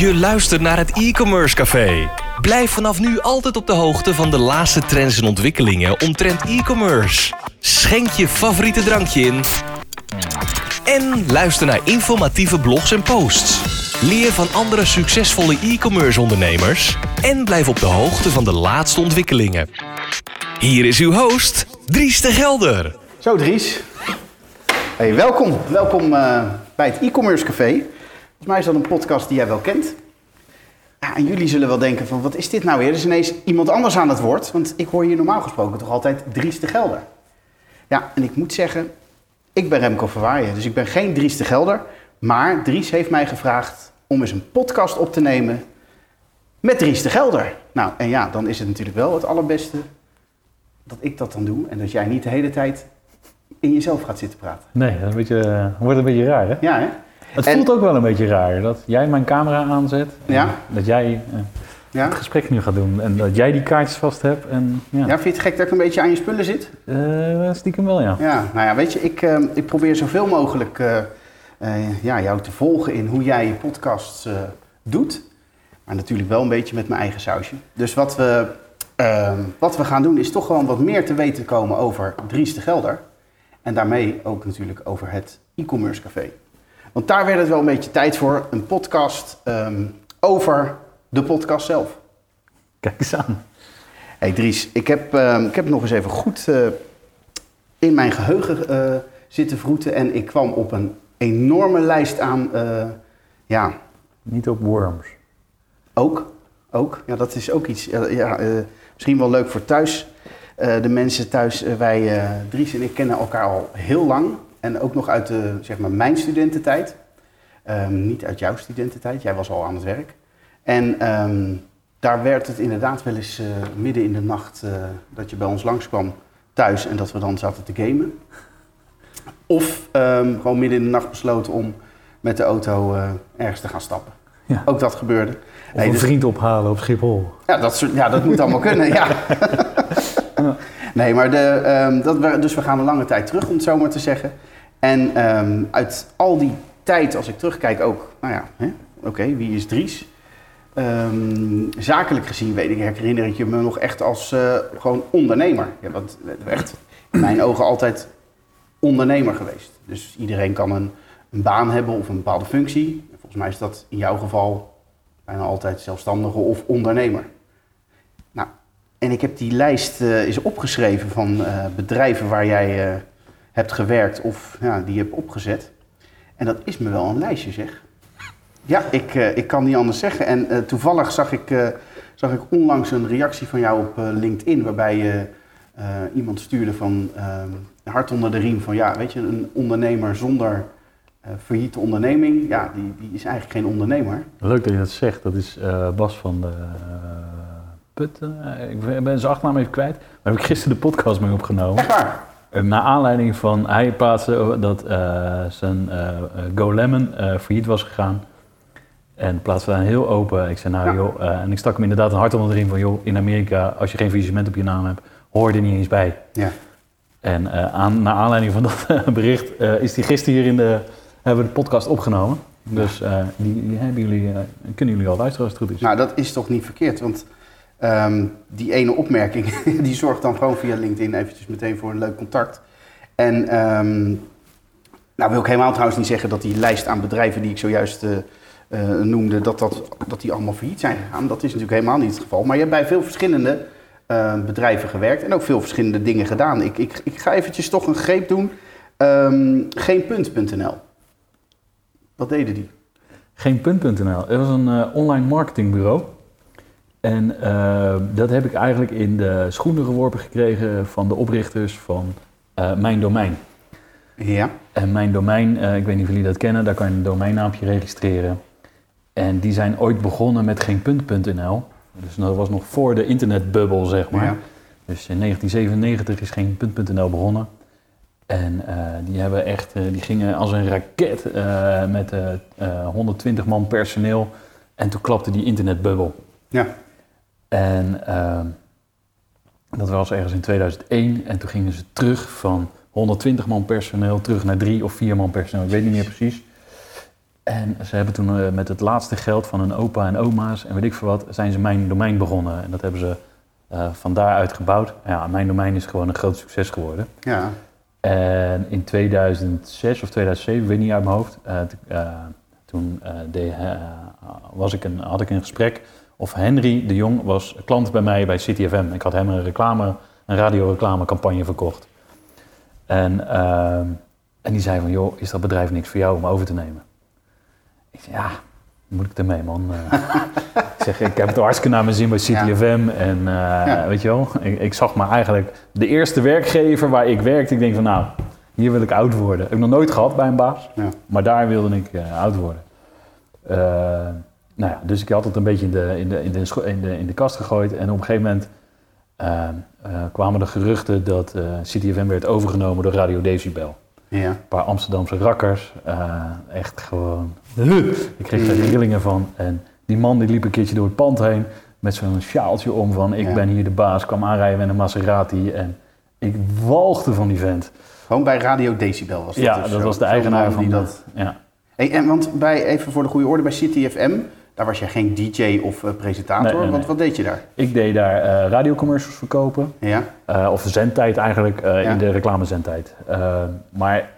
Je luistert naar het e-commerce café. Blijf vanaf nu altijd op de hoogte van de laatste trends en ontwikkelingen omtrent e-commerce. Schenk je favoriete drankje in. En luister naar informatieve blogs en posts. Leer van andere succesvolle e-commerce ondernemers. En blijf op de hoogte van de laatste ontwikkelingen. Hier is uw host, Dries de Gelder. Zo Dries. Hey, welkom. Welkom eh, bij het e-commerce café. Volgens mij is dat een podcast die jij wel kent. Ja, en jullie zullen wel denken van wat is dit nou weer? Er is ineens iemand anders aan het woord. Want ik hoor hier normaal gesproken toch altijd Dries de Gelder. Ja, en ik moet zeggen, ik ben Remco Verwaaien. Dus ik ben geen Dries de Gelder. Maar Dries heeft mij gevraagd om eens een podcast op te nemen met Dries de Gelder. Nou, en ja, dan is het natuurlijk wel het allerbeste dat ik dat dan doe. En dat jij niet de hele tijd in jezelf gaat zitten praten. Nee, dat is een beetje, eh, wordt een beetje raar, hè? Ja, hè? Het En- voelt ook wel een beetje raar dat jij mijn camera aanzet. Ja. Dat jij eh, Ja? het gesprek nu gaat doen en dat jij die kaartjes vast hebt. En, ja, Ja, vind je het gek dat ik een beetje aan je spullen zit? Eh, stiekem wel, ja. Ja, nou ja, weet je, ik, eh, ik probeer zoveel mogelijk ja, jou te volgen in hoe jij je podcasts eh, doet. Maar natuurlijk wel een beetje met mijn eigen sausje. Dus wat we, eh, wat we gaan doen is toch gewoon wat meer te weten komen over Dries de Gelder. En daarmee ook natuurlijk over het e-commerce café. Want daar werd het wel een beetje tijd voor. Een podcast ehm, over de podcast zelf. Kijk eens aan. Hey Dries, ik heb, ehm, ik heb nog eens even goed eh, in mijn geheugen eh, zitten vroeten en ik kwam op een enorme lijst aan, eh, ja, Niet op worms. ook, ook, ja dat is ook iets, ja, misschien wel leuk voor thuis. De mensen thuis, wij, Dries en ik kennen elkaar al heel lang en ook nog uit de, zeg maar, mijn studententijd. Ehm, niet uit jouw studententijd, jij was al aan het werk. En ehm, daar werd het inderdaad wel eens eh, midden in de nacht eh, dat je bij ons langskwam thuis en dat we dan zaten te gamen. Of ehm, gewoon midden in de nacht besloten om met de auto eh, ergens te gaan stappen. Ja. Ook dat gebeurde. Of Hey, een dus- vriend ophalen op Schiphol. ja, dat, soort, ja, dat moet allemaal kunnen, ja. Nee, maar de, dat, dus we gaan een lange tijd terug, om het zo maar te zeggen. En ehm, uit al die tijd, als ik terugkijk ook, nou ja, oké, wie is Dries? Ehm, zakelijk gezien weet ik, herinner ik je me nog echt als eh, gewoon ondernemer. Ja, want echt in mijn ogen altijd ondernemer geweest. Dus iedereen kan een, een baan hebben of een bepaalde functie. Volgens mij is dat in jouw geval bijna altijd zelfstandige of ondernemer. Nou, en ik heb die lijst eh eens opgeschreven van eh, bedrijven waar jij hebt gewerkt of ja, die hebt opgezet. En dat is me wel een lijstje, zeg. Ja, ik, eh, ik kan niet anders zeggen. En eh, toevallig zag ik, eh, zag ik onlangs een reactie van jou op LinkedIn, waarbij je iemand stuurde van ehm, hart onder de riem van ja, weet je, een ondernemer zonder failliete onderneming, ja, die, die is eigenlijk geen ondernemer. Leuk dat je dat zegt. Dat is Bas van de Putten. Ik ben zijn achternaam even kwijt. Daar heb ik gisteren de podcast mee opgenomen. Echt waar? Eh, Naar aanleiding van, hij plaatste dat eh, zijn eh Go Lemon failliet was gegaan. En plaatste daar heel open. Ik zei, nou Ja. joh, en ik stak hem inderdaad een hart onder de riem van, joh, in Amerika, als je geen faillissement op je naam hebt, hoor je er niet eens bij. Ja. En eh, aan, naar aanleiding van dat bericht is die gisteren hier in de, hebben we de podcast opgenomen. Dus die, die hebben jullie, kunnen jullie al luisteren als het goed is. Nou, dat is toch niet verkeerd, want ehm, die ene opmerking, die zorgt dan gewoon via LinkedIn eventjes meteen voor een leuk contact. En ehm, nou wil ik helemaal trouwens niet zeggen dat die lijst aan bedrijven die ik zojuist eh, eh, noemde, dat, dat, dat die allemaal failliet zijn gegaan. Dat is natuurlijk helemaal niet het geval. Maar je hebt bij veel verschillende eh, bedrijven gewerkt en ook veel verschillende dingen gedaan. Ik, ik, ik ga eventjes toch een greep doen. Ehm Geenpunt.nl. Wat deden die? Geen punt.nl. Het was een online marketingbureau. En eh, dat heb ik eigenlijk in de schoenen geworpen gekregen van de oprichters van eh, Mijn Domein. Ja. En Mijn Domein, eh, ik weet niet of jullie dat kennen, daar kan je een domeinnaampje registreren. En die zijn ooit begonnen met geen punt.nl. Dus dat was nog voor de internetbubbel, zeg maar. Ja. Dus in 1997 is geen punt.nl begonnen. En die hebben echt, die gingen als een raket met eh, eh, 120 man personeel. En toen klapte die internetbubbel. Ja. En ehm, dat was ergens in 2001. En toen gingen ze terug van 120 man personeel terug naar drie of vier man personeel. Ik weet niet meer precies. En ze hebben toen eh, met het laatste geld van hun opa en oma's en weet ik veel wat, zijn ze mijn domein begonnen. En dat hebben ze eh, van daaruit gebouwd. Ja, mijn domein is gewoon een groot succes geworden. Ja. En in 2006 of 2007, ik weet niet uit mijn hoofd, eh, toen deed, was ik een, had ik een gesprek of Henry de Jong was klant bij mij bij City FM. Ik had hem een reclame, een radioreclamecampagne verkocht. En, ehm, en die zei van, joh, is dat bedrijf niks voor jou om over te nemen? Ik zei, ja, moet ik ermee, man? Eh, ik zeg, ik heb het hartstikke naar mijn zin bij City Ja. FM. En eh, Ja. weet je wel, ik, ik zag maar eigenlijk de eerste werkgever waar ik werkte. Ik denk van, nou, hier wil ik oud worden. Heb ik nog nooit gehad bij een baas, Ja. maar daar wilde ik eh, oud worden. Eh, nou ja, dus ik had het een beetje in de, in de, in de, in de, in de kast gegooid. En op een gegeven moment eh, eh, kwamen de geruchten dat eh City FM werd overgenomen door Radio Decibel. Ja. Een paar Amsterdamse rakkers. eh, echt gewoon... Ik kreeg er rillingen van. En die man die liep een keertje door het pand heen met zo'n sjaaltje om van ik Ja. ben hier de baas. Kwam aanrijden met een Maserati en ik walgde van die vent. Gewoon bij Radio Decibel was dat ja, dus dat zo. was de eigenaar van die dat... Ja. Hey, en want bij, even voor de goede orde, bij City FM, daar was jij geen DJ of eh, presentator. Nee, nee, nee. Want wat deed je daar? Ik deed daar eh, radiocommercials verkopen. Ja, Eh, of zendtijd eigenlijk, Ja. in de reclamezendtijd. Maar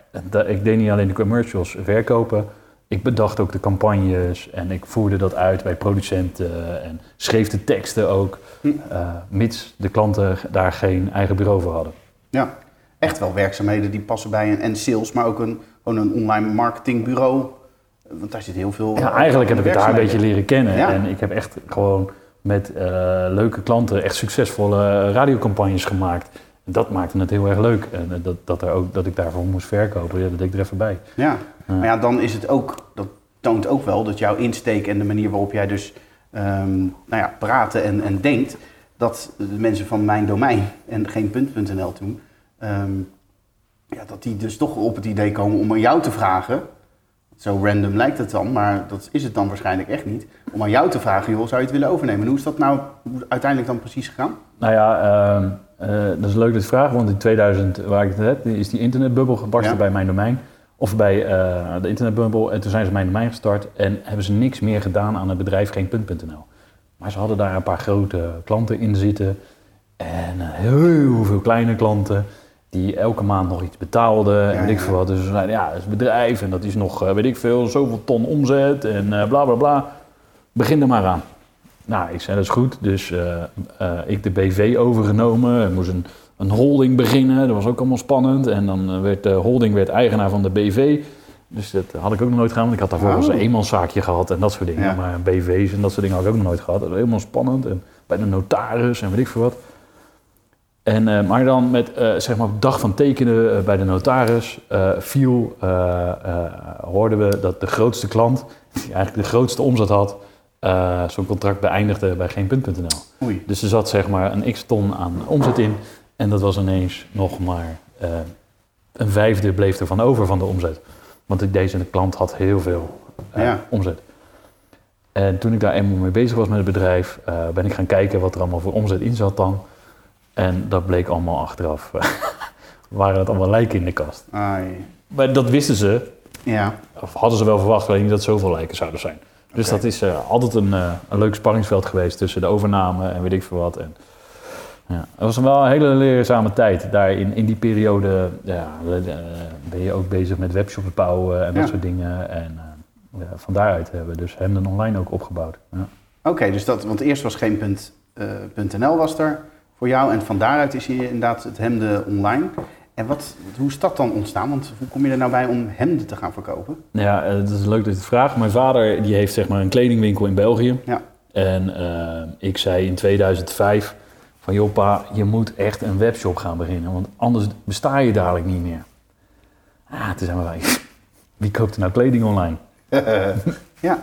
ik deed niet alleen de commercials verkopen. Ik bedacht ook de campagnes en ik voerde dat uit bij producenten en schreef de teksten ook. Hm. mits de klanten daar geen eigen bureau voor hadden. ja. Echt wel werkzaamheden die passen bij een en sales, maar ook een, gewoon een online marketingbureau. Want daar zit heel veel. Ja, eh, eigenlijk heb ik het daar een beetje leren kennen. Ja. En ik heb echt gewoon met eh, leuke klanten echt succesvolle radiocampagnes gemaakt. En dat maakte het heel erg leuk. En eh, dat, dat, er ook, dat ik daarvoor moest verkopen, ja, dat deed ik er even bij. Ja. Maar ja, dan is het ook, dat toont ook wel dat jouw insteek en de manier waarop jij dus ehm, nou ja, praten en, en denkt, dat de mensen van mijn domein en geen punt.nl toen, ehm, ja, dat die dus toch op het idee komen om aan jou te vragen. Zo random lijkt het dan, maar dat is het dan waarschijnlijk echt niet. Om aan jou te vragen, joh, zou je het willen overnemen? En hoe is dat nou uiteindelijk dan precies gegaan? Nou ja, ehm, eh, dat is leuk dat je vraagt, want in 2000, waar ik het heb, is die internetbubbel gebarsten Ja. bij mijn domein. Of bij eh, de internetbubbel. En toen zijn ze mijn domein gestart en hebben ze niks meer gedaan aan het bedrijf geen.nl. Maar ze hadden daar een paar grote klanten in zitten. En eh, heel veel kleine klanten die elke maand nog iets betaalden. En Ja, weet ik veel wat. Dus ja, dat is een bedrijf en dat is nog, eh, weet ik veel, zoveel ton omzet en eh, bla bla bla. Begin er maar aan. Nou, ik zei dat is goed. Dus eh, ik de BV overgenomen. Ik moest een, een holding beginnen. Dat was ook allemaal spannend. En dan werd de holding werd eigenaar van de BV. Dus dat had ik ook nog nooit gedaan. Want ik had daarvoor Oh. een eenmanszaakje gehad en dat soort dingen. Ja. Maar BV's en dat soort dingen had ik ook nog nooit gehad. Dat was helemaal spannend. En bij de notaris en weet ik veel wat. En, eh, maar dan met, eh, zeg maar, op de dag van tekenen eh, bij de notaris viel, hoorden we dat de grootste klant, die eigenlijk de grootste omzet had, zo'n contract beëindigde bij geen.nl. Dus er zat zeg maar een x ton aan omzet in en dat was ineens nog maar een vijfde bleef er van over van de omzet. Want deze klant had heel veel Ja. omzet. En toen ik daar eenmaal mee bezig was met het bedrijf, ben ik gaan kijken wat er allemaal voor omzet in zat dan. En dat bleek allemaal achteraf. waren het allemaal lijken in de kast. Ai. Maar dat wisten ze, Ja, of hadden ze wel verwacht, alleen niet dat zoveel lijken zouden zijn. Dus dat is eh, altijd een, eh, een leuk spanningsveld geweest tussen de overname en weet ik veel wat. En, ja, het was wel een hele leerzame tijd. Daar in, in die periode ja, eh, ben je ook bezig met webshops bouwen en dat Ja. soort dingen. En eh, van daaruit hebben we dus Hemden Online ook opgebouwd. Ja. Oké, dus dat, want eerst was geen punt, eh, punt .nl was er voor jou en van daaruit is hier inderdaad het hemden online. En wat, hoe is dat dan ontstaan? Want hoe kom je er nou bij om hemden te gaan verkopen? Ja, eh, het is leuk dat je het vraagt. Mijn vader die heeft zeg maar een kledingwinkel in België. Ja. En eh, ik zei in 2005 van joh pa, je moet echt een webshop gaan beginnen. Want anders besta je dadelijk niet meer. Ah, toen zijn we wij, wie koopt er nou kleding online? ja,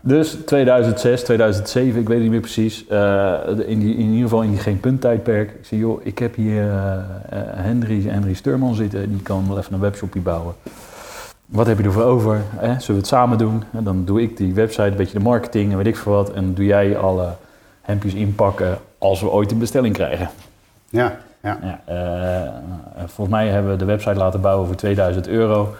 Dus 2006, 2007, ik weet het niet meer precies. eh, in, die, in ieder geval in die geen punttijdperk. Ik zei, joh, ik heb hier eh, eh, Henry, Henry Sturman zitten. Die kan wel even een webshopje bouwen. Wat heb je ervoor over? Zullen we het samen doen? En dan doe ik die website, een beetje de marketing en weet ik veel wat. En doe jij alle hemdjes inpakken als we ooit een bestelling krijgen. ja, ja. Ja, volgens mij hebben we de website laten bouwen voor 2000 euro.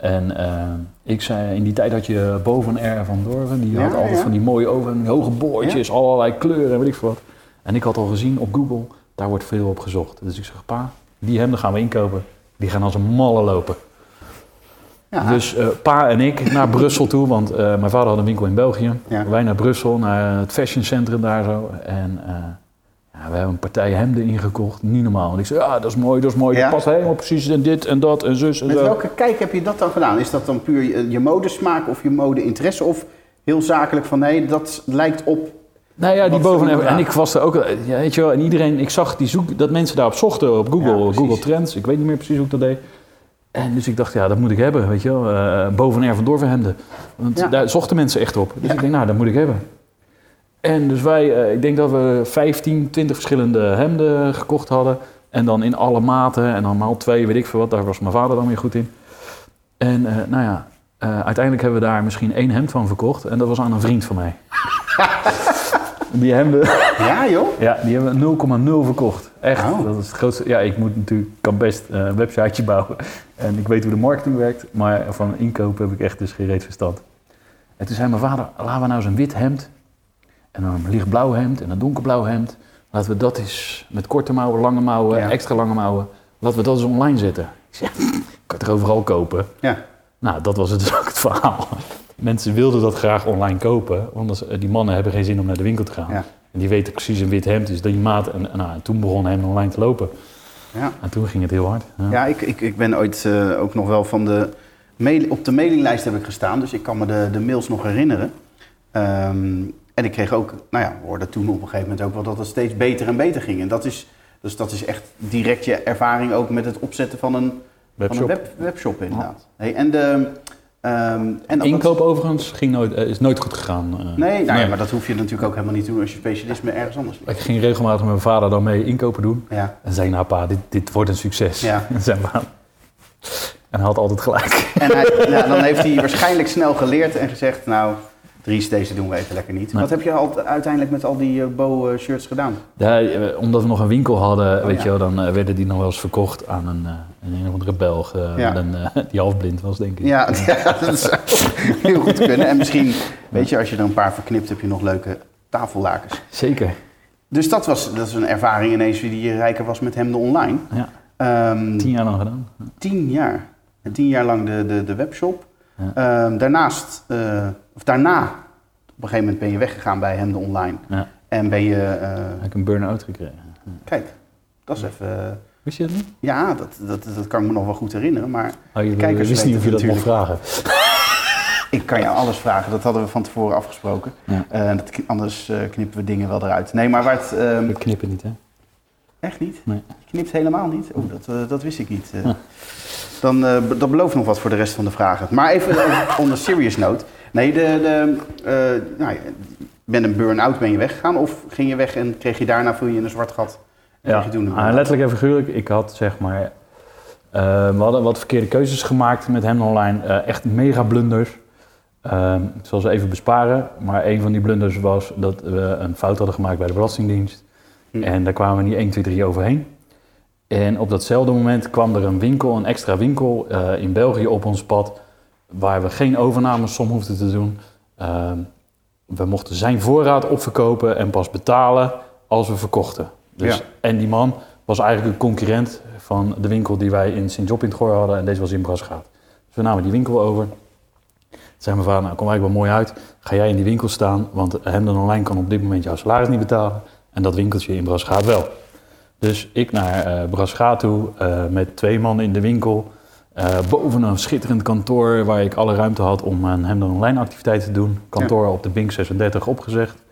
En eh, ik zei, in die tijd had je boven R van Dorven, die Ja, had altijd ja. van die mooie oven, die hoge boordjes, allerlei kleuren en weet ik veel wat. En ik had al gezien op Google, daar wordt veel op gezocht. Dus ik zeg, pa, die hemden gaan we inkopen, die gaan als een malle lopen. Ja. Dus eh, pa en ik naar Brussel toe, want eh, mijn vader had een winkel in België. Wij naar Brussel, naar het fashioncentrum daar zo. En ja, we hebben een partij hemden ingekocht, niet normaal. En ik zei, ja, dat is mooi, dat is mooi, Ja. dat past helemaal precies en dit en dat en zus en Met zo. welke kijk heb je dat dan gedaan? Is dat dan puur je, je modesmaak of je modeinteresse? Of heel zakelijk van nee, dat lijkt op... Nou ja, die boven en ik was er ook, ja, weet je wel, en iedereen, ik zag die zoek, dat mensen daarop zochten op Google, Ja. Google Trends. Ik weet niet meer precies hoe ik dat deed. En dus ik dacht, ja, dat moet ik hebben, weet je wel, eh, boven en van Dorven hemden. Want daar zochten mensen echt op. Dus ik denk, nou, dat moet ik hebben. En dus wij, eh, ik denk dat we 15, 20 verschillende hemden gekocht hadden. En dan in alle maten en dan maal twee, weet ik veel wat. Daar was mijn vader dan weer goed in. En eh, nou ja, eh, uiteindelijk hebben we daar misschien één hemd van verkocht. En dat was aan een vriend van mij. Die hemden, Ja joh? ja, die hebben we 0,0 verkocht. Echt, Oh. dat is het grootste. Ja, ik moet natuurlijk, kan best een websiteje bouwen. En ik weet hoe de marketing werkt. Maar van inkopen heb ik echt dus geen reet verstand. En toen zei mijn vader, laten we nou eens een wit hemd. En dan een lichtblauw hemd en een donkerblauw hemd. Laten we dat eens met korte mouwen, lange mouwen, Ja. extra lange mouwen. Laten we dat eens online zetten. Ik zei, ik kan het er overal kopen. Ja. Nou, dat was het dus ook het verhaal. Mensen wilden dat graag online kopen, want als- die mannen hebben geen zin om naar de winkel te gaan. Ja. En die weten precies een wit hemd is die maat. En, nou, en toen begon hem online te lopen. Ja, En toen ging het heel hard. Ja. ja ik, ik, ik ben ooit eh, ook nog wel van de... Mail, op de mailinglijst heb ik gestaan, dus ik kan me de, de mails nog herinneren. Ehm, en ik kreeg ook, nou ja, we hoorden toen op een gegeven moment ook wel dat het steeds beter en beter ging. En dat is, dus dat is echt direct je ervaring ook met het opzetten van een Webshop. Van een web, webshop inderdaad. Hey, en de... ehm, en dat- Inkoop overigens ging nooit, eh, is nooit goed gegaan. eh. Nee, nou ja, maar dat hoef je natuurlijk ook helemaal niet te doen als je specialisme ergens anders ligt. Ik ging regelmatig met mijn vader dan mee inkopen doen. Ja, En zei, nou pa, dit, dit wordt een succes. Ja. En. En hij had altijd gelijk. en hij, dan heeft hij waarschijnlijk snel geleerd en gezegd, nou, Dries, deze doen we even lekker niet. Nee. Wat heb je al, uiteindelijk met al die eh, Bo-shirts gedaan? Ja, eh, omdat we nog een winkel hadden, Oh, weet ja. je wel, dan eh, werden die nog wel eens verkocht aan een, eh, een, of andere Belg. eh, Ja. een, eh, die halfblind was, denk ik. Ja, ja, dat zou heel goed kunnen. En misschien, weet je, als je er een paar verknipt, heb je nog leuke tafellakens. Zeker. Dus dat was, dat is een ervaring ineens die rijker was met hem de online. Ja, Ehm, tien jaar lang gedaan. Tien jaar. En Tien jaar lang de, de, de webshop. Ja. Ehm, daarnaast, eh, of daarna, op een gegeven moment ben je weggegaan bij hem de online. Ja, En ben je, eh, heb ik een burn-out gekregen. kijk, dat is even, eh, Wist je dat niet? ja, dat, dat, dat kan ik me nog wel goed herinneren. Maar Oh, je Kijkers wist niet of je dat mocht vragen. ik kan je alles vragen, dat hadden we van tevoren afgesproken. Ja. Dat, anders knippen we dingen wel eruit. Nee, maar waar het, ehm, We knippen niet, hè? echt niet? Nee. Je knipt helemaal niet? Oh, dat, dat wist ik niet. Ja. Dan, eh, be- dat belooft nog wat voor de rest van de vragen. Maar even over- on a serious note. Nee, de, de, eh, nou, een burn-out ben je weggegaan? Of ging je weg en kreeg je daarna, viel je in een zwart gat? En Ja, je toen ah, letterlijk en figuurlijk. Ik had zeg maar... eh, we hadden wat verkeerde keuzes gemaakt met hem online. Eh, echt mega blunders. Ehm, ik zal ze even besparen. Maar een van die blunders was dat we een fout hadden gemaakt bij de Belastingdienst. Hm. En daar kwamen we niet 1, 2, 3 overheen. En op datzelfde moment kwam er een winkel, een extra winkel eh, in België op ons pad. Waar we geen overnamesom hoefden te doen. Ehm, we mochten zijn voorraad opverkopen en pas betalen als we verkochten. Dus, Ja. En die man was eigenlijk een concurrent van de winkel die wij in Sint-Job in het Goor hadden. En deze was in Brasgaat. Dus we namen die winkel over. Toen zei mijn vader, nou kom eigenlijk wel mooi uit. Ga jij in die winkel staan, want Hemden Online kan op dit moment jouw salaris niet betalen. En dat winkeltje in Brasgaat wel. Dus ik naar Brasgaat toe eh, met twee mannen in de winkel. eh, boven een schitterend kantoor waar ik alle ruimte had om een Hemden Online activiteit te doen. Kantoor op de Bink 36 opgezegd.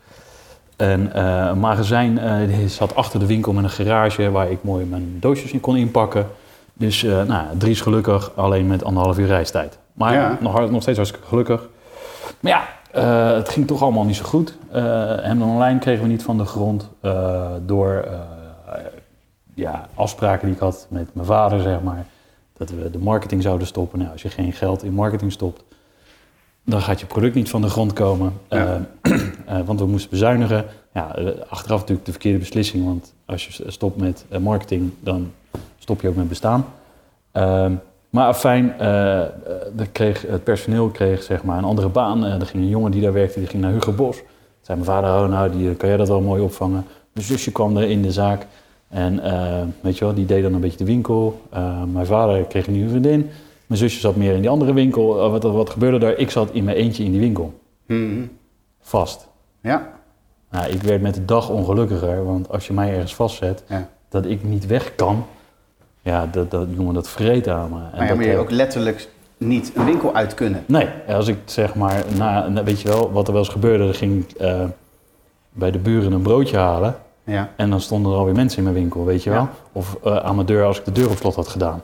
En een magazijn die zat achter de winkel met een garage waar ik mooi mijn doosjes in kon inpakken. Dus nou, Dries gelukkig, alleen met anderhalf uur reistijd. Maar Ja. nog, nog steeds hartstikke gelukkig. Maar ja, het ging toch allemaal niet zo goed. Hem online kregen we niet van de grond door ja, afspraken die ik had met mijn vader, zeg maar. Dat we de marketing zouden stoppen. Nou, als je geen geld in marketing stopt, dan gaat je product niet van de grond komen. Ja. Eh, eh, want we moesten bezuinigen. Ja, eh, achteraf natuurlijk de verkeerde beslissing. Want als je stopt met marketing, dan stop je ook met bestaan. Ehm, Maar fijn, kreeg, het personeel kreeg zeg maar, een andere baan. Er ging een jongen die daar werkte, die ging naar Hugo Bos. Toen zei mijn vader, oh, nou, die, kan jij dat wel mooi opvangen. Mijn zusje kwam er in de zaak. En eh, weet je wel, die deed dan een beetje de winkel. Eh, mijn vader kreeg een nieuwe vriendin. Mijn zusje zat meer in die andere winkel. Eh, wat, wat gebeurde daar? Ik zat in mijn eentje in die winkel. Mhm. Vast. Ja, Nou, ik werd met de dag ongelukkiger. Want als je mij ergens vastzet, ja. dat ik niet weg kan. Ja, dat, dat, jongen, dat vreet aan me. En Maar ja, dat, maar je ook letterlijk niet een winkel uit kunnen. Nee, als ik zeg maar, na, weet je wel, wat er wel eens gebeurde, dan ging ik bij de buren een broodje halen. Ja, En dan stonden er alweer mensen in mijn winkel, weet je wel. Ja. Of eh, aan mijn deur als ik de deur op slot had gedaan.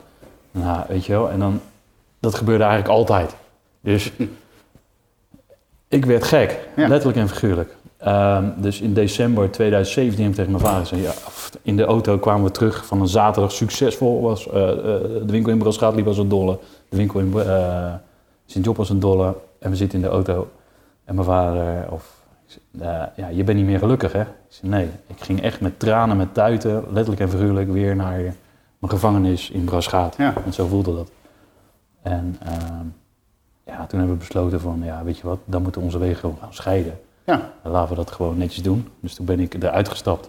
Nou, weet je wel. En dan, dat gebeurde eigenlijk altijd. Dus ik werd gek, Ja. letterlijk en figuurlijk. Ehm, dus in december 2017 heb ik tegen mijn vader gezegd, ja, in de auto kwamen we terug van een zaterdag succesvol. Was, eh, eh, de winkel in Brasgaat liep als een dolle. De winkel in Sint-Job was een dolle. En we zitten in de auto. En mijn vader, of, eh, ja, je bent niet meer gelukkig hè? Ik zei, nee, ik ging echt met tranen, met tuiten, letterlijk en figuurlijk, weer naar mijn gevangenis in Brasgaat. Ja. Want zo voelde dat. En ehm, ja, toen hebben we besloten van, ja, weet je wat, dan moeten onze wegen gewoon gaan scheiden. ja. Dan laten we dat gewoon netjes doen. Dus toen ben ik eruit gestapt.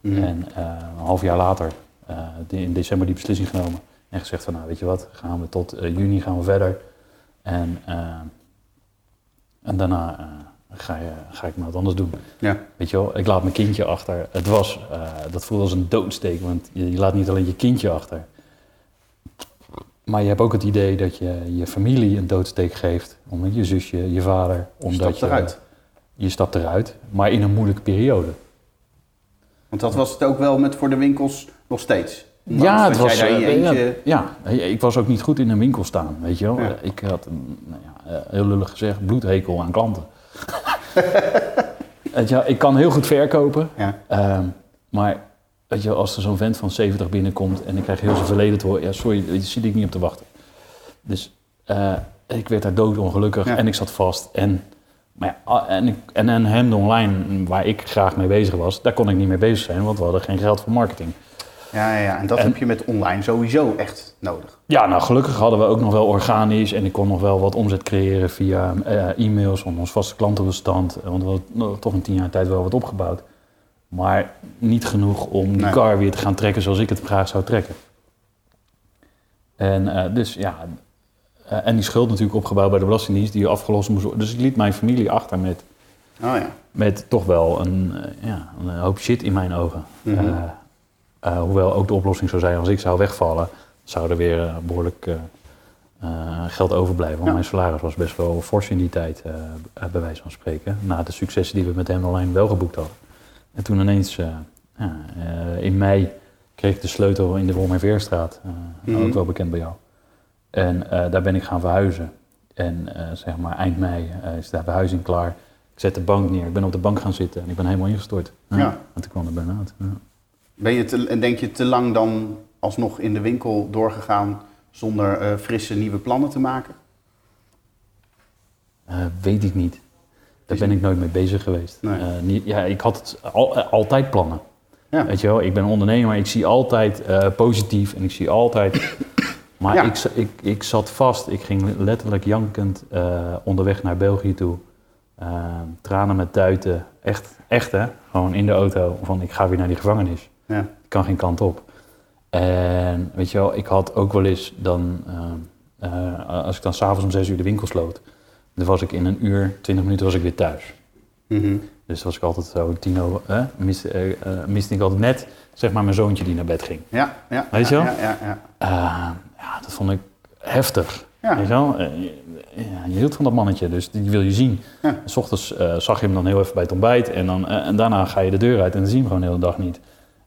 Mhm. En eh, een half jaar later, eh, in december, die beslissing genomen. En gezegd van, nou weet je wat, gaan we tot juni gaan we verder. En, eh, en daarna ga, je, ga ik maar wat anders doen. ja. Weet je wel, ik laat mijn kindje achter. Het was, eh, dat voelde als een doodsteek, want je, je laat niet alleen je kindje achter. Maar je hebt ook het idee dat je je familie een doodsteek geeft. Omdat je zusje, je vader. Omdat Stapt je, eruit. Je stapt eruit, maar in een moeilijke periode. Want dat was het ook wel met voor de winkels nog steeds. Ja, het was. eh, eentje... ja, ja, ik was ook niet goed in een winkel staan, weet je wel. Ja. Ik had, nou ja, eh, heel lullig gezegd, bloedhekel aan klanten. Weet je ik kan heel goed verkopen, Ja. ehm, maar weet je, als er zo'n vent van 70 binnenkomt en ik krijg heel zijn verleden te horen, ja, sorry, daar zit ik niet op te wachten. Dus eh, ik werd daar doodongelukkig Ja. en ik zat vast. En, maar ja, ah, en, ik, en hem online, waar ik graag mee bezig was, daar kon ik niet mee bezig zijn, want we hadden geen geld voor marketing. Ja, ja, en dat En- heb je met online sowieso echt nodig. Ja, nou gelukkig hadden we ook nog wel organisch en ik kon nog wel wat omzet creëren via eh, e-mails om ons vaste klantenbestand. eh, Want we hadden nog toch in tien jaar tijd wel wat opgebouwd. Maar niet genoeg om die Nee. car weer te gaan trekken zoals ik het graag zou trekken. En eh, dus ja, en die schuld natuurlijk opgebouwd bij de Belastingdienst die afgelost moest worden. Dus ik liet mijn familie achter met, Oh ja. met toch wel een, ja, een hoop shit in mijn ogen. Eh, eh, hoewel ook de oplossing zou zijn als ik zou wegvallen, zou er weer eh, behoorlijk eh, geld overblijven. Want Ja. mijn salaris was best wel fors in die tijd, bij wijze van spreken. Na de successen die we met hem online wel geboekt hadden. En toen ineens, in mei, kreeg ik de sleutel in de Wormerveerstraat. eh Mhm. Ook wel bekend bij jou. En daar ben ik gaan verhuizen. En zeg maar eind mei is de verhuizing klaar. Ik zet de bank neer. Ik ben op de bank gaan zitten en ik ben helemaal ingestort. Ja. En toen kwam de burn-out. Ja. Ben je te, en denk je te lang dan alsnog in de winkel doorgegaan zonder eh, frisse nieuwe plannen te maken? Eh, weet ik niet. Daar ben ik nooit mee bezig geweest. Nee. Eh, niet, ja, ik had het al, altijd plannen. Ja. Weet je wel, ik ben ondernemer, ik zie altijd positief en ik zie altijd. Maar Ja. ik, ik, ik zat vast, ik ging letterlijk jankend onderweg naar België toe. Tranen met tuiten, echt, echt hè, gewoon in de auto. Van ik ga weer naar die gevangenis. Ja. Ik kan geen kant op. En weet je wel, ik had ook wel eens dan, eh, eh, als ik dan s'avonds om zes uur de winkel sloot, dan was ik in een uur, twintig minuten was ik weer thuis. Mhm. Dus was ik altijd zo miste, eh, eh, miste ik altijd net, zeg maar, mijn zoontje die naar bed ging. Ja, ja. Weet je ja, wel? Ja, ja, ja. Ja, dat vond ik heftig. Ja. Weet je wel? Je, ja, je hield van dat mannetje, dus die wil je zien. Ja. S ochtends zag je hem dan heel even bij het ontbijt en, dan, en daarna ga je de deur uit en dan zie je hem gewoon de hele dag niet.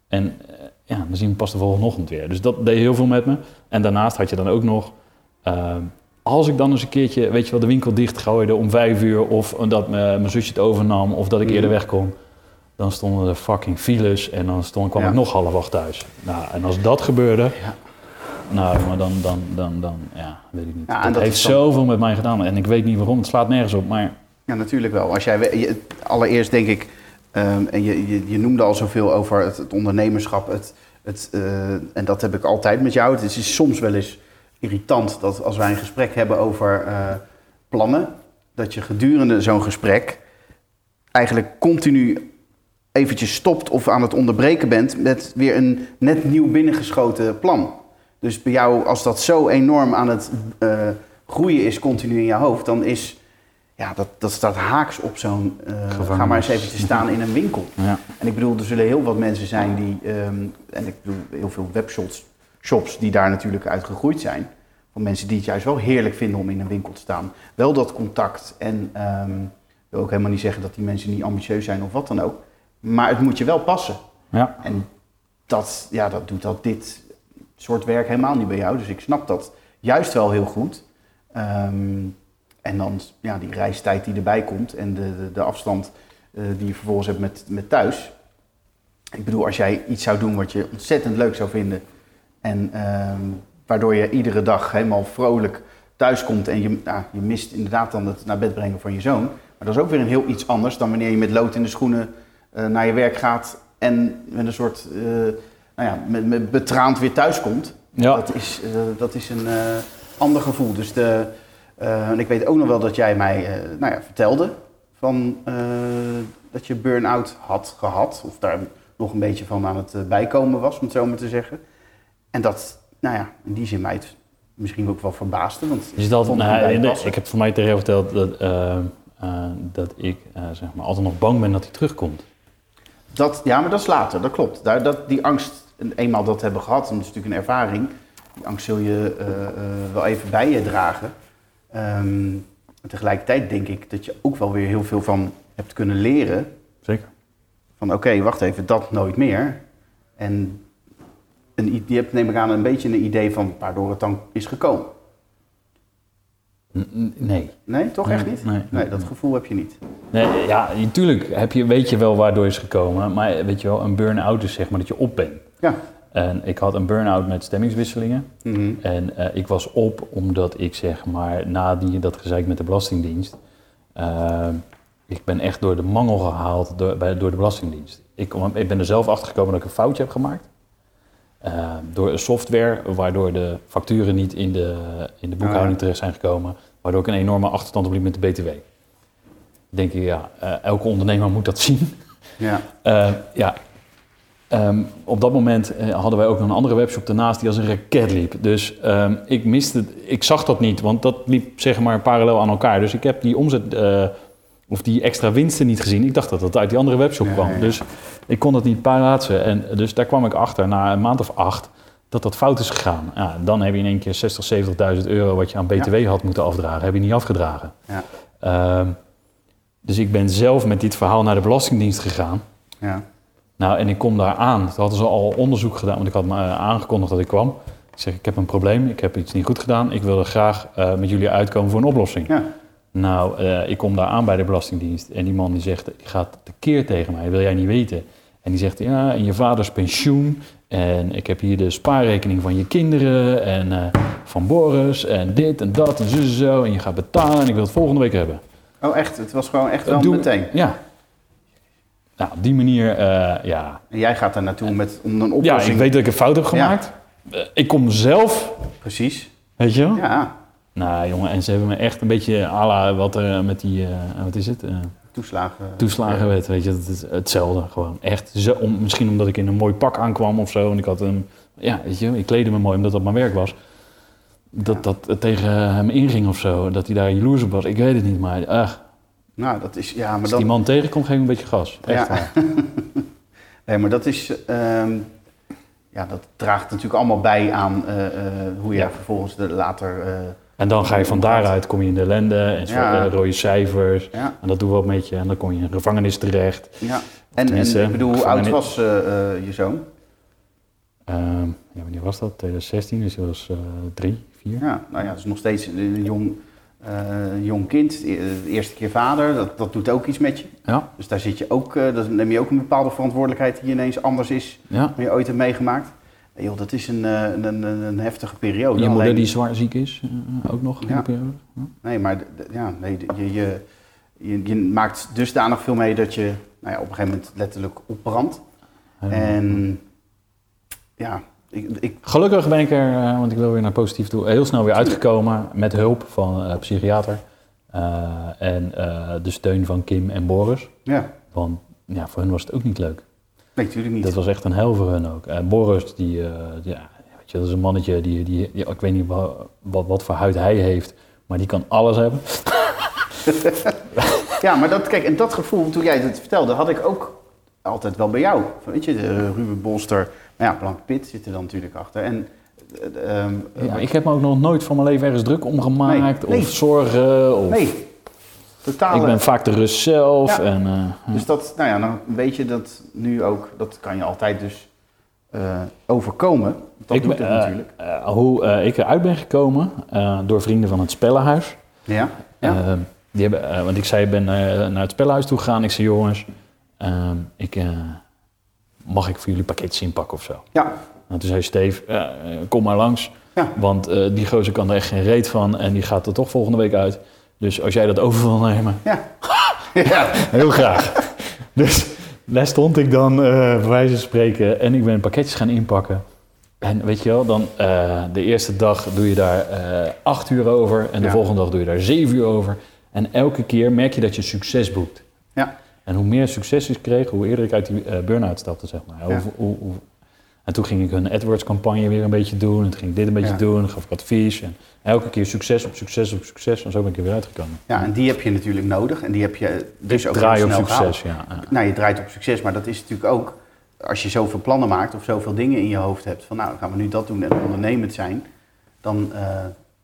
En eh, ja, dan zie je hem pas de volgende ochtend weer. Dus dat deed heel veel met me. En daarnaast had je dan ook nog, eh, als ik dan eens een keertje, weet je wel, de winkel dicht gooide om vijf uur of dat mijn zusje het overnam of dat ik Mhm. eerder weg kon. Dan stonden er fucking files en dan stond, kwam Ja. ik nog half acht thuis. Nou, en als dat gebeurde, Ja. nou, maar dan, dan, dan, dan, ja, weet ik niet. Ja, dat, dat heeft dan- zoveel met mij gedaan en ik weet niet waarom. Het slaat nergens op, maar Ja, natuurlijk wel. Als jij, we- allereerst denk ik, ehm, en je, je, je noemde al zoveel over het, ondernemerschap. Het, het, eh, en dat heb ik altijd met jou. Het is soms wel eens irritant dat als wij een gesprek hebben over eh, plannen, dat je gedurende zo'n gesprek eigenlijk continu eventjes stopt of aan het onderbreken bent met weer een net nieuw binnengeschoten plan. Dus bij jou, als dat zo enorm aan het eh, groeien is continu in je hoofd, dan is ja, dat, dat staat haaks op zo'n. eh, ga maar eens eventjes staan in een winkel. Ja. En ik bedoel, er zullen heel wat mensen zijn die, ehm, en ik bedoel heel veel webshops shops die daar natuurlijk uit gegroeid zijn. Van mensen die het juist wel heerlijk vinden om in een winkel te staan. Wel dat contact en ik wil ook helemaal niet zeggen dat die mensen niet ambitieus zijn of wat dan ook. Maar het moet je wel passen. Ja. En dat, ja, dat doet dat dit soort werk helemaal niet bij jou. Dus ik snap dat juist wel heel goed. Ehm, en dan ja, die reistijd die erbij komt en de, de, de afstand eh, die je vervolgens hebt met, met thuis. Ik bedoel, als jij iets zou doen wat je ontzettend leuk zou vinden. En ehm, waardoor je iedere dag helemaal vrolijk thuis komt. En je, nou, je mist inderdaad dan het naar bed brengen van je zoon. Maar dat is ook weer een heel iets anders dan wanneer je met lood in de schoenen eh, naar je werk gaat. En met een soort, eh, nou ja, met, met betraand weer thuis komt. Ja. Dat, is, dat is een ander gevoel. Dus de, eh, en ik weet ook nog wel dat jij mij eh, nou ja, vertelde van, eh, dat je burn-out had gehad. Of daar nog een beetje van aan het bijkomen was, om het zo maar te zeggen. En dat, nou ja, in die zin mij het misschien ook wel verbaasde. Want Is dat, het nou, de- ik heb voor mij tegen verteld dat, dat ik zeg maar, altijd nog bang ben dat hij terugkomt. Dat, ja, maar dat is later, dat klopt. Daar, dat, die angst, eenmaal dat hebben gehad, en dat is natuurlijk een ervaring, die angst zul je wel even bij je dragen. Ehm, tegelijkertijd denk ik dat je ook wel weer heel veel van hebt kunnen leren. Zeker. Van oké, wacht even, dat nooit meer. En een, je hebt neem ik aan een beetje een idee van waardoor het dan is gekomen. Nee. Nee, toch echt niet? Nee, nee, dat nee. gevoel heb je niet. nee. Ja, natuurlijk heb je, weet je wel waardoor is gekomen. Maar weet je wel, een burn-out is zeg maar dat je op bent. Ja. En ik had een burn-out met stemmingswisselingen. Mhm. En eh, ik was op omdat ik zeg maar na die, dat gezeik met de Belastingdienst. eh, ik ben echt door de mangel gehaald door, bij, door de Belastingdienst. Ik, ik ben er zelf achter gekomen dat ik een foutje heb gemaakt. Eh, door een software waardoor de facturen niet in de, in de boekhouding Ah. terecht zijn gekomen. Waardoor ik een enorme achterstand opliep met de BTW. Denk ik, ja, elke ondernemer moet dat zien. Ja. Ja. Ehm, op dat moment eh, hadden wij ook nog een andere webshop daarnaast die als een raket liep. Dus ehm, ik miste, ik zag dat niet, want dat liep zeg maar parallel aan elkaar. Dus ik heb die omzet eh, of die extra winsten niet gezien. Ik dacht dat dat uit die andere webshop kwam. ja. Dus ik kon dat niet plaatsen. En dus daar kwam ik achter na een maand of acht dat dat fout is gegaan. Ja, dan heb je in één keer 60, 70.000 euro wat je aan BTW had moeten afdragen, heb je niet afgedragen. Ja. Ehm, dus ik ben zelf met dit verhaal naar de Belastingdienst gegaan. Ja. Nou, en ik kom daar aan. Toen hadden ze al onderzoek gedaan, want ik had me eh, aangekondigd dat ik kwam. Ik zeg, ik heb een probleem, ik heb iets niet goed gedaan. Ik wil er graag eh, met jullie uitkomen voor een oplossing. Ja. Nou, eh, ik kom daar aan bij de Belastingdienst. En die man die zegt, die gaat tekeer tegen mij, wil jij niet weten. En die zegt, ja, en je vaders pensioen. En ik heb hier de spaarrekening van je kinderen. En van Boris. En dit en dat en zo en zo. En je gaat betalen en ik wil het volgende week hebben. Oh echt, het was gewoon echt wel Doe- meteen. Ja. Nou, op die manier, eh, ja, En jij gaat daar naartoe met om een ja, oplossing. ik weet dat ik een fout heb gemaakt. Eh, Ik kom zelf, Precies. weet je wel? Ja, Nou, jongen, en ze hebben me echt een beetje à la wat er met die, eh, wat is het, toeslagen. toeslagenwet, weet je, dat is hetzelfde gewoon. Echt, zo, om, misschien omdat ik in een mooi pak aankwam of zo, en ik had een, ja, weet je, ik kleedde me mooi omdat dat mijn werk was. Dat dat tegen hem inging of zo, dat hij daar jaloers op was, ik weet het niet, maar ach, Nou, dat is, ja, maar als die man tegenkomt, geef ik een beetje gas. Echt Ja. waar. nee, maar dat is, ehm, ja, dat draagt natuurlijk allemaal bij aan eh, eh, hoe je Ja. vervolgens de later, eh, En dan ga je van daaruit, kom je in de ellende, en zo, Ja. rode cijfers, ja, en dat doen we ook met je, en dan kom je in de gevangenis terecht. ja. En, en ik bedoel, hoe oud was je zoon? Ehm, ja, wanneer was dat? 2016, dus hij was drie, vier. Ja, nou ja, dat is nog steeds een jong, eh, jong kind, e- de eerste keer vader, dat, dat doet ook iets met je. Ja, Dus daar zit je ook, dan neem je ook een bepaalde verantwoordelijkheid die ineens anders is ja. dan je ooit hebt meegemaakt. Eh, joh, dat is een, een, een, een heftige periode. Je moeder Alleen- die zwaar ziek is, ook nog Ja. de periode. Ja. Nee, maar ja, nee, je, je, je, je maakt dusdanig veel mee dat je nou ja, op een gegeven moment letterlijk opbrandt. En ja, Ik, ik, Gelukkig ben ik er, eh, want ik wil weer naar positief toe, heel snel weer uitgekomen met hulp van een psychiater. Eh, en eh, de steun van Kim en Boris. ja, Want ja, voor hun was het ook niet leuk. nee, natuurlijk niet. Dat was echt een hel voor hun ook. En Boris, die, eh, ja, weet je, dat is een mannetje, die, die, die- ik weet niet wa- wat, wat voor huid hij heeft, maar die kan alles hebben. Ja, maar dat, kijk, en dat gevoel, toen jij het vertelde, had ik ook altijd wel bij jou. Van, Weet je, de Ruben Bolster, ja, Blank Pit zit er dan natuurlijk achter. En, eh, ehm, Ja, ik heb me ook nog nooit van mijn leven ergens druk om gemaakt Nee, nee. of zorgen. Of, nee, totaal. ik ben vaak de rust zelf. Ja. En, eh, Dus dat, nou ja, dan weet je dat nu ook, dat kan je altijd dus eh, overkomen. Dat ik doet ben, het eh, natuurlijk. eh, hoe eh, ik eruit ben gekomen eh, door vrienden van het Spellenhuis. Ja, ja. Eh, die hebben, eh, want ik zei, ik ben eh, naar het Spellenhuis toe gegaan. Ik zei, jongens, eh, ik, eh, mag ik voor jullie pakketjes inpakken of zo? ja, En toen zei Steve, ja, eh, kom maar langs. Ja. Want eh, die gozer kan er echt geen reet van en die gaat er toch volgende week uit. Dus als jij dat over wil nemen, ja. ja. heel graag. dus daar stond ik dan, eh bij wijze van spreken, en ik ben pakketjes gaan inpakken. En weet je wel, dan de eerste dag doe je daar acht uur over en de volgende dag doe je daar zeven uur over. En elke keer merk je dat je succes boekt. Ja. En hoe meer succes ik kreeg, hoe eerder ik uit die eh, burn-out stapte, zeg maar. Ja. Hoe, hoe, hoe- en toen ging ik hun AdWords-campagne weer een beetje doen. En toen ging ik dit een beetje Ja. doen. Dan gaf ik advies. En elke keer succes op succes op succes. En zo ben ik er weer uitgekomen. ja, en die heb je natuurlijk nodig. En die heb je dus ook Draai op succes, ja. ja. Nou, je draait op succes, maar dat is natuurlijk ook... Als je zoveel plannen maakt of zoveel dingen in je hoofd hebt... van nou, gaan we nu dat doen en ondernemend zijn... dan, eh,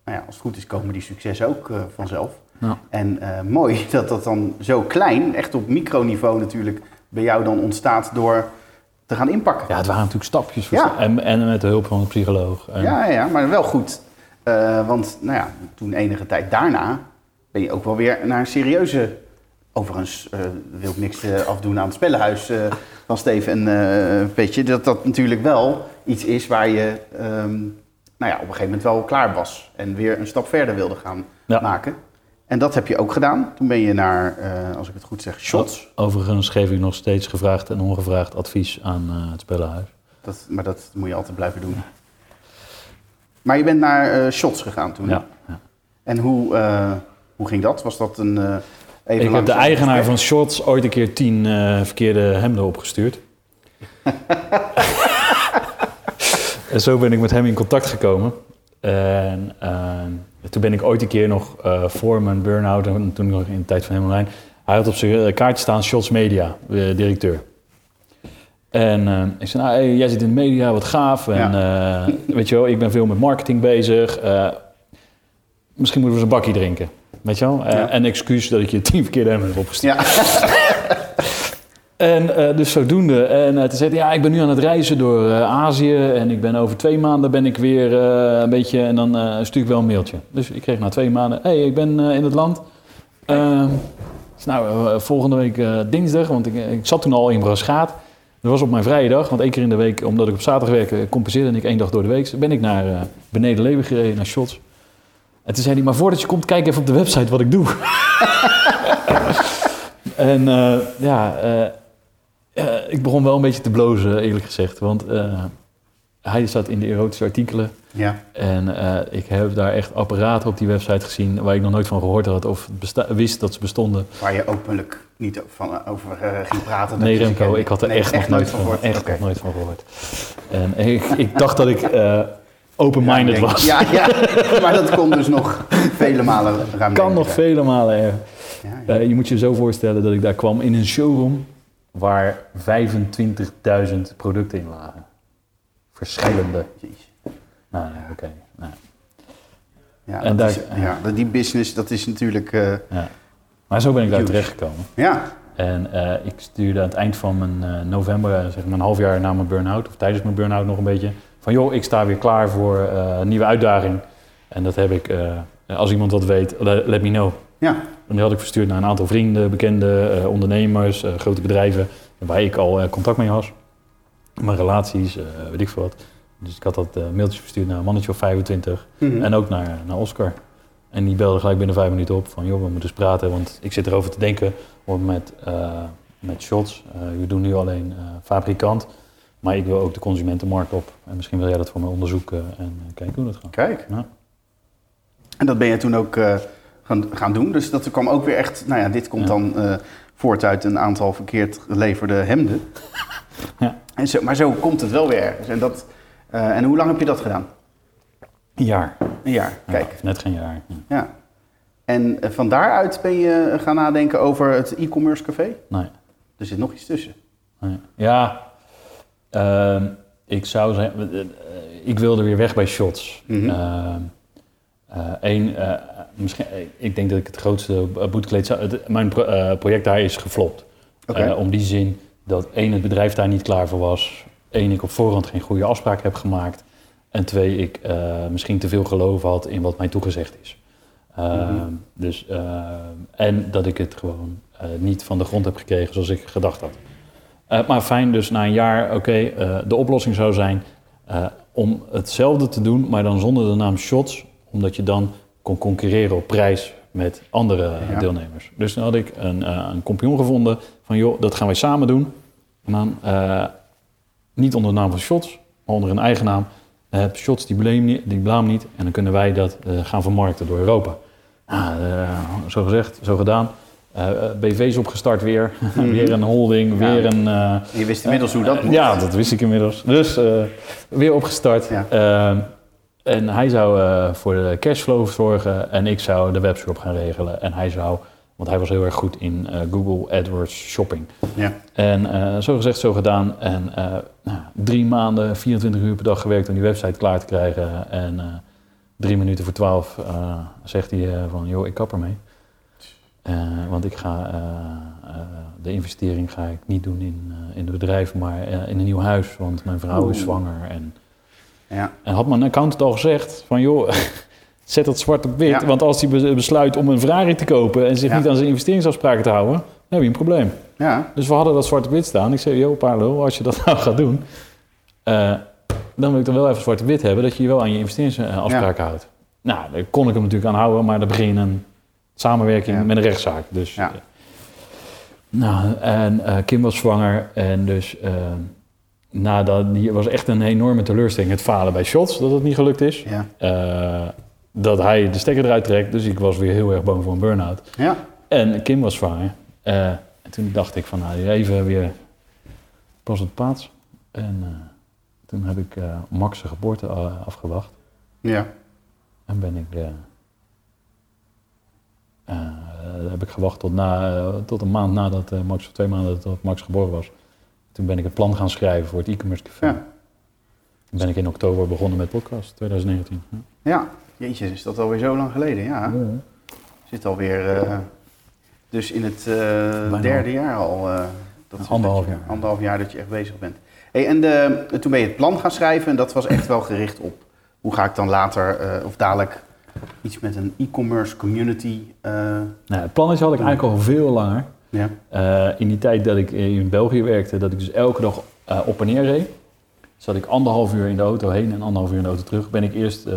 nou ja, als het goed is, komen die successen ook eh, vanzelf. Ja. En eh, mooi dat dat dan zo klein, echt op microniveau natuurlijk... bij jou dan ontstaat door te gaan inpakken. Ja, het waren natuurlijk stapjes. voor Ja. En, en met de hulp van een psycholoog. En, Ja, ja, maar wel goed. Eh, want nou ja, toen enige tijd daarna ben je ook wel weer naar een serieuze... Overigens eh, wil ik niks afdoen aan het spellenhuis van Steven en uh, Petje. Dat dat natuurlijk wel iets is waar je ehm, nou ja, op een gegeven moment wel klaar was. En weer een stap verder wilde gaan Ja. maken. En dat heb je ook gedaan. Toen ben je naar, eh, als ik het goed zeg, Shots. Overigens geef ik nog steeds gevraagd en ongevraagd advies aan eh, het spellenhuis. Dat, maar dat moet je altijd blijven doen. Maar je bent naar eh, Shots gegaan toen. Ja, ja. En hoe, hoe ging dat? Was dat een. even Ik heb de eigenaar gesprek? van Shots ooit een keer tien verkeerde hemden opgestuurd. en zo ben ik met hem in contact gekomen. En eh, toen ben ik ooit een keer nog eh, voor mijn burn-out, en toen nog in de tijd van hem online, hij had op zijn eh, kaartje staan Shots Media, de directeur. En eh, ik zei, nou, hey, jij zit in de media, wat gaaf. En eh, weet je wel, ik ben veel met marketing bezig. Eh, misschien moeten we eens een bakje drinken. Weet je wel? Eh, Ja. En excuus dat ik je tien verkeerde hemden heb opgestuurd. Ja, En eh, dus zodoende. En uh, zei hij, ja, ik ben nu aan het reizen door eh, Azië. En ik ben over twee maanden ben ik weer een beetje... En dan stuur ik wel een mailtje. Dus ik kreeg na twee maanden, hé, hey, ik ben in het land. Eh, dus nou, volgende week dinsdag, want ik, ik zat toen al in Braschaat. Dat was op mijn vrije dag, want één keer in de week, omdat ik op zaterdag werkte, compenseerde ik één dag door de week. Ben ik naar beneden Leeuwen gereden, naar Shots. En toen zei hij, maar voordat je komt, kijk even op de website wat ik doe. en ja, eh, ik begon wel een beetje te blozen, eerlijk gezegd. Want eh, hij staat in de erotische artikelen. ja. En eh, ik heb daar echt apparaten op die website gezien waar ik nog nooit van gehoord had of wist dat ze bestonden. waar je openlijk niet van, over ging praten. Nee, Remco, ik had er Nee, echt, nog nooit van gehoord. Echt nog nooit van gehoord. En ik, ik dacht dat ik open-minded Ja, was. Ja, ja, maar dat kon dus nog vele malen ruim. kan nog vele malen. Ja, ja. Je moet je zo voorstellen dat ik daar kwam in een showroom waar 25.000 producten in lagen. Verschillende. Jeez. Nou, nee, oké. nou, Ja, En dat daar- is- ja, dat- die business, dat is natuurlijk... eh, ja. Maar zo ben ik daar Huge. terechtgekomen. ja, En eh, ik stuurde aan het eind van mijn eh, november, zeg maar een half jaar na mijn burn-out, of tijdens mijn burn-out nog een beetje, van joh, ik sta weer klaar voor een nieuwe uitdaging. En dat heb ik, als iemand wat weet, le- let me know. ja, En die had ik verstuurd naar een aantal vrienden, bekenden, eh, ondernemers, eh, grote bedrijven, waar ik al eh, contact mee was. Mijn relaties, weet ik veel wat. Dus ik had dat mailtje verstuurd naar een mannetje of 25 Mhm. en ook naar, naar Oscar. En die belde gelijk binnen vijf minuten op van, joh, we moeten eens praten, want ik zit erover te denken om met, met shots. eh, we doen nu alleen fabrikant. Maar ik wil ook de consumentenmarkt op. En misschien wil jij dat voor me onderzoeken en kijken hoe dat gaat. Kijk. Ja. En dat ben je toen ook gaan, gaan doen. Dus dat kwam ook weer echt... Nou ja, dit komt dan eh, voort uit een aantal verkeerd geleverde hemden. Ja. En zo, maar zo komt het wel weer ergens. En, dat, eh, en hoe lang heb je dat gedaan? Een jaar. Een jaar, kijk. Net geen jaar. Ja. En eh, van daaruit ben je gaan nadenken over het e-commerce café? Nee. Er zit nog iets tussen. nee. Ja, ehm, ik zou zeggen, ik wilde weer weg bij shots. Mhm. Ehm, eh, één, eh, misschien, eh, ik denk dat ik het grootste eh, boetekleed het- mijn eh, project daar is geflopt. Om die zin dat één, het bedrijf daar niet klaar voor was. Eén, ik op voorhand geen goede afspraak heb gemaakt. En twee, ik misschien te veel geloof had in wat mij toegezegd is. Eh, Mhm. dus, en dat ik het gewoon niet van de grond heb gekregen zoals ik gedacht had. Maar fijn, dus na een jaar, oké, de oplossing zou zijn om hetzelfde te doen, maar dan zonder de naam Shots, omdat je dan kon concurreren op prijs met andere Ja. deelnemers. Dus dan had ik een, eh, een compagnon gevonden van, joh, dat gaan wij samen doen. En dan eh, niet onder de naam van Shots, maar onder een eigen naam. Heb Shots die blaam, niet, die blaam niet en dan kunnen wij dat eh, gaan vermarkten door Europa. Nou, eh, zo gezegd, zo gedaan. Eh, eh, BV's opgestart weer. weer een holding, Ja. weer een... eh, Je wist inmiddels hoe dat moet. ja, dat wist ik inmiddels. Dus eh, weer opgestart. Ja. En hij zou eh, voor de cashflow zorgen en ik zou de webshop gaan regelen. En hij zou, want hij was heel erg goed in eh, Google AdWords shopping. Ja. En eh, zo gezegd, zo gedaan. En nou, drie maanden, 24 uur per dag gewerkt om die website klaar te krijgen. En drie minuten voor twaalf zegt hij van, joh, ik kap ermee. Want ik ga, de investering ga ik niet doen in, in het bedrijf, maar in een nieuw huis. Want mijn vrouw is zwanger. En, Ja. en had mijn accountant al gezegd van, joh, zet dat zwart op wit. Ja. Want als hij be- besluit om een Ferrari te kopen en zich Ja. niet aan zijn investeringsafspraken te houden, dan heb je een probleem. ja. Dus we hadden dat zwart op wit staan. Ik zei, joh, Paarlo, als je dat nou gaat doen, eh, dan wil ik dan wel even zwart op wit hebben, dat je je wel aan je investeringsafspraken houdt. Nou, daar kon ik hem natuurlijk aan houden, maar dan begin je een samenwerking met een rechtszaak. Dus, Ja. eh, nou, en eh, Kim was zwanger en dus eh, nadat, die was echt een enorme teleurstelling. Het falen bij shots, dat het niet gelukt is. Ja. Eh, dat hij de stekker eruit trekt, dus ik was weer heel erg bang voor een burn-out. Ja. En Kim was zwanger. Eh, en toen dacht ik van, nou, even weer pas op het plaats. En eh, toen heb ik Max' zijn geboorte afgewacht. Ja. En ben ik... heb ik gewacht tot, na, tot een maand nadat Max, of twee maanden nadat Max geboren was. Toen ben ik het plan gaan schrijven voor het e-commerce café. Ja. Toen ben ik in oktober begonnen met podcast, 2019. Ja. Ja. Jeetje, is dat alweer zo lang geleden? Ja. Zit alweer eh dus in het eh, derde jaar al. eh, dat is Anderhalf dat je- jaar. Anderhalf jaar dat je echt bezig bent. Hey, en de, toen ben je het plan gaan schrijven en dat was echt wel gericht op hoe ga ik dan later of dadelijk iets met een e-commerce community. Nou, het plannetje had ik eigenlijk al veel langer. Ja. Eh, in die tijd dat ik in België werkte, dat ik dus elke dag eh, op en neer reed. Zat ik anderhalf uur in de auto heen en anderhalf uur in de auto terug. Ben ik eerst eh,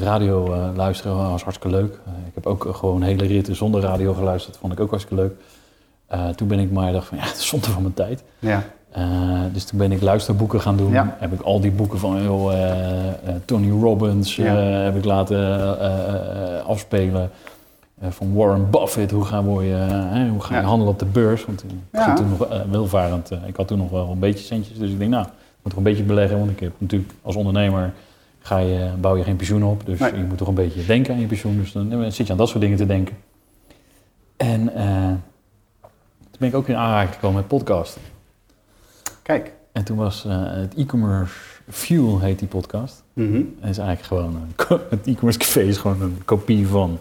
radio luisteren, was hartstikke leuk. Ik heb ook gewoon hele ritten zonder radio geluisterd, vond ik ook hartstikke leuk. Toen ben ik maar dacht van ja, het is zonde van mijn tijd. Ja. Dus toen ben ik luisterboeken gaan doen. Ja. Heb ik al die boeken van eh, Tony Robbins Ja. heb ik laten afspelen. Eh, van Warren Buffett, hoe, gaan we, eh, hè, hoe ga je Ja. handelen op de beurs? Want ik Ja. ging toen nog eh, welvarend. eh, ik had toen nog wel een beetje centjes. Dus ik denk, nou, ik moet toch een beetje beleggen. Want ik heb natuurlijk als ondernemer ga je, bouw je geen pensioen op. Dus Nee. je moet toch een beetje denken aan je pensioen. Dus dan eh, zit je aan dat soort dingen te denken. En eh, toen ben ik ook in aanraking gekomen met podcast. Kijk. En toen was eh, het e-commerce Fuel, heet die podcast. Mhm. En is eigenlijk gewoon, een, het e-commerce café is gewoon een kopie van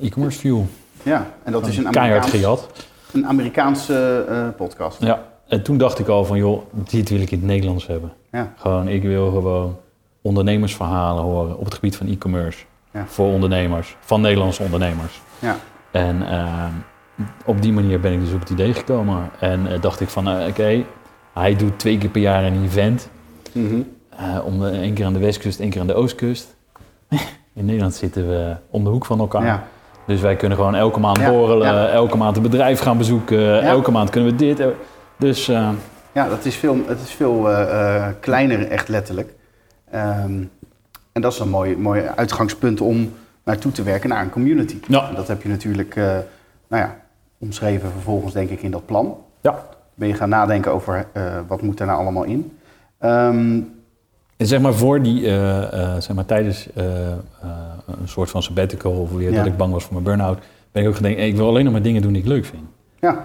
e-commerce Fuel. Ja, en dat is een Keihard Amerikaans, gejat. een Amerikaanse eh, podcast. Ja, en toen dacht ik al van, joh, dit wil ik in het Nederlands hebben. Ja. Gewoon, ik wil gewoon ondernemersverhalen horen op het gebied van e-commerce. Ja. Voor ondernemers, van Nederlandse ondernemers. Ja. En ehm, op die manier ben ik dus op het idee gekomen. En eh, dacht ik van, eh, oké, hij doet twee keer per jaar een event. Eh, om de, één keer aan de westkust, één keer aan de oostkust. In Nederland zitten we om de hoek van elkaar. Ja. Dus wij kunnen gewoon elke maand Ja, borrelen, ja. elke maand een bedrijf gaan bezoeken, elke maand kunnen we dit. eh, Dus eh, Ja, dat is veel, het is veel eh, kleiner, echt letterlijk. Ehm, en dat is een mooi, mooi uitgangspunt om naartoe te werken naar een community. Ja. En dat heb je natuurlijk nou ja, omschreven vervolgens, denk ik, in dat plan. Ja. Ben je gaan nadenken over wat moet er nou allemaal in. Ehm, En zeg maar voor die, zeg maar tijdens een soort van sabbatical of weer Ja. dat ik bang was voor mijn burn-out, ben ik ook gedacht, ik wil alleen nog maar dingen doen die ik leuk vind. ja,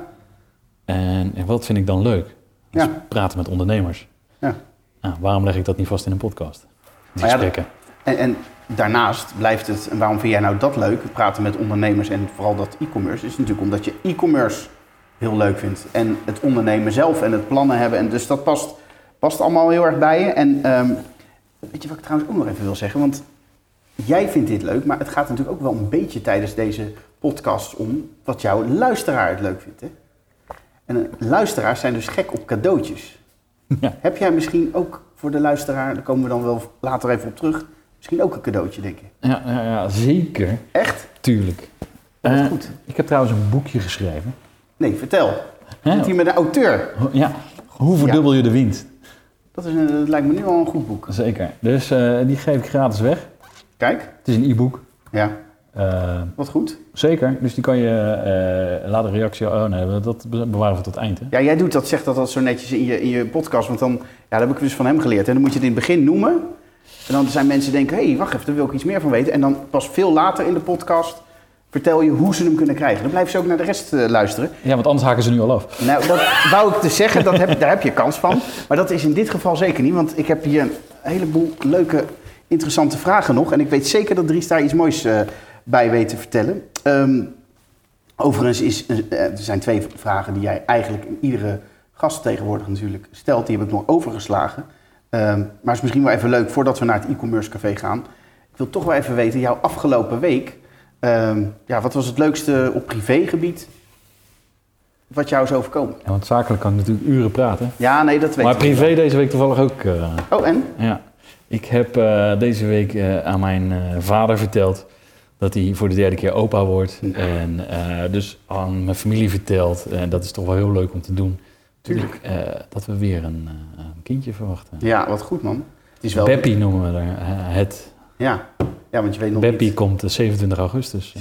En, en wat vind ik dan leuk? Ja. praten met ondernemers. ja. Nou, waarom leg ik dat niet vast in een podcast? Die ja, gesprekken. En, en daarnaast blijft het, en waarom vind jij nou dat leuk, praten met ondernemers en vooral dat e-commerce, is natuurlijk omdat je e-commerce heel leuk vindt. En het ondernemen zelf en het plannen hebben. En dus dat past, past allemaal heel erg bij je. En ehm, weet je wat ik trouwens ook nog even wil zeggen? Want jij vindt dit leuk, maar het gaat natuurlijk ook wel een beetje tijdens deze podcast om wat jouw luisteraar het leuk vindt. Hè? En eh, luisteraars zijn dus gek op cadeautjes. Ja. Heb jij misschien ook voor de luisteraar, daar komen we dan wel later even op terug, misschien ook een cadeautje, denk je? Ja, ja, ja, zeker. Echt? Tuurlijk. Eh, goed. Ik heb trouwens een boekje geschreven. Nee, vertel. Zit hier met een auteur? Ja, hoe verdubbel je de winst? Dat, is een, dat lijkt me nu al een goed boek. Zeker. Dus eh, die geef ik gratis weg. Kijk, Het is een e-book. ja, Eh, wat goed. zeker. Dus die kan je, eh laat een reactie. Oh nee, dat bewaren we tot het eind. Hè? Ja, jij doet dat, zegt dat, dat zo netjes in je, in je podcast, want dan, ja, dat heb ik dus van hem geleerd. En dan moet je het in het begin noemen. En dan zijn mensen denken, hé, hey, wacht even, daar wil ik iets meer van weten. En dan pas veel later in de podcast vertel je hoe ze hem kunnen krijgen. Dan blijven ze ook naar de rest eh, luisteren. Ja, want anders haken ze nu al af. Nou, dat wou ik te zeggen, dat heb, daar heb je kans van. Maar dat is in dit geval zeker niet, want ik heb hier een heleboel leuke, interessante vragen nog. En ik weet zeker dat Dries daar iets moois eh, bij weet te vertellen. Ehm, overigens is, eh, er zijn twee vragen die jij eigenlijk in iedere gast tegenwoordig natuurlijk stelt. Die heb ik nog overgeslagen. Ehm, maar het is misschien wel even leuk, voordat we naar het e-commerce café gaan. Ik wil toch wel even weten, jouw afgelopen week... ehm, ja, wat was het leukste op privégebied wat jou is overkomen? Ja, want zakelijk kan ik natuurlijk uren praten. Ja, nee, dat weet Maar ik privé deze week toevallig ook. eh. Oh, en? ja. Ik heb eh, deze week eh, aan mijn eh, vader verteld dat hij voor de derde keer opa wordt. Ja. En dus aan mijn familie verteld. En dat is toch wel heel leuk om te doen. Tuurlijk. Dat we weer een, een kindje verwachten. Ja, wat goed, man. Het is wel... Beppie noemen we er, het. Ja. ja, want je weet nog Beppie niet... komt eh, 27 augustus.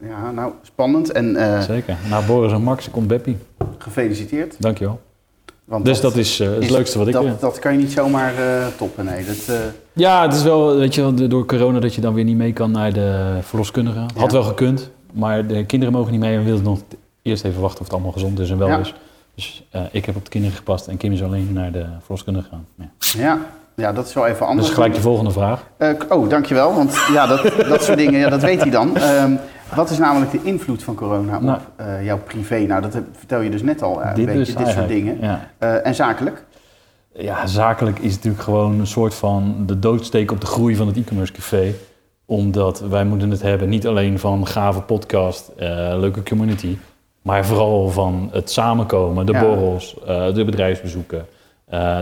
Ja, nou, spannend en Zeker. Na Boris en Max komt Beppie. gefeliciteerd. Dankjewel. Want Dus dat is eh, het leukste wat ik... eh, Dat, dat kan je niet zomaar eh, toppen, nee. Dat, Ja, het is wel, weet je door corona dat je dan weer niet mee kan naar de verloskundige. Had Ja. wel gekund, maar de kinderen mogen niet mee en we wilden nog eerst even wachten of het allemaal gezond is en wel Ja. is. Dus ik heb op de kinderen gepast en Kim is alleen naar de verloskundige gegaan. Ja. ja. ja, dat is wel even anders. Dus gelijk de volgende vraag. Oh, dankjewel. Want ja, dat, dat soort dingen, ja, dat weet hij dan. Ehm, wat is namelijk de invloed van corona op Nou. eh, jouw privé? Nou, dat heb- vertel je dus net al eh, een beetje, dus dit soort dingen. Ja. Eh, en zakelijk? ja, zakelijk is natuurlijk gewoon een soort van de doodsteek op de groei van het e-commerce café. Omdat wij moeten het hebben niet alleen van gave podcast, leuke community, maar vooral van het samenkomen, de Ja. borrels, de bedrijfsbezoeken,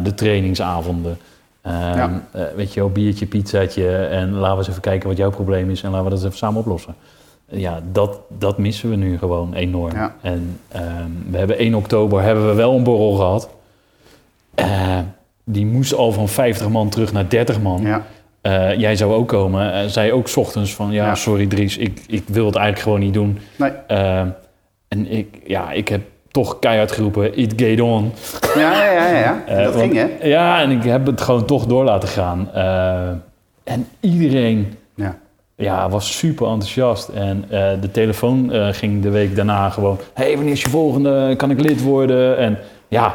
de trainingsavonden. Ehm, Ja. eh, weet je wel, biertje, pizzaatje en laten we eens even kijken wat jouw probleem is en laten we dat eens even samen oplossen. Ja, dat, dat missen we nu gewoon enorm. Ja. En ehm, we hebben 1 oktober hebben we wel een borrel gehad. Eh, die moest al van 50 man terug naar 30 man. Ja. Eh, jij zou ook komen. Eh, zei ook 's ochtends van ja, Ja. sorry Dries, ik, ik wil het eigenlijk gewoon niet doen. Nee. Eh, en ik, ja, ik heb toch keihard geroepen, it get on. Ja, ja, ja, ja. dat want- ging, hè? Ja, en ik heb het gewoon toch door laten gaan. En iedereen Ja. was super enthousiast. En eh, de telefoon eh, ging de week daarna gewoon... hey, wanneer is je volgende? Kan ik lid worden? En ja,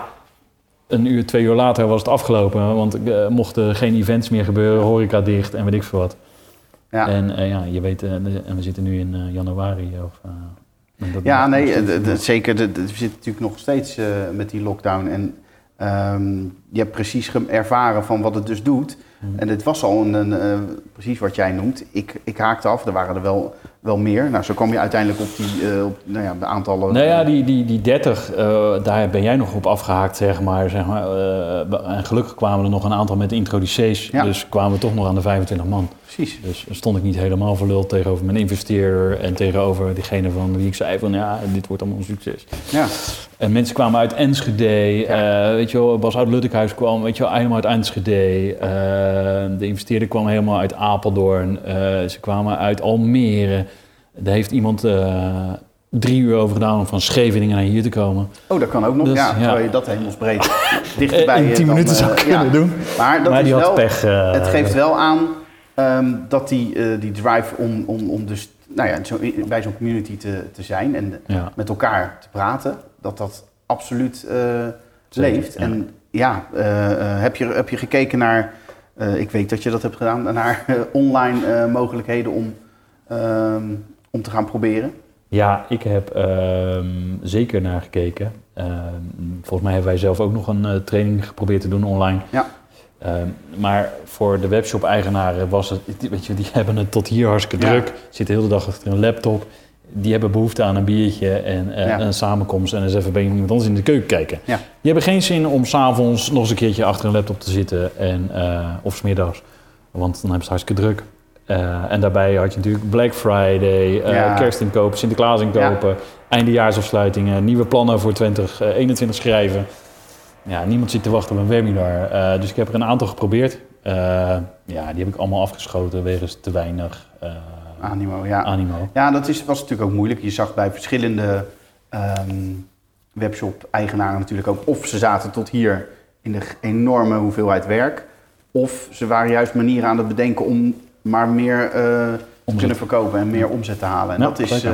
een uur, twee uur later was het afgelopen. Want er mochten geen events meer gebeuren, horeca dicht en weet ik veel wat. Ja. En ja, je weet, en we zitten nu in januari. Of, Ja, nee, zeker. We zitten natuurlijk nog steeds met die lockdown. En ehm, je hebt precies ervaren van wat het dus doet. En het was al een, een, eh, precies wat jij noemt. Ik, ik haakte af, er waren er wel, wel meer. Nou, zo kwam je uiteindelijk op die eh, op, nou ja, de aantallen. Nou ja, die, die, die 30, eh, daar ben jij nog op afgehaakt, zeg maar. Zeg maar en gelukkig kwamen er nog een aantal met introducees. Ja. Dus kwamen we toch nog aan de 25 man. Precies. Dus stond ik niet helemaal verluld tegenover mijn investeerder en tegenover diegene van wie ik zei van ja, dit wordt allemaal een succes. Ja, En mensen kwamen uit Enschede, eh, weet je wel, Bas uit Luttekhuis kwam, weet je wel, helemaal uit Enschede. Eh, de investeerder kwam helemaal uit Apeldoorn. Eh, ze kwamen uit Almere. Daar heeft iemand eh, drie uur over gedaan om van Scheveningen naar hier te komen. oh, dat kan ook nog. Dus, ja, je dat hemelsbreed dichterbij... in 10 dan, minuten eh, zou kunnen ja. doen. Maar dat maar is die wel... had pech. Het geeft wel aan ehm, dat die, die drive om, om, om dus, nou ja, zo, bij zo'n community te, te zijn en Ja. met elkaar te praten, dat dat absoluut leeft. En ja, heb, je, heb je gekeken naar, ik weet dat je dat hebt gedaan, naar eh, online eh, mogelijkheden om, ehm, om te gaan proberen? Ja, ik heb ehm, zeker naar gekeken. Ehm, volgens mij hebben wij zelf ook nog een eh, training geprobeerd te doen online. Ja. Maar voor de webshop-eigenaren was het, weet je, die hebben het tot hier hartstikke Ja. druk. Zitten de hele dag achter een laptop. Die hebben behoefte aan een biertje en eh, Ja. een samenkomst en eens even bij iemand anders in de keuken kijken. Ja. Die hebben geen zin om s'avonds nog eens een keertje achter een laptop te zitten en, eh, of smiddags. Want dan hebben ze hartstikke druk. Eh, en daarbij had je natuurlijk Black Friday, Ja. kerst inkopen, Sinterklaas inkopen, eindejaarsafsluitingen, nieuwe plannen voor 2021 schrijven. Ja, niemand zit te wachten op een webinar. Dus ik heb er een aantal geprobeerd. Ja, die heb ik allemaal afgeschoten wegens te weinig Animo, ja. animo. Ja, dat is, was natuurlijk ook moeilijk. Je zag bij verschillende ehm, webshop-eigenaren natuurlijk ook... of ze zaten tot hier in de enorme hoeveelheid werk... of ze waren juist manieren aan het bedenken om maar meer eh, te kunnen verkopen... en meer omzet te halen. En dat, is.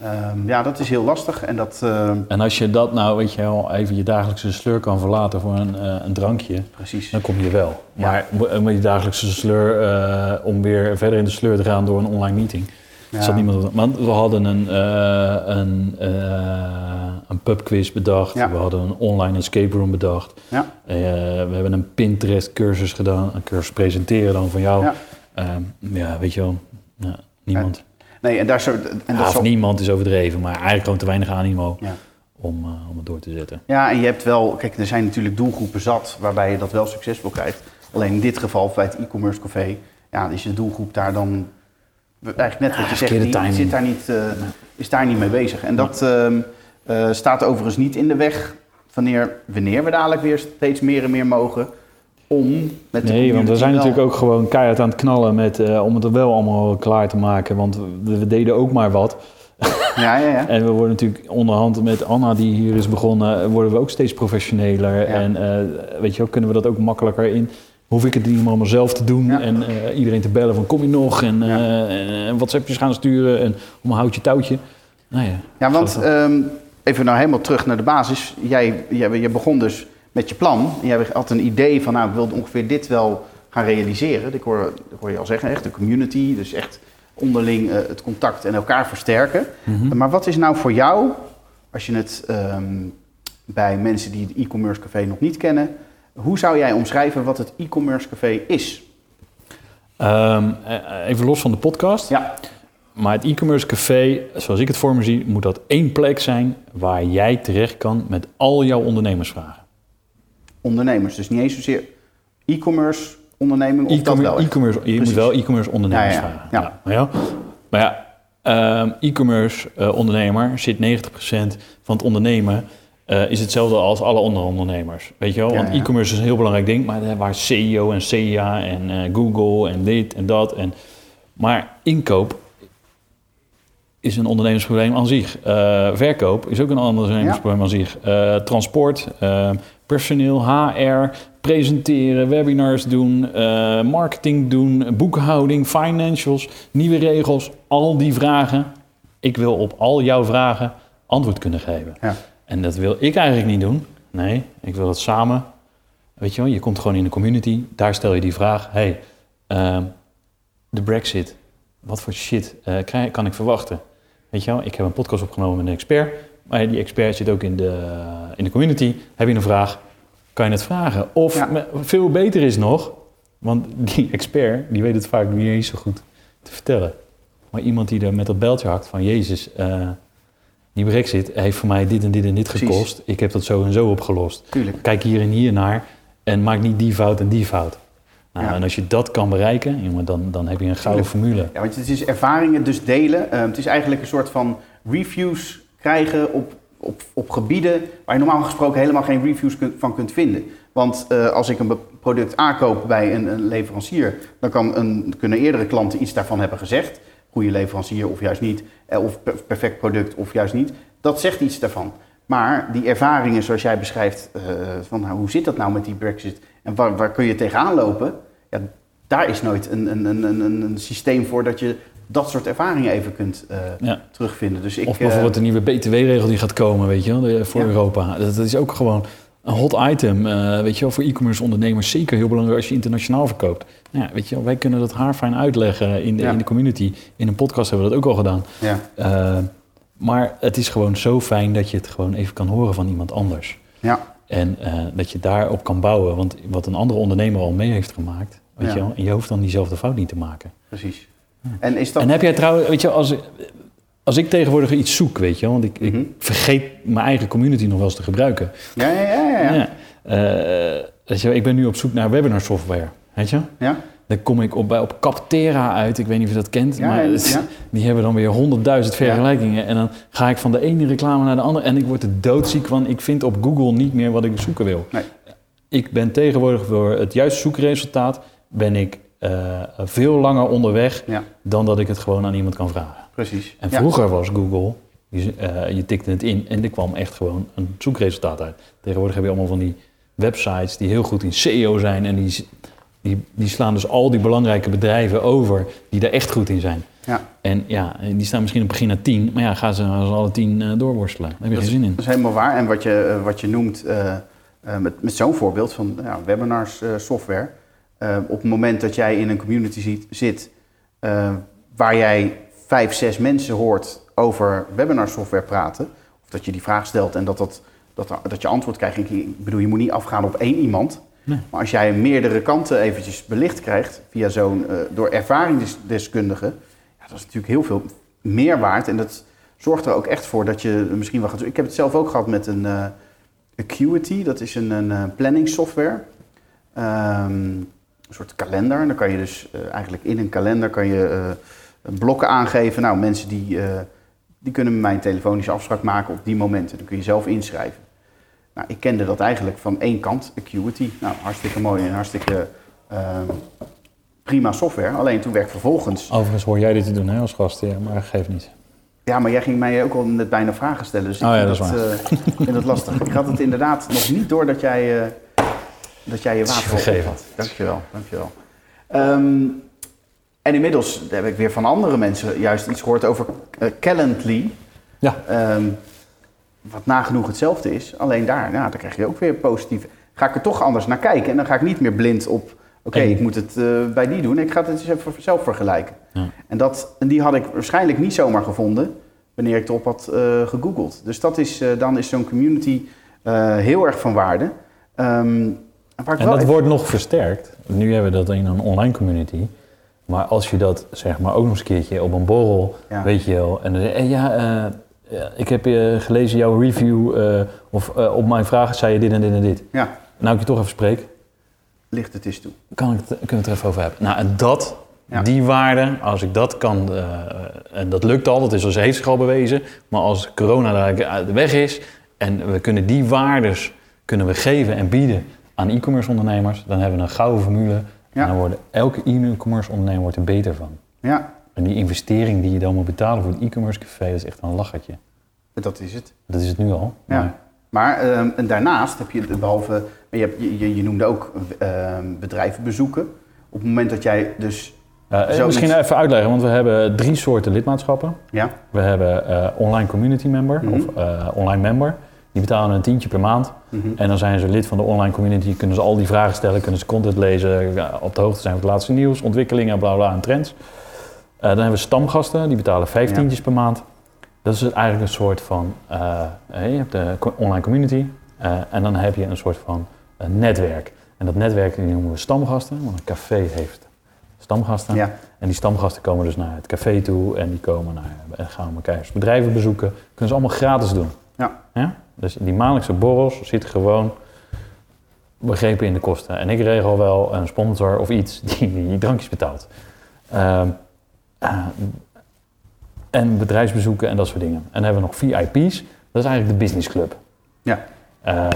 Eh, ehm, ja, dat is heel lastig. En dat, eh, En als je dat nou, weet je wel, even je dagelijkse sleur kan verlaten voor een, eh, een drankje, precies. dan kom je wel. Ja. Maar mo- met je dagelijkse sleur, eh, om weer verder in de sleur te gaan door een online meeting, Ja. zat niemand op. Want we hadden een, eh, een, eh, een pubquiz bedacht, Ja. we hadden een online escape room bedacht. Ja. Eh, we hebben een Pinterest cursus gedaan, een cursus presenteren dan van jou. Ja. Ehm, ja, weet je wel, ja, niemand. Nee, en daar zo... En dat niemand is overdreven, maar eigenlijk gewoon te weinig animo Ja. om, eh, om het door te zetten. Ja, en je hebt wel, kijk, er zijn natuurlijk doelgroepen zat waarbij je dat wel succesvol krijgt. Alleen in dit geval, bij het e-commerce café, ja, is je doelgroep daar dan eigenlijk net wat je zegt, die zit daar niet, eh, is daar niet mee bezig. En dat ehm, eh, staat overigens niet in de weg wanneer, wanneer we dadelijk weer steeds meer en meer mogen om met de Nee, want we zijn wel- natuurlijk ook gewoon keihard aan het knallen met, eh, om het er wel allemaal klaar te maken. Want we, we deden ook maar wat. Ja, ja, ja. En we worden natuurlijk onderhand met Anna, die hier is begonnen, worden we ook steeds professioneler. En eh, weet je wel, kunnen we dat ook makkelijker in. Hoef ik het niet allemaal zelf te doen Ja. en eh, iedereen te bellen van kom je nog en, Ja. en WhatsAppjes gaan sturen en om een houtje touwtje. Nou ja, Ja, want ehm, even nou helemaal terug naar de basis. Jij, jij, je begon dus met je plan. En jij had een idee van, nou, ik wilde ongeveer dit wel gaan realiseren. Ik hoor, ik hoor je al zeggen, echt de community. Dus echt onderling eh, het contact en elkaar versterken. Mhm. Maar wat is nou voor jou, als je het ehm, bij mensen die het e-commerce café nog niet kennen... Hoe zou jij omschrijven wat het e-commerce café is? Ehm, eh, even los van de podcast. Ja, Maar het e-commerce café, zoals ik het voor me zie, moet dat één plek zijn waar jij terecht kan met al jouw ondernemersvragen. Ondernemers. Dus niet eens zozeer e-commerce onderneming of dat wel e-commerce, je Precies. moet wel e-commerce ondernemers Ja, ja, vragen. ja. maar ja, maar ja ehm, e-commerce eh, ondernemer zit 90% van het ondernemen eh, is hetzelfde als alle andere ondernemers. Weet je wel? Want e-commerce is een heel belangrijk ding, maar daar waar SEO en SEA en eh, Google en dit en dat. En, maar inkoop is een ondernemersprobleem aan zich. Verkoop is ook een ondernemersprobleem aan zich. Transport, eh, personeel, HR, presenteren, webinars doen, eh, marketing doen, boekhouding, financials, nieuwe regels, al die vragen. Ik wil op al jouw vragen antwoord kunnen geven. Ja. En dat wil ik eigenlijk niet doen. Nee, ik wil het samen. Weet je wel, je komt gewoon in de community, daar stel je die vraag. hey, ehm, de brexit, wat voor shit eh, kan ik verwachten? Weet je wel, ik heb een podcast opgenomen met een expert. Maar die expert zit ook in de, in de community. Heb je een vraag, kan je het vragen. Of Ja. veel beter is nog, Want die expert, die weet het vaak niet eens zo goed te vertellen. Maar iemand die er met dat beltje hakt van... Jezus, eh, die brexit heeft voor mij dit en dit en dit Precies. gekost. Ik heb dat zo en zo opgelost. Tuurlijk. Kijk hier en hier naar en maak niet die fout en die fout. Nou, Ja. En als je dat kan bereiken, jongen, dan, dan heb je een gouden formule. Ja, want het is ervaringen dus delen. Eh, het is eigenlijk een soort van reviews krijgen op, op, op gebieden waar je normaal gesproken helemaal geen reviews van kunt vinden. Want eh, als ik een product aankoop bij een, een leverancier, dan kan een, kunnen eerdere klanten iets daarvan hebben gezegd. Goede leverancier of juist niet. Eh, Of per- perfect product of juist niet. Dat zegt iets daarvan. Maar die ervaringen zoals jij beschrijft, eh, van nou, hoe zit dat nou met die brexit en waar, waar kun je tegenaan lopen? Ja, daar is nooit een, een, een, een systeem voor dat je dat soort ervaringen even kunt eh, Ja. terugvinden. Dus ik, Of bijvoorbeeld een nieuwe BTW-regel die gaat komen, weet je wel, de- voor Ja. Europa. Dat, dat is ook gewoon een hot item, eh, weet je wel, voor e-commerce ondernemers. Zeker heel belangrijk als je internationaal verkoopt. Nou ja, weet je wel, wij kunnen dat haarfijn uitleggen in de, in de community. In een podcast hebben we dat ook al gedaan. eh, ja, Eh, maar het is gewoon zo fijn dat je het gewoon even kan horen van iemand anders. ja, En eh, dat je daarop kan bouwen. Want wat een andere ondernemer al mee heeft gemaakt, weet je wel, en je hoeft dan diezelfde fout niet te maken. precies. En is dat... En heb jij trouwens, weet je, als, als ik tegenwoordig iets zoek, weet je, want ik, Mhm. ik vergeet mijn eigen community nog wel eens te gebruiken. Ja, ja, ja, ja. ja. Eh, weet je, ik ben nu op zoek naar webinar software, weet je? ja. Dan kom ik op, bij, op Captera uit, ik weet niet of je dat kent, Ja, maar het- ja. die hebben dan weer honderdduizend vergelijkingen. En dan ga ik van de ene reclame naar de andere en ik word er doodziek van. Ik vind op Google niet meer wat ik zoeken wil. Nee. Ik ben tegenwoordig voor het juiste zoekresultaat, ben ik eh, veel langer onderweg Ja, dan dat ik het gewoon aan iemand kan vragen. precies. En vroeger was Google, je, eh, je tikte het in en er kwam echt gewoon een zoekresultaat uit. Tegenwoordig heb je allemaal van die websites die heel goed in SEO zijn en die, die, die slaan dus al die belangrijke bedrijven over die er echt goed in zijn. Ja. En ja, die staan misschien op begin naar 10, maar ja, gaan ze als alle 10 eh, doorworstelen. Daar heb je Dat geen zin in. Dat is helemaal waar. En wat je, wat je noemt met, met zo'n voorbeeld van ja, webinars software. Eh, op het moment dat jij in een community ziet, zit eh, waar jij vijf, zes mensen hoort over webinar software praten. Of dat je die vraag stelt en dat, dat, dat, dat je antwoord krijgt. Ik bedoel, je moet niet afgaan op één iemand. Nee. Maar als jij meerdere kanten eventjes belicht krijgt via zo'n, eh, door ervaringsdeskundigen, ja, dat is natuurlijk heel veel meer waard. En dat zorgt er ook echt voor dat je misschien wel gaat. Ik heb het zelf ook gehad met een eh, Acuity, dat is een, een eh, planning software. Ehm, een soort kalender. En dan kan je dus eh, eigenlijk in een kalender kan je eh, blokken aangeven. Nou, mensen die, eh, die kunnen met mij een telefonische afspraak maken op die momenten. Dan kun je zelf inschrijven. Nou, ik kende dat eigenlijk van één kant, Acuity. Nou, hartstikke mooi en hartstikke ehm, prima software. Alleen toen werd ik vervolgens... Overigens hoor jij dit te doen hè, als gast, ja, maar geef niet. Ja, maar jij ging mij ook al net bijna vragen stellen. Dus ik Oh ja, vind, dat is dat, eh, vind dat lastig. Ik had het inderdaad nog niet door dat jij, dat jij je water op vergeven. had. Dankjewel, dankjewel. Ehm en inmiddels heb ik weer van andere mensen juist iets gehoord over eh, Calendly. Ja. Ehm, wat nagenoeg hetzelfde is. Alleen daar, nou, dan krijg je ook weer positief. Ga ik er toch anders naar kijken. En dan ga ik niet meer blind op... Oké, En- ik moet het eh, bij die doen. Ik ga het eens even zelf vergelijken. Ja. En, dat, en die had ik waarschijnlijk niet zomaar gevonden... wanneer ik erop had eh, gegoogeld. Dus dat is, eh, dan is zo'n community eh, heel erg van waarde. Waar ik En dat even- wordt nog versterkt. Nu hebben we dat in een online community. Maar als je dat zeg maar ook nog eens een keertje op een borrel, Ja. weet je wel. En dan zeg je, eh, ja, eh, ja, ik heb eh, gelezen jouw review. of op mijn vraag zei je dit en dit en dit. Ja, Nou, ik je toch even spreek, ligt het eens toe. kan ik het, kunnen we het er even over hebben. Nou, en dat, Ja. die waarde, als ik dat kan, en dat lukt al, dat is als heeft zich al bewezen. Maar als corona daar uit de weg is en we kunnen die waardes kunnen we geven en bieden aan e-commerce ondernemers, dan hebben we een gouden formule. Ja. En dan wordt elke e-commerce ondernemer wordt er beter van. Ja, En die investering die je dan moet betalen voor het e-commerce café, dat is echt een lachertje. dat is het. Dat is het nu al. Ja. maar- Maar ehm, en daarnaast heb je, behalve, je, hebt, je, je, noemde ook ehm, bedrijven bezoeken. Op het moment dat jij dus, Eh, misschien even uitleggen, want we hebben drie soorten lidmaatschappen. ja, We hebben eh, online community member Mhm. of eh, online member. Die betalen een tientje per maand. mhm, En dan zijn ze lid van de online community, kunnen ze al die vragen stellen, kunnen ze content lezen, op de hoogte zijn van het laatste nieuws, ontwikkelingen, bla bla en trends. Eh, dan hebben we stamgasten, die betalen vijf Ja. tientjes per maand. Dat is eigenlijk een soort van, eh, je hebt de online community eh, en dan heb je een soort van netwerk. En dat netwerk die noemen we stamgasten, want een café heeft stamgasten. Ja. En die stamgasten komen dus naar het café toe en die komen naar, en gaan elkaar bedrijven bezoeken. Kunnen ze allemaal gratis doen. Ja. Ja? Dus die maandelijkse borrels zitten gewoon begrepen in de kosten. En ik regel wel een sponsor of iets die die drankjes betaalt. Ehm, eh, en bedrijfsbezoeken en dat soort dingen. En dan hebben we nog VIP's. Dat is eigenlijk de businessclub. Ja. Eh,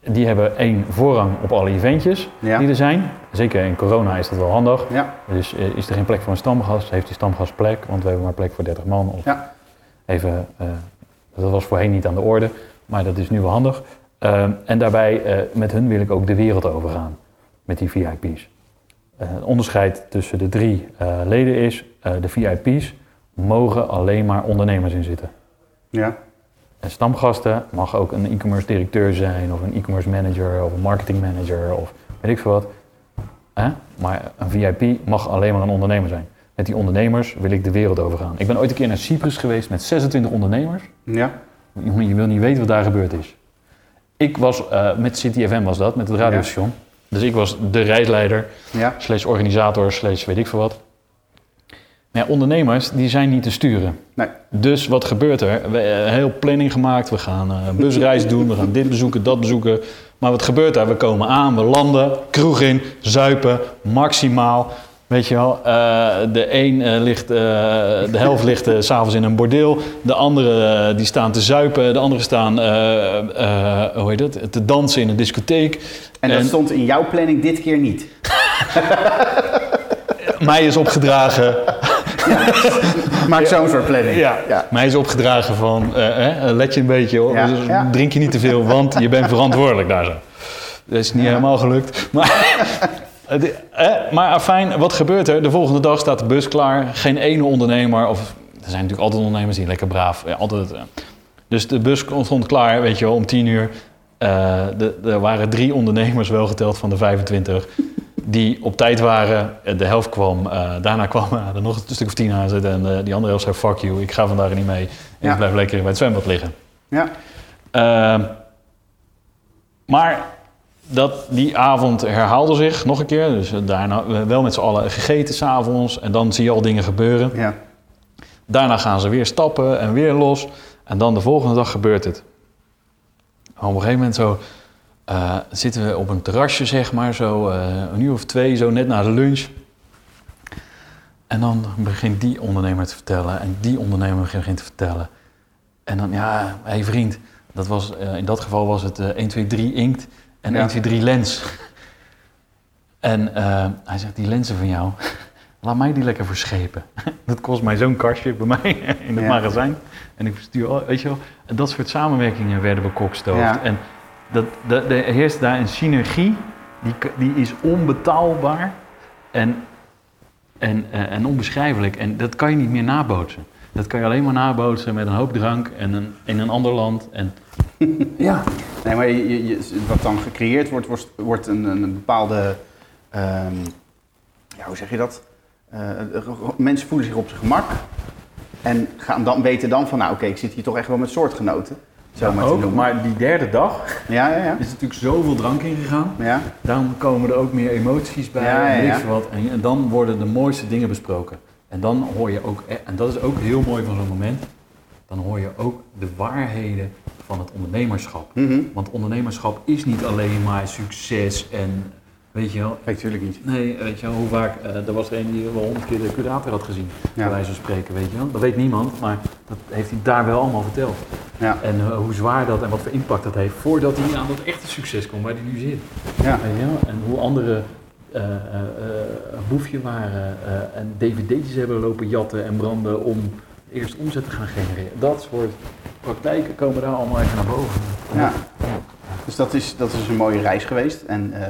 die hebben één voorrang op alle eventjes Ja. die er zijn. Zeker in corona is dat wel handig. Ja. Dus eh, is er geen plek voor een stamgast, heeft die stamgast plek, want we hebben maar plek voor 30 man. Of Ja. even, dat was voorheen niet aan de orde, maar dat is nu wel handig. Ehm, en daarbij, eh, met hun wil ik ook de wereld overgaan, met die VIP's. Eh, het onderscheid tussen de drie eh, leden is, eh, de VIP's mogen alleen maar ondernemers in zitten. Ja. En stamgasten mag ook een e-commerce directeur zijn, of een e-commerce manager, of een marketing manager, of weet ik veel wat. Maar een VIP mag alleen maar een ondernemer zijn. Met die ondernemers wil ik de wereld overgaan. Ik ben ooit een keer naar Cyprus geweest met 26 ondernemers. Ja. Je wil niet weten wat daar gebeurd is. Ik was, eh, met City FM was dat, met het radiostation. Dus ik was de reisleider, Ja. slash organisator, slash weet ik veel wat. Maar ja, ondernemers, die zijn niet te sturen. Nee. Dus wat gebeurt er? We hebben een heel planning gemaakt. We gaan eh, een busreis doen. We gaan dit bezoeken, dat bezoeken. Maar wat gebeurt daar? We komen aan, we landen, kroeg in, zuipen, maximaal. Weet je wel, eh, de een eh, ligt, eh, de helft ligt s s'avonds in een bordeel. De andere die staan te zuipen. De anderen staan, hoe heet dat, te dansen in een discotheek. En dat stond in jouw planning dit keer niet. Mij is opgedragen Maak zo'n soort planning. Ja. Ja. Mij is opgedragen van, eh, hè, let je een beetje hoor. Ja, Dus. Drink je niet te veel, want je bent verantwoordelijk daar zo. Dat is niet helemaal gelukt. Maar, het- hè, maar afijn, wat gebeurt er? De volgende dag staat de bus klaar. Geen ene ondernemer, of er zijn natuurlijk altijd ondernemers die lekker braaf, ja, altijd. eh. Dus de bus stond klaar, weet je wel, om tien uur. Eh, er waren drie ondernemers wel geteld van de 25 die op tijd waren. Eh, De helft kwam, eh, daarna kwam eh, er nog een stuk of tien aan zitten. En eh, die andere helft zei, fuck you, ik ga vandaag niet mee. En Ja. ik blijf lekker bij het zwembad liggen. Ja. Ehm, maar dat, die avond herhaalde zich nog een keer. Dus daarna wel met z'n allen gegeten s'avonds. En dan zie je al dingen gebeuren. Ja. Daarna gaan ze weer stappen en weer los. En dan de volgende dag gebeurt het. Op een gegeven moment zo, eh, zitten we op een terrasje, zeg maar, zo eh, een uur of twee, zo net na de lunch. En dan begint die ondernemer te vertellen en die ondernemer begint te vertellen. En dan, ja, hé hey vriend, dat was, eh, in dat geval was het eh 1, 2, 3 inkt en Ja. 1, 2, 3 lens. En eh, hij zegt, die lenzen van jou, laat mij die lekker verschepen. Dat kost mij zo'n kastje bij mij in het Ja. magazijn. En ik verstuur, al- weet je wel, dat soort samenwerkingen werden bekokstoofd. Ja. En dat, dat, er heerst daar een synergie, die, die is onbetaalbaar en, en, eh, en onbeschrijfelijk. En dat kan je niet meer nabootsen. Dat kan je alleen maar nabootsen met een hoop drank en een, in een ander land. En, ja, Nee, maar je, wat dan gecreëerd wordt, wordt, wordt een, een bepaalde. ehm, ja, hoe zeg je dat? Eh, mensen voelen zich op zijn gemak. En gaan dan, weten dan van, nou oké, ik zit hier toch echt wel met soortgenoten. Zo maar ook, maar die derde dag Ja, ja, ja. is natuurlijk zoveel drank ingegaan. Ja, Daarom komen er ook meer emoties bij Ja, en wat. En, en dan worden de mooiste dingen besproken. En dan hoor je ook, en dat is ook heel mooi van zo'n moment, dan hoor je ook de waarheden van het ondernemerschap. Mhm. Want ondernemerschap is niet alleen maar succes en weet je wel. Natuurlijk niet. Nee, weet je wel, hoe vaak, eh, er was er een die wel honderd keer de curator had gezien, Ja. bij wijze van spreken, weet je wel. Dat weet niemand, maar dat heeft hij daar wel allemaal verteld. Ja, En eh, hoe zwaar dat en wat voor impact dat heeft voordat hij aan dat echte succes komt waar hij nu zit. ja. Weet je wel? En hoe andere eh, een boefje waren en dvd'tjes hebben lopen jatten en branden om eerst omzet te gaan genereren. Dat soort praktijken komen daar allemaal even naar boven. ja. Dus dat is, dat is een mooie reis geweest. En eh,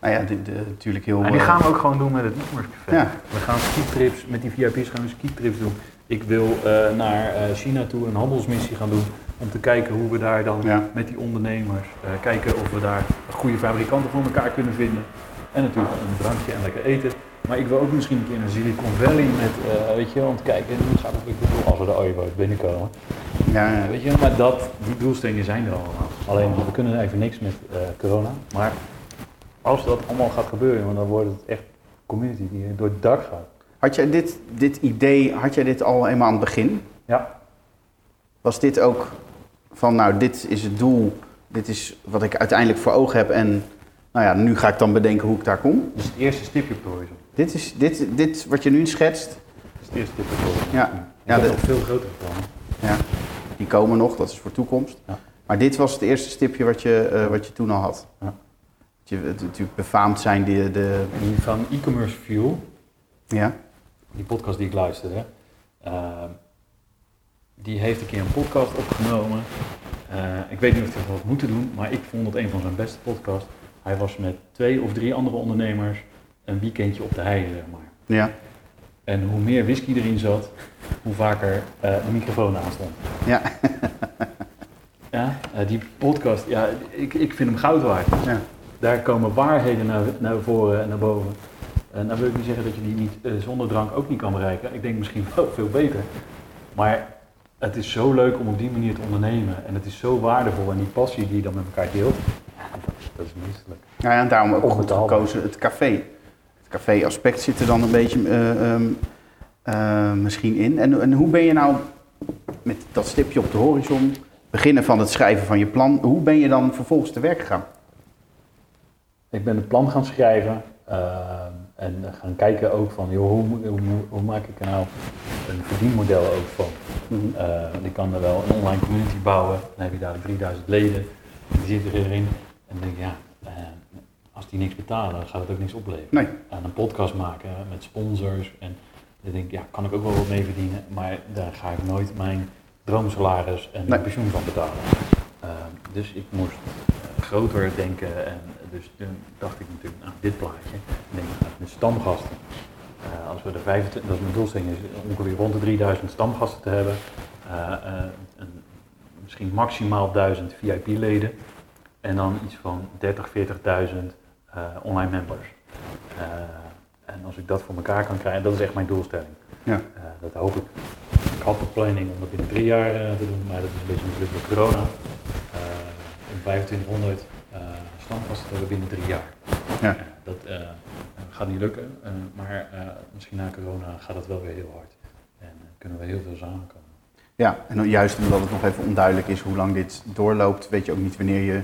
nou ja, de, de, natuurlijk heel... En die eh, gaan we ook gewoon doen met het e-commerce café. Ja. We gaan skitrips, met die VIP's gaan we skitrips doen. Ik wil eh, naar eh, China toe een handelsmissie gaan doen om te kijken hoe we daar dan Ja. met die ondernemers, eh, kijken of we daar goede fabrikanten voor elkaar kunnen vinden. En natuurlijk een drankje en lekker eten. Maar ik wil ook misschien een keer naar Silicon Valley met, eh, weet je wel, om te kijken hoe gaat het, ik bedoel, als we er ooit binnenkomen. ja. Weet je, maar dat, die doelstellingen zijn er allemaal. Alleen, we kunnen even niks met eh, corona. Maar als dat allemaal gaat gebeuren, want dan wordt het echt community die door het dak gaat. Had jij dit, dit idee, had jij dit al eenmaal aan het begin? Ja, Was dit ook van, nou, dit is het doel, dit is wat ik uiteindelijk voor ogen heb en nou ja, nu ga ik dan bedenken hoe ik daar kom? dus het eerste stipje op de horizon. Dit is, dit, dit wat je nu schetst, Dat is het eerste stipje de. Ja. Ja, de- nog veel grotere plannen. ja, die komen nog, dat is voor toekomst. Ja. Maar dit was het eerste stipje wat je, eh, wat je toen al had. Ja. Dat je het natuurlijk befaamd zijn, die, de, En die van e-commerce fuel, ja, die podcast die ik luisterde, ehm, die heeft een keer een podcast opgenomen. Eh, ik weet niet of hij dat had moeten doen, maar ik vond het een van zijn beste podcasts. Hij was met twee of drie andere ondernemers een weekendje op de hei, zeg maar. ja, En hoe meer whisky erin zat, hoe vaker eh, de microfoon aanstond. ja, Ja, eh, die podcast, ja, ik, ik vind hem goud waard. ja. Daar komen waarheden naar, naar voren en naar boven. En dan wil ik niet zeggen dat je die niet eh, zonder drank ook niet kan bereiken. Ik denk misschien wel veel beter. Maar het is zo leuk om op die manier te ondernemen. En het is zo waardevol. En die passie die je dan met elkaar deelt, ja, dat, is meesterlijk. Nou ja, en daarom ook goed gekozen het café. Het café-aspect zit er dan een beetje eh, ehm, eh, misschien in. En, en hoe ben je nou met dat stipje op de horizon, beginnen van het schrijven van je plan, hoe ben je dan vervolgens te werk gegaan? Ik ben het plan gaan schrijven. eh, en gaan kijken ook van, joh, hoe, hoe, maak ik er nou een verdienmodel ook van. Want ik kan er wel een online community bouwen. Dan heb je dadelijk 3000 leden. Die zitten erin. En denk ja, als die niks betalen, gaat het ook niks opleveren. Nee. En een podcast maken met sponsors. En dan denk ik, ja, kan ik ook wel wat mee verdienen. Maar daar ga ik nooit mijn droomsalaris en Nee. pensioen van betalen. Eh, dus ik moest eh, groter denken. En dus toen dacht ik natuurlijk, nou, dit plaatje. Ik denk, nou, de stamgasten. Eh, als we de 25, dat is mijn doelstelling is ongeveer rond de 3000 stamgasten te hebben. Een, misschien maximaal 1000 VIP-leden. En dan iets van 30, 40.000 eh, online members. Eh, en als ik dat voor elkaar kan krijgen, dat is echt mijn doelstelling. Ja. Eh, dat hoop ik. Ik had de planning om dat binnen drie jaar eh, te doen, maar dat is een beetje natuurlijk door corona. Eh, om 2500 eh stamgasten te hebben binnen drie jaar. Ja. Eh, dat eh, gaat niet lukken, eh, maar eh, misschien na corona gaat het wel weer heel hard. En eh, kunnen we heel veel samenkomen. Ja, en juist omdat het nog even onduidelijk is hoe lang dit doorloopt, weet je ook niet wanneer je,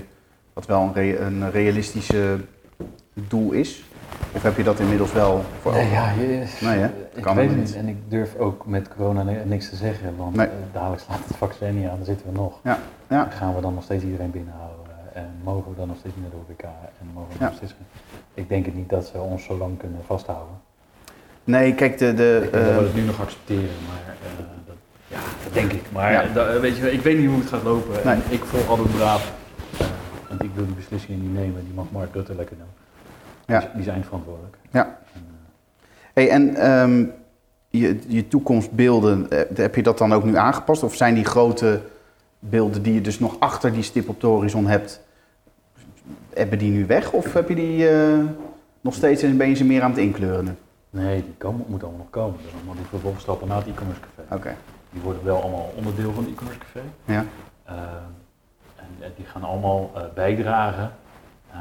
wat wel een, een realistische doel is. Of heb je dat inmiddels wel voor ogen? ja, je, Nee, hè? ik Kan weet het niet. En ik durf ook met corona ni- niks te zeggen, want Nee. eh, dadelijk slaat het vaccin niet aan, dan zitten we nog. Ja, ja. Gaan we dan nog steeds iedereen binnenhouden? En mogen we dan nog steeds naar de horeca? En mogen we Ja. nog steeds... Ik denk het niet dat ze ons zo lang kunnen vasthouden. Nee, kijk, de, de, ik denk dat we eh, het nu nog accepteren, maar eh, dat, ja, dat denk ik. Maar Ja. eh, da- weet je, ik weet niet hoe het gaat lopen. Nee. En ik volg altijd braaf. eh, want ik wil die beslissingen niet nemen, die mag Mark Rutte lekker doen. Ja. Die, zijn verantwoordelijk. Ja. Eh, hey, en ehm, je, je toekomstbeelden, eh, heb je dat dan ook nu aangepast? Of zijn die grote beelden die je dus nog achter die stip op de horizon hebt, hebben die nu weg? Of heb je die eh, nog steeds en ben je ze meer aan het inkleuren nu? nee, die komen, moeten allemaal nog komen. Dus allemaal die vervolgstappen na het e-commerce café. Oké, Die worden wel allemaal onderdeel van het e-commerce café. ja. Eh, en, en die gaan allemaal bijdragen. Eh,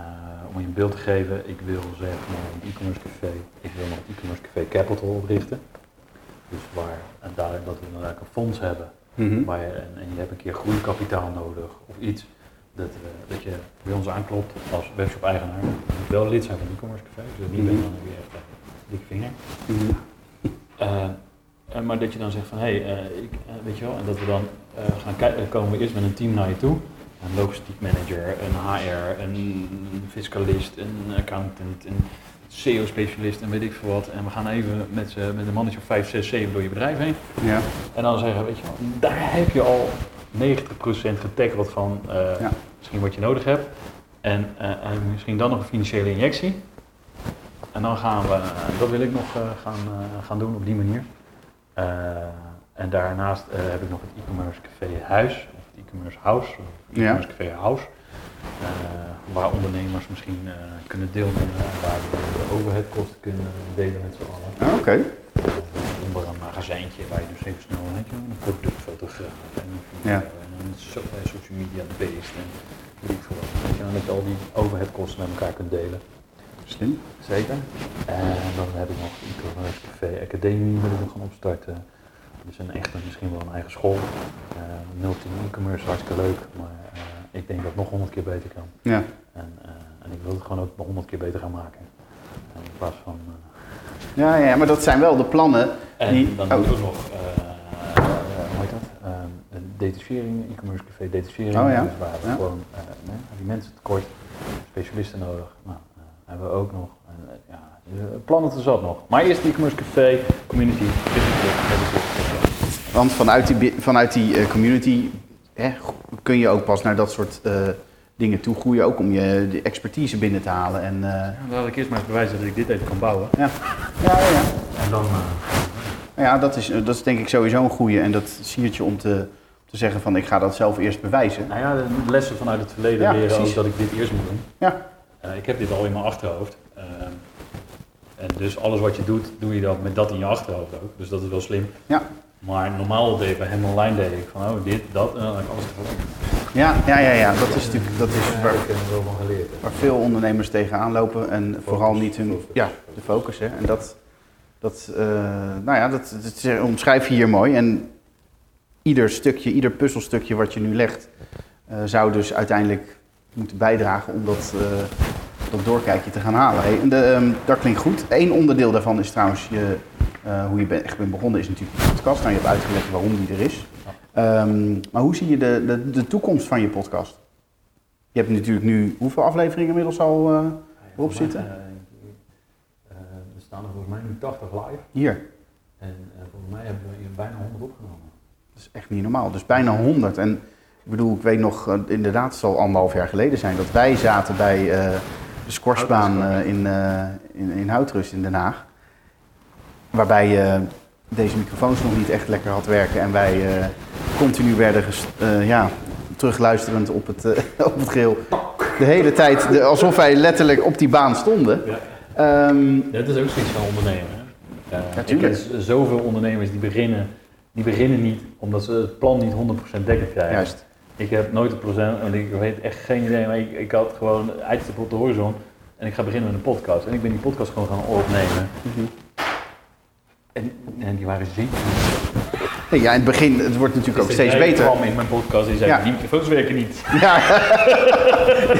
om je een beeld te geven, ik wil zeggen van het e-commerce café, ik wil nog het e-commerce café Capital oprichten. Dus waar en daar, dat we inderdaad een fonds hebben Mhm. waar je, en, en je hebt een keer groeikapitaal nodig of iets. Dat, eh, dat je bij ons aanklopt als webshop-eigenaar. Je moet wel lid zijn van het e-commerce café, dus niet ben je dan weer echt een dikke vinger. Mhm. Eh, eh, maar dat je dan zegt van, hé, hey, eh, ik, eh, weet je wel, en dat we dan eh, gaan kijken, komen we eerst met een team naar je toe. Een logistiek manager, een HR, een fiscalist, een accountant, een SEO-specialist en weet ik veel wat. En we gaan even met, met een mannetje of 5, 6, 7 door je bedrijf heen. Ja. En dan zeggen, weet je wel, daar heb je al 90% getackled van eh, Ja. misschien wat je nodig hebt. En, eh, en misschien dan nog een financiële injectie. En dan gaan we, dat wil ik nog eh, gaan, gaan doen op die manier. En daarnaast heb ik nog het e-commerce café huis, e-commerce house, e-commerce café house. eh, waar ondernemers misschien eh, kunnen deelnemen en waar we de overheadkosten kunnen delen met z'n allen. Ah, Oké. Onder een magazijntje waar je dus even snel een productfotograaf en Ja. en eh, social media beest en weet ik veel wat. En dat je al die overheadkosten met elkaar kunt delen. Slim. Zeker. En dan heb ik nog e-commerce café academie wil ik nog gaan opstarten. Dus een echte, misschien wel een eigen school. Multi e-commerce, hartstikke leuk. Maar eh, ik denk dat het nog honderd keer beter kan. Ja. En, eh, en ik wil het gewoon ook nog honderd keer beter gaan maken. En in plaats van... Ja, ja, maar dat zijn wel de plannen. en Die- dan oh. doen we nog, hoe heet dat? Detachering, e-commerce café detachering. Oh ja, Dus waar we ja. gewoon nee, die mensen tekort, specialisten nodig. Nou, hebben we ook nog. En, ja, plannen te zat nog. Maar eerst e-commerce café, community, business Want vanuit die, vanuit die eh, community hè, kun je ook pas naar dat soort eh, dingen toe groeien. Ook om je de expertise binnen te halen. En, eh, Ja, dan laat ik eerst maar eens bewijzen dat ik dit even kan bouwen. ja. Ja, ja, ja. En dan... eh, ja dat, is, dat is denk ik sowieso een goede. En dat siertje om te, te zeggen van ik ga dat zelf eerst bewijzen. nou ja, de lessen vanuit het verleden Ja, leren ook dat ik dit eerst moet doen. Ja. Ik heb dit al in mijn achterhoofd. Ehm, en dus alles wat je doet, doe je dan met dat in je achterhoofd ook. Dus dat is wel slim. Ja. Maar normaal deed ik bij hem online deed ik van oh dit, dat en dan heb ik alles tegelijk. Ja, ja, ja, ja. dat is natuurlijk dat is waar, waar veel ondernemers tegenaan lopen. En vooral niet hun, Focus. ja, de focus. Hè. En dat, dat, eh, nou ja, dat, dat omschrijf je hier mooi. En ieder stukje, ieder puzzelstukje wat je nu legt, eh, zou dus uiteindelijk moeten bijdragen om dat, eh, dat doorkijkje te gaan halen. Hey, de, ehm, dat klinkt goed. Eén onderdeel daarvan is trouwens je, eh, hoe je ben, echt bent begonnen, is natuurlijk de podcast. Nou, je hebt uitgelegd waarom die er is. Ehm, maar hoe zie je de, de, de toekomst van je podcast? Je hebt natuurlijk nu hoeveel afleveringen inmiddels al eh, Erop zitten? Eh, er staan er volgens mij nu 80 live. hier? En volgens mij hebben we hier bijna 100 opgenomen. Dat is echt niet normaal. Dus bijna 100. En ik bedoel, ik weet nog, inderdaad, het zal anderhalf jaar geleden zijn dat wij zaten bij de squashbaan eh, in, eh, in, in Houtrust in Den Haag. Waarbij eh, deze microfoons nog niet echt lekker had werken en wij eh, continu werden eh, ja, terugluisterend op het, op het geheel. De hele tijd, de- alsof wij letterlijk op die baan stonden. Ja. Ehm, Dat is ook zoiets van ondernemen. Hè? Eh, Ja, ik tuurlijk. ken z- zoveel ondernemers die beginnen, die beginnen niet omdat ze het plan niet 100% dekkend krijgen. juist. Ik heb nooit een procent, want ik weet echt geen idee, maar ik, ik had gewoon eindstip op de horizon en ik ga beginnen met een podcast. En ik ben die podcast gewoon gaan opnemen. Mhm. En, en die waren ziek. Nee, ja, in het begin, het wordt natuurlijk ook steeds beter. kwam in mijn podcast en die zei, Ja. die microfoons werken niet. Ja,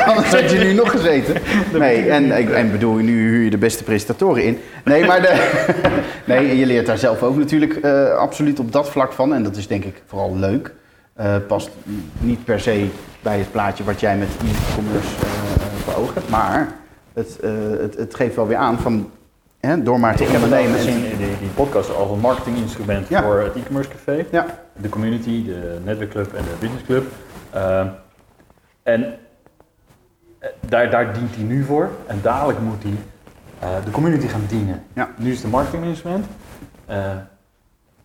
anders had je nu nog gezeten. Nee, en ik en bedoel, nu huur je de beste presentatoren in. Nee, maar de, nee, en je leert daar zelf ook natuurlijk eh, absoluut op dat vlak van. En dat is denk ik vooral leuk. Eh, past niet per se bij het plaatje wat jij met e-commerce eh, voor ogen hebt. Maar het, eh, het, het geeft wel weer aan van, hè, door maar te Ik heb het ondernemen. al en- gezien in die, die podcast als een marketinginstrument Ja. voor het e-commerce café. Ja, de community, de netwerkclub en de businessclub. En eh, daar, daar dient hij nu voor. En dadelijk moet hij eh, de community gaan dienen. Ja. Nu is het een marketinginstrument. Eh,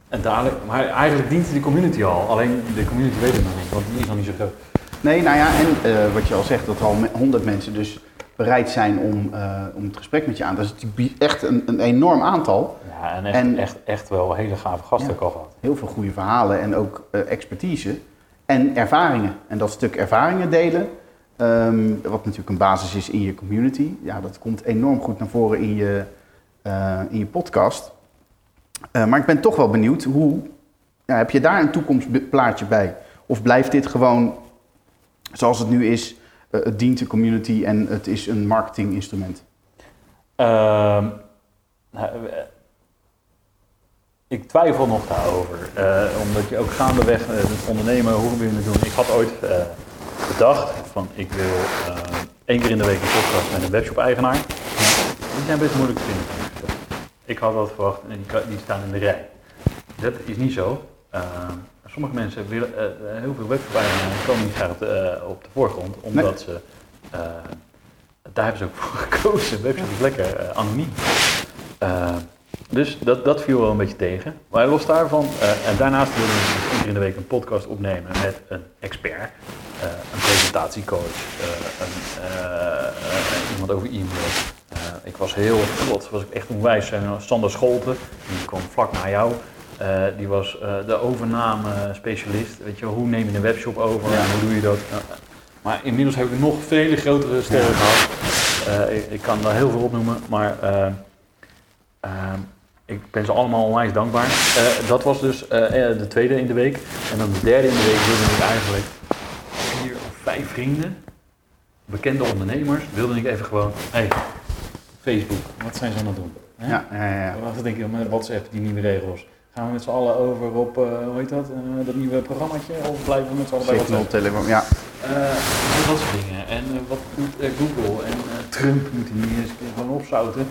en dadelijk, maar eigenlijk dient de community al. Alleen de community weet het nog niet, want die is nog niet zo groot. Nee, nou ja, en eh, wat je al zegt, dat er al 100 mensen dus bereid zijn om, eh, om het gesprek met je aan. Dat is echt een, een enorm aantal. Ja, en echt, En- echt, echt wel hele gave gasten Ja. ook al gehad. Heel veel goede verhalen en ook eh, expertise en ervaringen. En dat stuk ervaringen delen, ehm, wat natuurlijk een basis is in je community, ja, dat komt enorm goed naar voren in je, in je podcast. Eh, maar ik ben toch wel benieuwd, hoe, ja, heb je daar een toekomstplaatje bij? Of blijft dit gewoon zoals het nu is, eh, het dient de community en het is een marketinginstrument? Ehm, nou, eh, ik twijfel nog daarover. omdat je ook gaandeweg het ondernemen, hoe wil je het doen? Ik had ooit bedacht van ik wil eh, één keer in de week een podcast met een webshop-eigenaar. Die zijn best moeilijk te vinden. Ik had dat verwacht en die, staan in de rij. Dat is niet zo. Ehm, sommige mensen willen, eh, eh, heel veel webshop-eigenaren komen niet graag op de, eh, op de voorgrond, omdat ze daar hebben ze ook voor gekozen. Webshop is lekker anoniem. Dus dat, dat viel wel een beetje tegen. Maar los daarvan, eh, en daarnaast wilden we dus één keer in de week een podcast opnemen met een expert, eh, een presentatiecoach, eh, een, iemand over e-mail. Ik was heel trots, was ik echt onwijs. Sander Scholten, die kwam vlak na jou. Die was de overname specialist. Weet je, hoe neem je een webshop over Ja. en hoe doe je dat? Maar inmiddels heb ik nog vele grotere sterren gehad. Eh, ik, ik kan daar heel veel opnoemen, maar eh, ehm, ik ben ze allemaal onwijs dankbaar. Eh, dat was dus eh, eh, de tweede in de week. En dan de derde in de week wilde ik eigenlijk vier of vijf vrienden, bekende ondernemers, wilde ik even gewoon, hey, Facebook, wat zijn ze aan het doen? Hè? Ja, ja, ja. Wat denk je met WhatsApp, die nieuwe regels? Gaan we met z'n allen over op, hoe heet dat, dat nieuwe programmaatje? Of blijven we met z'n allen bij WhatsApp? Telegram, ja. Dat soort dingen. En wat doet Google? En Trump moet hij niet eens gewoon opzouten.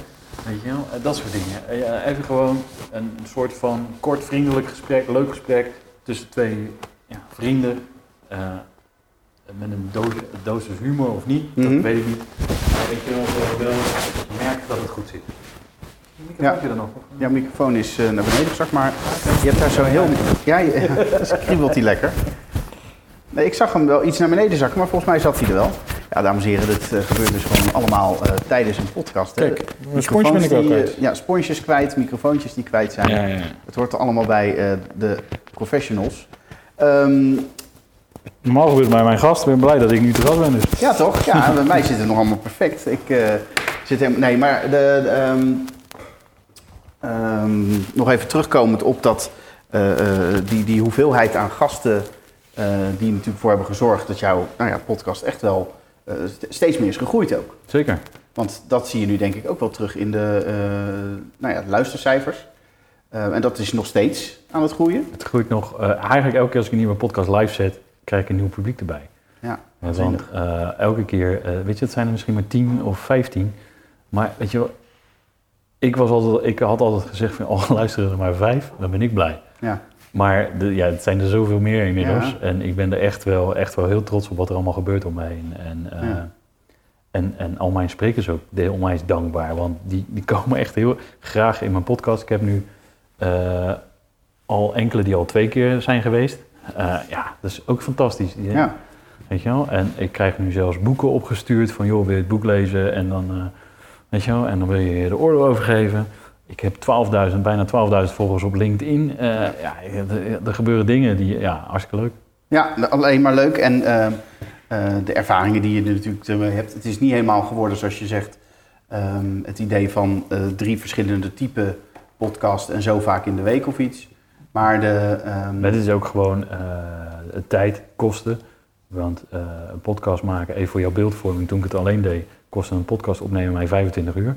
Weet je wel? Eh, dat soort dingen. Eh, ja, even gewoon een soort van kort vriendelijk gesprek, leuk gesprek tussen twee ja, vrienden. Eh, met een doos, dosis humor of niet, Mhm. dat weet ik niet. Maar weet je wel, wel merken dat het goed zit. Ja. Heb je er nog? Jouw microfoon is naar beneden gezakt, maar je hebt daar zo heel... Ja, je, kriebelt hij lekker. Nee, ik zag hem wel iets naar beneden zakken, maar volgens mij zat hij er wel. Ja, dames en heren, dit eh, gebeurt dus gewoon allemaal eh, tijdens een podcast. Kijk, een sponsje ben ik ook die, eh, kwijt. Ja, sponsjes kwijt, microfoontjes die kwijt zijn. Ja, ja, ja. Het hoort er allemaal bij eh, de professionals. Ehm, Normaal gebeurt bij mijn gast. Ik ben blij dat ik nu te gast ben. Dus. ja, toch? Ja, bij mij zit het nog allemaal perfect. Ik eh, zit helemaal... Nee, maar de, de, ehm, ehm, nog even terugkomend op dat, eh, eh, die, die hoeveelheid aan gasten... eh, die natuurlijk voor hebben gezorgd dat jouw nou ja, podcast echt wel eh, st- steeds meer is gegroeid ook. Zeker. Want dat zie je nu denk ik ook wel terug in de eh, nou ja, luistercijfers. Eh, en dat is nog steeds aan het groeien. Het groeit nog. eigenlijk elke keer als ik een nieuwe podcast live zet, krijg ik een nieuw publiek erbij. Ja, want elke keer, weet je, het zijn er misschien maar 10 of 15. Maar weet je wel, ik, was altijd, ik had altijd gezegd van, oh, luisteren er maar vijf, dan ben ik blij. Ja. Maar de, ja, het zijn er zoveel meer inmiddels. Ja. En ik ben er echt wel, echt wel heel trots op wat er allemaal gebeurt om mij heen. En, eh, Ja. en, en al mijn sprekers ook, de- onwijs dankbaar. Want die, die komen echt heel graag in mijn podcast. Ik heb nu eh, al enkele die al twee keer zijn geweest. Eh, ja, dat is ook fantastisch. Die- Ja. Weet je wel? En ik krijg nu zelfs boeken opgestuurd van, joh, wil je het boek lezen? En dan, weet je wel, en dan wil je je de oordeel over geven. Ik heb 12.000, bijna 12.000 volgers op LinkedIn. Eh, ja, er, gebeuren dingen die, ja, hartstikke leuk. Ja, alleen maar leuk. En eh, eh, de ervaringen die je natuurlijk hebt. Het is niet helemaal geworden zoals je zegt. ehm, het idee van drie verschillende typen podcast en zo vaak in de week of iets. Maar de... ehm, Maar dit is ook gewoon tijd, kosten. Want een podcast maken, even voor jouw beeldvorming, toen ik het alleen deed, kostte een podcast opnemen mij 25 uur.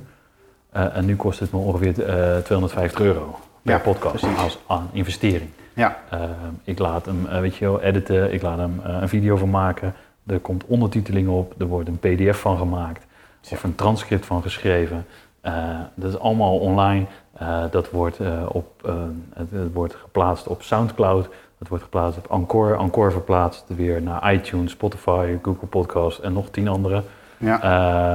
Eh, en nu kost het me ongeveer eh 250 euro per Ja, podcast precies. als aan investering. ja, Eh, ik laat hem, eh, weet je wel, editen, ik laat hem eh, een video van maken. Er komt ondertiteling op, er wordt een pdf van gemaakt. Of een transcript van geschreven. Eh, dat is allemaal online. Eh, dat wordt, eh, op, eh, het, het wordt geplaatst op Soundcloud. Het wordt geplaatst op Anchor. Anchor verplaatst weer naar iTunes, Spotify, Google Podcast en nog tien andere. ja.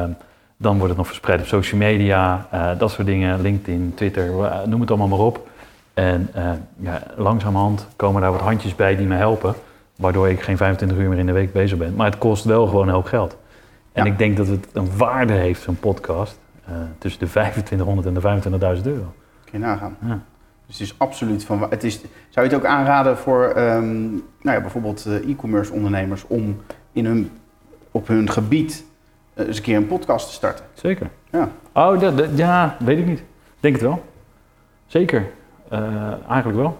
Eh, dan wordt het nog verspreid op social media, eh, dat soort dingen, LinkedIn, Twitter, eh, noem het allemaal maar op. En eh, ja, langzamerhand komen daar wat handjes bij die me helpen, waardoor ik geen 25 uur meer in de week bezig ben. Maar het kost wel gewoon een hoop geld. En Ja. ik denk dat het een waarde heeft, zo'n podcast, tussen de 2500 en de 25.000 euro. kun je nagaan. Ja. Dus het is absoluut van... Het is, zou je het ook aanraden voor ehm, nou ja, bijvoorbeeld e-commerce ondernemers... om in hun, op hun gebied eens een keer een podcast te starten? Zeker. Ja. Oh, dat, dat- ja, weet ik niet. Denk het wel. Zeker. Eh, eigenlijk wel.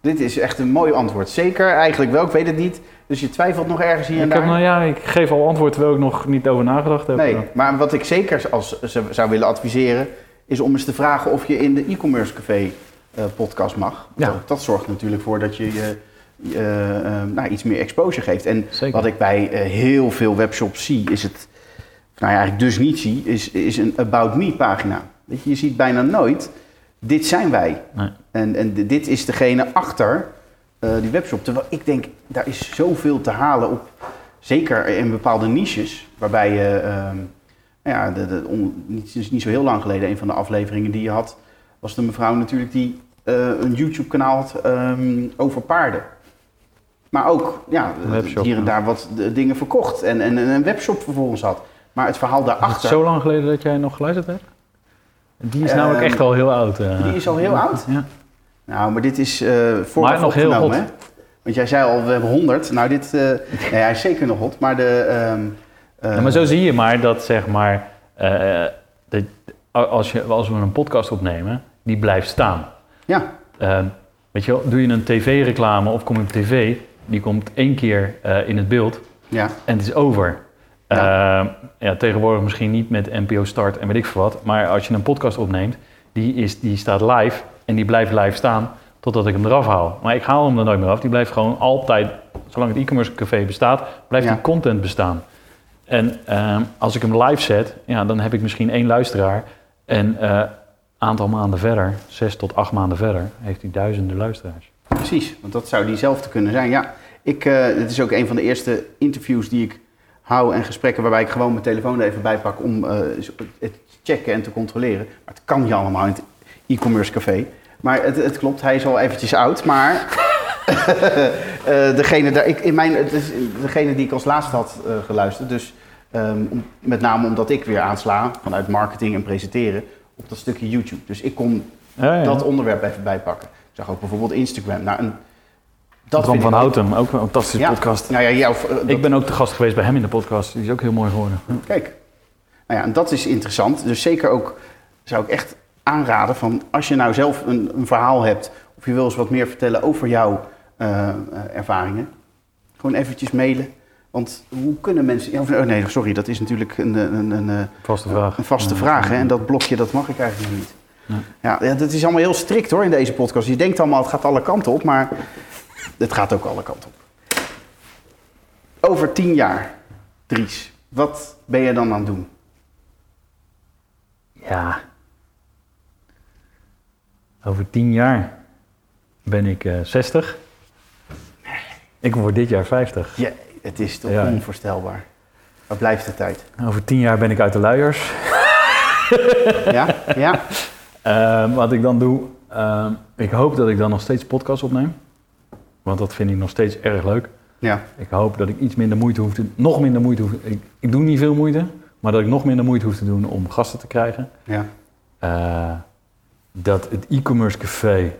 Dit is echt een mooi antwoord. Zeker, eigenlijk wel. Ik weet het niet. Dus je twijfelt nog ergens hier en Ik, daar? heb, nou ja, ik geef al antwoord terwijl ik nog niet over nagedacht heb. Nee, maar wat ik zeker als, zou willen adviseren... is om eens te vragen of je in de e-commerce café eh, podcast mag. Ja. Dat, dat zorgt natuurlijk voor dat je je eh, eh, nou, iets meer exposure geeft. En Zeker. wat ik bij eh, heel veel webshops zie, is het... Nou ja, eigenlijk dus niet zie, is, is een About Me pagina. Weet je, je ziet bijna nooit, dit zijn wij. Nee. En, en dit is degene achter eh, die webshop. Terwijl ik denk, daar is zoveel te halen op, zeker in bepaalde niches, waarbij je, nou ja, de, de, on- niet, niet zo heel lang geleden, een van de afleveringen die je had, was de mevrouw natuurlijk die eh, een YouTube-kanaal had ehm, over paarden. Maar ook, ja, webshop, hier en daar wat dingen verkocht en, en een webshop vervolgens had. Maar het verhaal Is het daarachter, zo lang geleden dat jij nog geluisterd hebt? Die is Ehm, namelijk echt al heel oud. eh. die is al heel oud? Ja. Nou, maar dit is eh Maar nog heel hot. hè? Want jij zei al, we hebben 100. Nou, dit, eh, nee, hij is zeker nog hot. Maar de, ehm, Eh, Ja, maar zo zie je maar dat, zeg maar, dat, als, je, als we een podcast opnemen, die blijft staan. Ja, weet je wel, doe je een tv-reclame of kom je op tv, die komt één keer eh, in het beeld ja, en het is over. Ja. Ja, tegenwoordig misschien niet met NPO Start en weet ik veel wat, maar als je een podcast opneemt, die, is, die staat live en die blijft live staan totdat ik hem eraf haal. Maar ik haal hem er nooit meer af, die blijft gewoon altijd, zolang het e-commerce café bestaat, blijft Ja. die content bestaan. En ehm, als ik hem live zet, ja, dan heb ik misschien één luisteraar. En een aantal maanden verder, zes tot acht maanden verder, heeft hij duizenden luisteraars. Precies. Want dat zou diezelfde kunnen zijn. Ja, ik, eh dit is ook een van de eerste interviews die ik hou en gesprekken waarbij ik gewoon mijn telefoon er even bij pak om eh, het te checken en te controleren. Maar het kan niet allemaal in het e-commerce café. Maar het, het klopt, hij is al eventjes oud, maar eh, degene, daar, ik, in mijn, het is degene die ik als laatste had geluisterd, dus ehm, om- met name omdat ik weer aansla vanuit marketing en presenteren op dat stukje YouTube. Dus ik kon Ja, ja. dat onderwerp even bijpakken. Ik zag ook bijvoorbeeld Instagram. Nou, een, dat Bram van Houten, ook een fantastische Ja, podcast. Nou ja, eh, dat- Ik ben ook de gast geweest bij hem in de podcast. Die is ook heel mooi geworden. Kijk, nou ja, en dat is interessant. Dus zeker ook zou ik echt aanraden van als je nou zelf een, een verhaal hebt of je wil eens wat meer vertellen over jouw eh, eh, ervaringen, gewoon eventjes mailen. Want hoe kunnen mensen... of- oh nee, sorry, dat is natuurlijk een, een, een, een, Vaste vraag. een vaste vraag. Hè? En dat blokje, dat mag ik eigenlijk niet. Ja, ja, dat is allemaal heel strikt hoor in deze podcast. Je denkt allemaal, het gaat alle kanten op, maar het gaat ook alle kanten op. Over tien jaar, Dries, wat ben je dan aan het doen? Ja. Over tien jaar ben ik eh 60. Ik word dit jaar 50. Ja, het is toch Ja. onvoorstelbaar. Waar blijft de tijd? Over tien jaar ben ik uit de luiers. Ja, ja, Ehm, wat ik dan doe, ehm, ik hoop dat ik dan nog steeds podcasts opneem. Want dat vind ik nog steeds erg leuk. ja, Ik hoop dat ik iets minder moeite hoef te nog minder moeite hoef. Ik, ik doe niet veel moeite, maar dat ik nog minder moeite hoef te doen om gasten te krijgen. ja. Eh, dat het e-commerce café,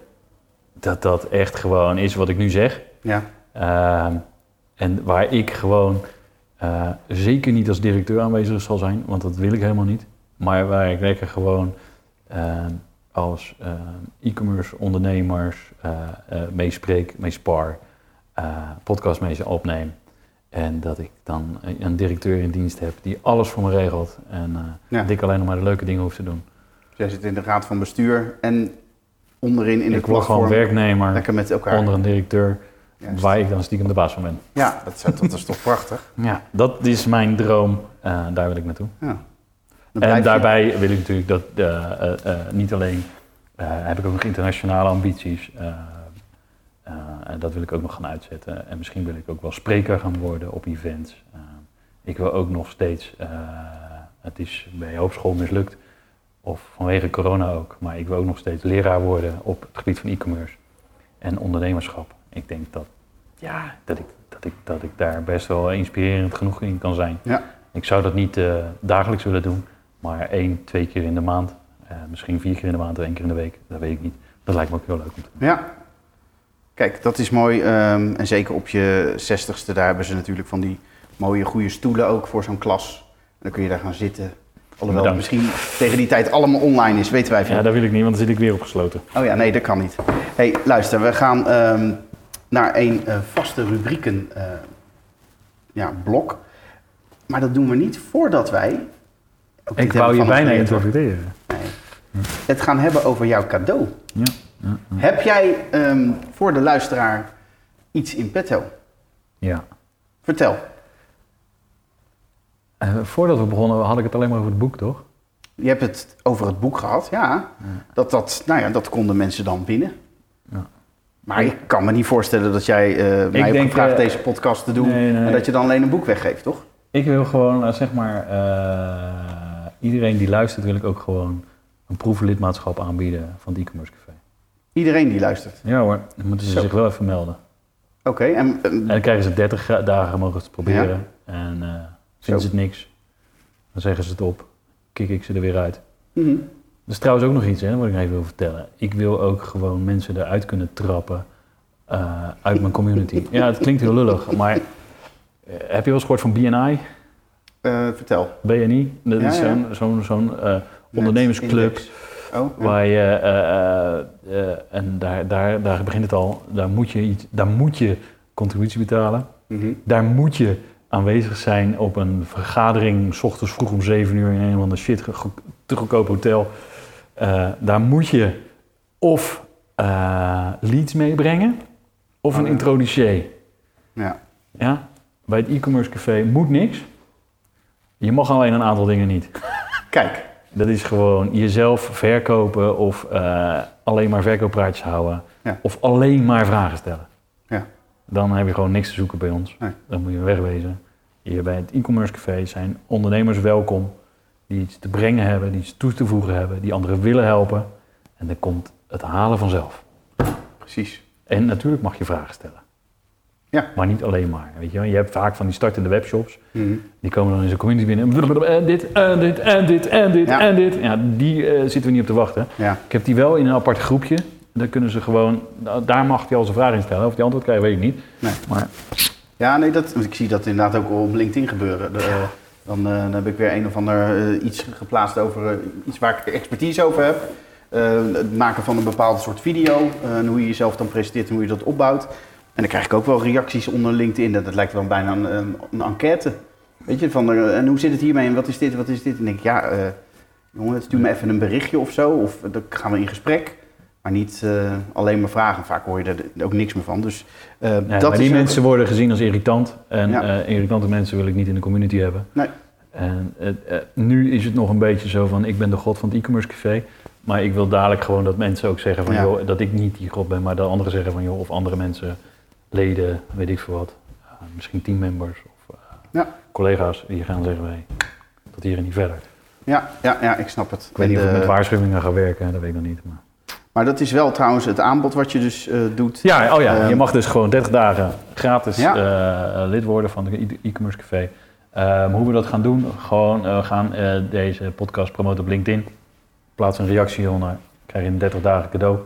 dat dat echt gewoon is wat ik nu zeg. ja. Ehm, en waar ik gewoon eh, zeker niet als directeur aanwezig zal zijn, want dat wil ik helemaal niet. Maar waar ik lekker gewoon als ehm, e-commerce ondernemers eh, eh, meespreek, meespar, eh podcast mee ze opneem. En dat ik dan een- directeur in dienst heb die alles voor me regelt. En Ja. dat ik alleen nog maar de leuke dingen hoef te doen. Jij zit in de raad van bestuur en onderin in het ik word gewoon werknemer Lekker met elkaar. onder een directeur Juist. waar ik dan stiekem de baas van ben. Ja, dat, is- dat is toch prachtig. Ja, dat is mijn droom. Daar wil ik naartoe. Ja. En je- daarbij wil ik natuurlijk dat eh, eh, eh, niet alleen heb ik ook nog internationale ambities. en dat wil ik ook nog gaan uitzetten. En misschien wil ik ook wel spreker gaan worden op events. Ik wil ook nog steeds, het is bij een hoop school mislukt, of vanwege corona ook, maar ik wil ook nog steeds leraar worden op het gebied van e-commerce en ondernemerschap. Ik denk dat, ja, dat, ik, dat, ik, dat ik daar best wel inspirerend genoeg in kan zijn. Ja. Ik zou dat niet dagelijks willen doen, maar één, twee keer in de maand. eh, misschien vier keer in de maand of één keer in de week. Dat weet ik niet. Dat lijkt me ook heel leuk om te doen. Ja. Kijk, dat is mooi. ehm, en zeker op je zestigste, daar hebben ze natuurlijk van die mooie, goede stoelen ook voor zo'n klas. En dan kun je daar gaan zitten. Alhoewel het Bedankt. misschien tegen die tijd allemaal online is, weten wij veel. Ja, dat wil ik niet, want dan zit ik weer opgesloten. Oh ja, nee, dat kan niet. hey, luister, we gaan ehm, naar een eh, vaste rubrieken eh, ja, blok. Maar dat doen we niet voordat wij... Ik wou je bijna introduceren. Nee. Het gaan hebben over jouw cadeau. Ja. Heb jij ehm, voor de luisteraar iets in petto? ja. Vertel. Eh, voordat we begonnen had ik het alleen maar over het boek, toch? Je hebt het over het boek gehad, ja. Dat, dat, nou ja, dat konden mensen dan binnen. Ja. Maar ik kan me niet voorstellen dat jij eh, mij hebt gevraagd eh, deze podcast te doen... nee, nee. en dat je dan alleen een boek weggeeft, toch? Ik wil gewoon, zeg maar, iedereen die luistert wil ik ook gewoon een proeflidmaatschap aanbieden van het e-commerce café. Iedereen die luistert. Ja hoor, dan moeten ze Zo. zich wel even melden. Oké, en... En dan krijgen ze 30 gra- dagen mogen ze het proberen. En vinden Zo. ze het niks, dan zeggen ze het op, kik ik ze er weer uit. mhm. Dat is trouwens ook nog iets, hè, wat ik nog even wil vertellen. Ik wil ook gewoon mensen eruit kunnen trappen eh, uit mijn community. ja, het klinkt heel lullig, maar eh, heb je wel eens gehoord van BNI? Eh, vertel. BNI, dat Ja, is ja. zo'n zo'n eh, ondernemersclub. Oh, ja. Waar je, eh, en daar, daar, daar begint het al, daar moet je, iets, daar moet je contributie betalen. Mhm. Daar moet je aanwezig zijn op een vergadering, s ochtends vroeg om 7 uur in een van de shit ge- go- te goedkoop hotel. Daar moet je of leads meebrengen of Oh, een ja. introducee. ja. Ja? Bij het e-commerce café moet niks. Je mag alleen een aantal dingen niet. Kijk. Dat is gewoon jezelf verkopen of eh, alleen maar verkooppraatjes houden. Ja. Of alleen maar vragen stellen. Ja. Dan heb je gewoon niks te zoeken bij ons. Nee. Dan moet je wegwezen. Hier bij het e-commerce café zijn ondernemers welkom. Die iets te brengen hebben, die iets toe te voegen hebben, die anderen willen helpen. En dan komt het halen vanzelf. Precies. En natuurlijk mag je vragen stellen. Ja. Maar niet alleen maar. Weet je, je hebt vaak van die startende webshops. Mhm. Die komen dan in zijn community binnen. En dit, en dit, en dit, en dit, Ja. en dit. Ja, die eh, zitten we niet op te wachten. Ja. Ik heb die wel in een apart groepje. Daar kunnen ze gewoon, nou, daar mag hij al zijn vraag in stellen. Of die antwoord krijgen, weet ik niet. Nee. Maar Ja, nee, dat, ik zie dat inderdaad ook op LinkedIn gebeuren. De, dan, eh, dan heb ik weer een of ander eh, iets geplaatst over iets waar ik expertise over heb. Het maken van een bepaald soort video. en hoe je jezelf dan presenteert en hoe je dat opbouwt. En dan krijg ik ook wel reacties onder LinkedIn. Dat, dat lijkt wel bijna een, een, een enquête. Weet je, van eh, en hoe zit het hiermee en wat is dit, wat is dit? En dan denk ik, ja, eh, jongen, stuur me even een berichtje of zo. Of dan gaan we in gesprek. Maar niet eh, alleen maar vragen. Vaak hoor je er ook niks meer van. Dus, eh, Ja, dat maar die ook- mensen worden gezien als irritant. En Ja. eh, irritante mensen wil ik niet in de community hebben. Nee. En eh, eh, nu is het nog een beetje zo van, ik ben de god van het e-commerce café. Maar ik wil dadelijk gewoon dat mensen ook zeggen van, Ja. joh, dat ik niet die god ben. Maar dat anderen zeggen van, joh, of andere mensen, leden, weet ik veel wat. misschien teammembers of eh, Ja. collega's die gaan zeggen, hey, tot hier en niet verder. Ja, ja, ja, ik snap het. Ik weet niet of ik met eh, waarschuwingen ga werken, dat weet ik nog niet. Maar... Maar dat is wel trouwens het aanbod wat je dus eh, doet. Ja, oh ja, Ehm, je mag dus gewoon 30 dagen gratis Ja. lid worden van het e- e-commerce café. Ehm, hoe we dat gaan doen, gewoon we gaan deze podcast promoten op LinkedIn. Plaats een reactie onder, krijg je een 30 dagen cadeau.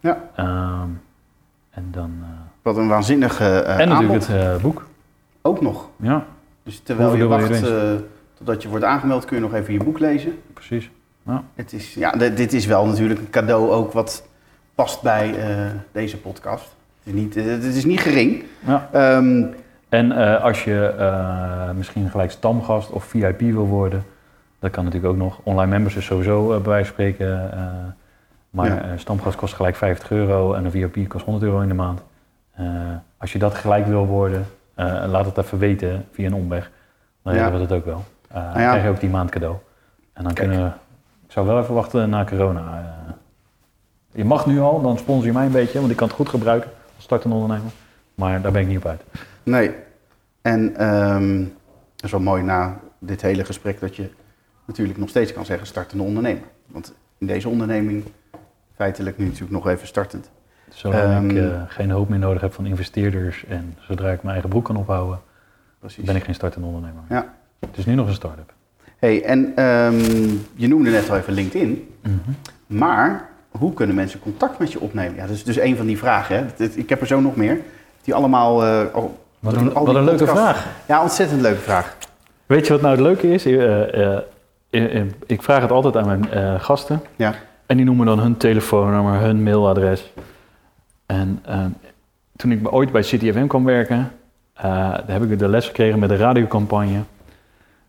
Ja. Ehm, en dan, Wat een waanzinnige eh en natuurlijk aanbod. het eh, boek. Ook nog. Ja, Dus terwijl je Hoeveel wacht je eh, totdat je wordt aangemeld, kun je nog even je boek lezen. precies. Het is, ja, dit is wel natuurlijk een cadeau ook wat past bij deze podcast. Het is niet, het is niet gering. Ja. Ehm, En als je misschien gelijk stamgast of VIP wil worden, dat kan natuurlijk ook nog. Online members is sowieso eh, bij wijze van spreken. maar Ja. stamgast kost gelijk 50 euro en een VIP kost 100 euro in de maand. Eh, als je dat gelijk wil worden, eh, laat het even weten via een omweg. Dan Ja. regelen we dat ook wel. Eh, Dan ja. krijg je ook die maand cadeau. En dan Kijk. kunnen we, ik zou wel even wachten na corona. je mag nu al, dan sponsor je mij een beetje, want ik kan het goed gebruiken als startende ondernemer. Maar daar ben ik niet op uit. nee. En ehm dat is wel mooi na dit hele gesprek dat je natuurlijk nog steeds kan zeggen startende ondernemer. Want in deze onderneming, feitelijk nu natuurlijk nog even startend. Zolang ik Ehm, eh, geen hulp meer nodig heb van investeerders en zodra ik mijn eigen broek kan ophouden, Precies. ben ik geen startende ondernemer. Ja. Het is nu nog een start-up. Hey, en ehm, je noemde net al even LinkedIn. Mhm. Maar hoe kunnen mensen contact met je opnemen? Ja, dat is dus een van die vragen. Hè? Ik heb er zo nog meer. Die allemaal... eh, al- Wat een, die wat een leuke vraag. Ja, ontzettend leuke vraag. Weet je wat nou het leuke is? Eh, ik vraag het altijd aan mijn gasten. Ja. En die noemen dan hun telefoonnummer, hun mailadres. En eh, toen ik ooit bij CityFM kwam werken, daar heb ik de les gekregen met de radiocampagne.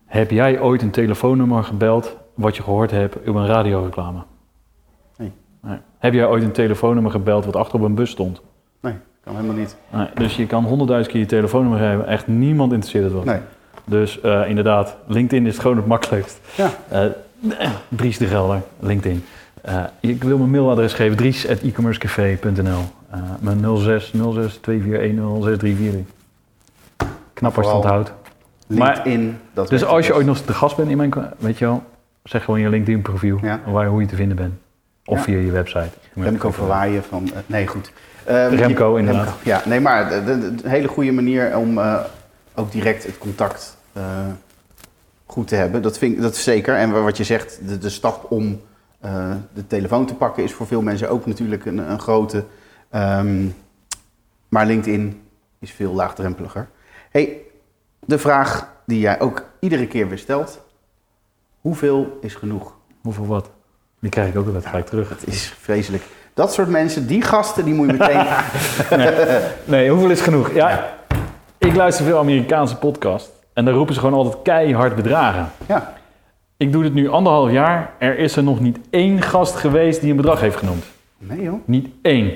Heb jij ooit een telefoonnummer gebeld wat je gehoord hebt op een radioreclame? Nee. Heb jij ooit een telefoonnummer gebeld wat achter op een bus stond? Nee, kan helemaal niet. Nee. Dus je kan honderdduizend keer je telefoonnummer geven, echt niemand interesseert het wat. Nee. Dus eh, inderdaad, LinkedIn is gewoon het makkelijkst. Ja. Dries de Gelder, LinkedIn. Ik wil mijn mailadres geven, dries.ecommercecafé.nl. Eh mijn 06 06 2410 6343. Knap als je het Vooral onthoudt. Maar- LinkedIn. dat Dus als je het ooit nog te gast bent in mijn, weet je wel, zeg gewoon je LinkedIn profiel, Ja. waar, hoe je te vinden bent. Of Ja. via je website. Remco Verwaaien van... eh, nee, goed. Ehm, Remco, inderdaad. Remco, ja, nee, maar een hele goede manier om eh, ook direct het contact goed te hebben. Dat, vind dat is zeker. En wat je zegt, de, de stap om de telefoon te pakken is voor veel mensen ook natuurlijk een, een grote. Ehm, maar LinkedIn is veel laagdrempeliger. Hey, de vraag die jij ook iedere keer weer stelt. Hoeveel is genoeg? Hoeveel wat? Die krijg ik ook altijd gelijk terug. Het is vreselijk. Dat soort mensen, die gasten, die moet je meteen... Nee, hoeveel is genoeg? Ja, ik luister veel Amerikaanse podcasts. En daar roepen ze gewoon altijd keihard bedragen. ja, Ik doe dit nu anderhalf jaar. Er is er nog niet één gast geweest die een bedrag heeft genoemd. nee joh. Niet één.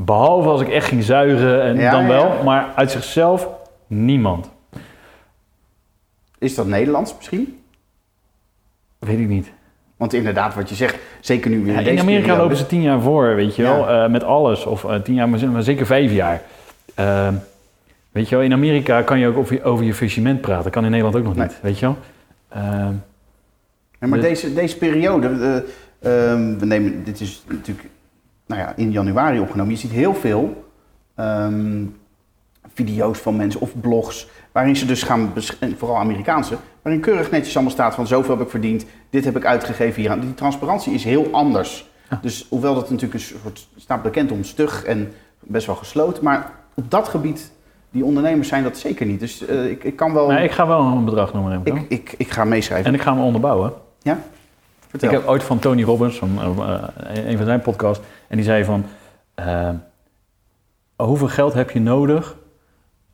Behalve als ik echt ging zuigen en Ja, dan wel. ja. Maar uit zichzelf niemand. Is dat Nederlands misschien? Weet ik niet. Want inderdaad, wat je zegt, zeker nu weer Ja, in in Amerika periode. lopen ze tien jaar voor, weet je wel. eh, met alles. Of eh, tien jaar, maar zeker vijf jaar. Eh, weet je wel, in Amerika kan je ook over je, over je faillissement praten. Kan in Nederland ook nog Nee. niet, weet je wel. Eh, Ja, maar De- deze, deze periode, eh, ehm, we nemen, dit is natuurlijk nou ja, in januari opgenomen. Je ziet heel veel ehm, video's van mensen of blogs, waarin ze dus gaan, vooral Amerikaanse, waarin keurig netjes allemaal staat van zoveel heb ik verdiend, dit heb ik uitgegeven hier. Die transparantie is heel anders. Dus hoewel dat natuurlijk een soort, staat bekend om stug en best wel gesloten, maar op dat gebied, die ondernemers zijn dat zeker niet. Dus eh, ik, ik kan wel, nou, ik ga wel een bedrag noemen. Ik, ik, ik ga meeschrijven. En ik ga me onderbouwen. ja? Vertel. Ik heb ooit van Tony Robbins, van, eh, een van zijn podcasts, en die zei van... eh, hoeveel geld heb je nodig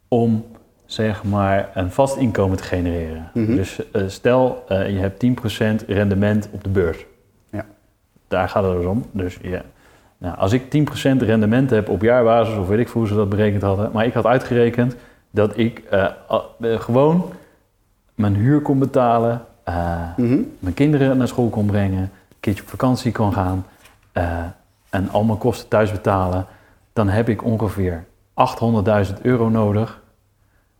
om, zeg maar, een vast inkomen te genereren? Mhm. Dus eh, stel, eh, je hebt 10% rendement op de beurs. Ja. Daar gaat het dus om. Dus ja. Nou, als ik 10% rendement heb op jaarbasis, of weet ik veel hoe ze dat berekend hadden, maar ik had uitgerekend dat ik eh, gewoon mijn huur kon betalen, Mhm. mijn kinderen naar school kon brengen, een keertje op vakantie kon gaan en al mijn kosten thuis betalen, dan heb ik ongeveer 800.000 euro nodig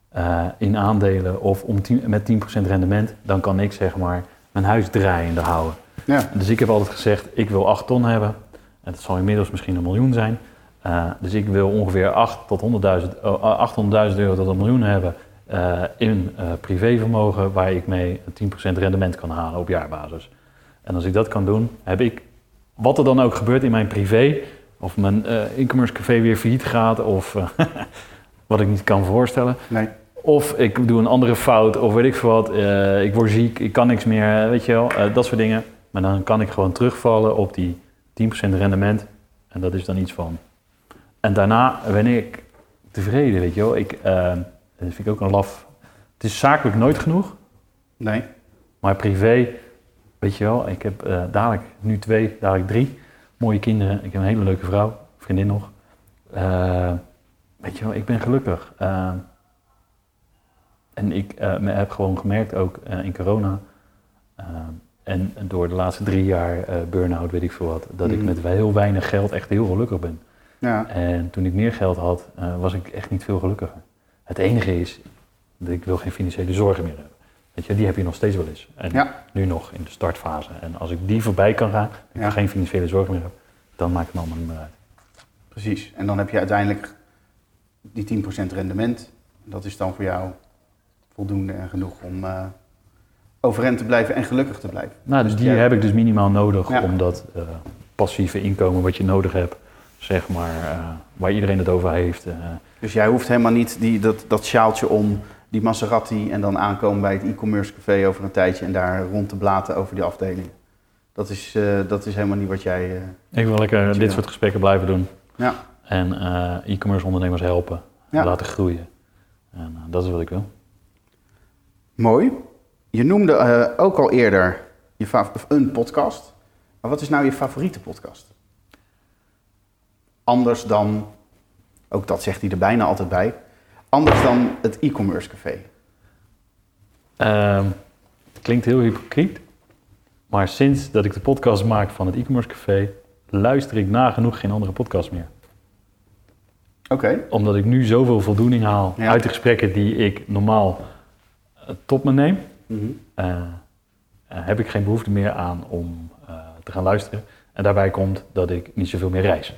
eh, in aandelen of om 10 met 10% rendement. Dan kan ik zeg maar mijn huis draaiende houden. Ja. Dus ik heb altijd gezegd, ik wil 8 ton hebben. En dat zal inmiddels misschien een miljoen zijn. Eh, dus ik wil ongeveer 8 tot 100.000 oh, 800.000 euro tot een miljoen hebben eh, in eh, privévermogen waar ik mee 10% rendement kan halen op jaarbasis. En als ik dat kan doen, heb ik, wat er dan ook gebeurt in mijn privé, of mijn eh e-commerce café weer failliet gaat, of eh, wat ik niet kan voorstellen, Nee. of ik doe een andere fout, of weet ik veel wat. eh, ik word ziek, ik kan niks meer, weet je wel. dat soort dingen. Maar dan kan ik gewoon terugvallen op die 10% rendement. En dat is dan iets van. En daarna ben ik tevreden, weet je wel. Ik, dat vind ik ook een laf. Het is zakelijk nooit genoeg. Nee. Maar privé, weet je wel. Ik heb eh, dadelijk nu twee, dadelijk drie mooie kinderen. Ik heb een hele leuke vrouw, vriendin nog. Eh, weet je wel, ik ben gelukkig. Eh, en ik me heb gewoon gemerkt, ook in corona... en door de laatste drie jaar burn-out, weet ik veel wat... dat ik Mhm. met heel weinig geld echt heel gelukkig ben. Ja. En toen ik meer geld had, was ik echt niet veel gelukkiger. Het enige is dat ik wil geen financiële zorgen meer hebben. Weet je, die heb je nog steeds wel eens. En Ja. nu nog in de startfase. En als ik die voorbij kan gaan, en Ja. ik geen financiële zorgen meer heb, dan maakt het allemaal niet meer uit. Precies. En dan heb je uiteindelijk die 10% rendement. Dat is dan voor jou voldoende en genoeg om eh, overeind te blijven en gelukkig te blijven. Nou, dus die heb ik dus minimaal nodig Ja. om dat eh, passieve inkomen wat je nodig hebt, zeg maar, eh, waar iedereen het over heeft. Dus jij hoeft helemaal niet die, dat, dat sjaaltje om, die Maserati en dan aankomen bij het e-commerce café over een tijdje en daar rond te blaten over die afdeling. Dat is, eh, dat is helemaal niet wat jij... eh, ik wil lekker je dit wil. soort gesprekken blijven doen. ja. En eh, e-commerce ondernemers helpen, Ja. laten groeien. En eh, dat is wat ik wil. Mooi. Je noemde eh, ook al eerder je een podcast. Maar wat is nou je favoriete podcast? Anders dan, ook dat zegt hij er bijna altijd bij, anders dan het e-commerce café. Ehm, klinkt heel hypocriet, maar sinds dat ik de podcast maak van het e-commerce café, luister ik nagenoeg geen andere podcast meer. Oké. Omdat ik nu zoveel voldoening haal Ja. uit de gesprekken die ik normaal eh, tot me neem, Mhm. eh, eh, heb ik geen behoefte meer aan om te gaan luisteren. En daarbij komt dat ik niet zoveel meer reis.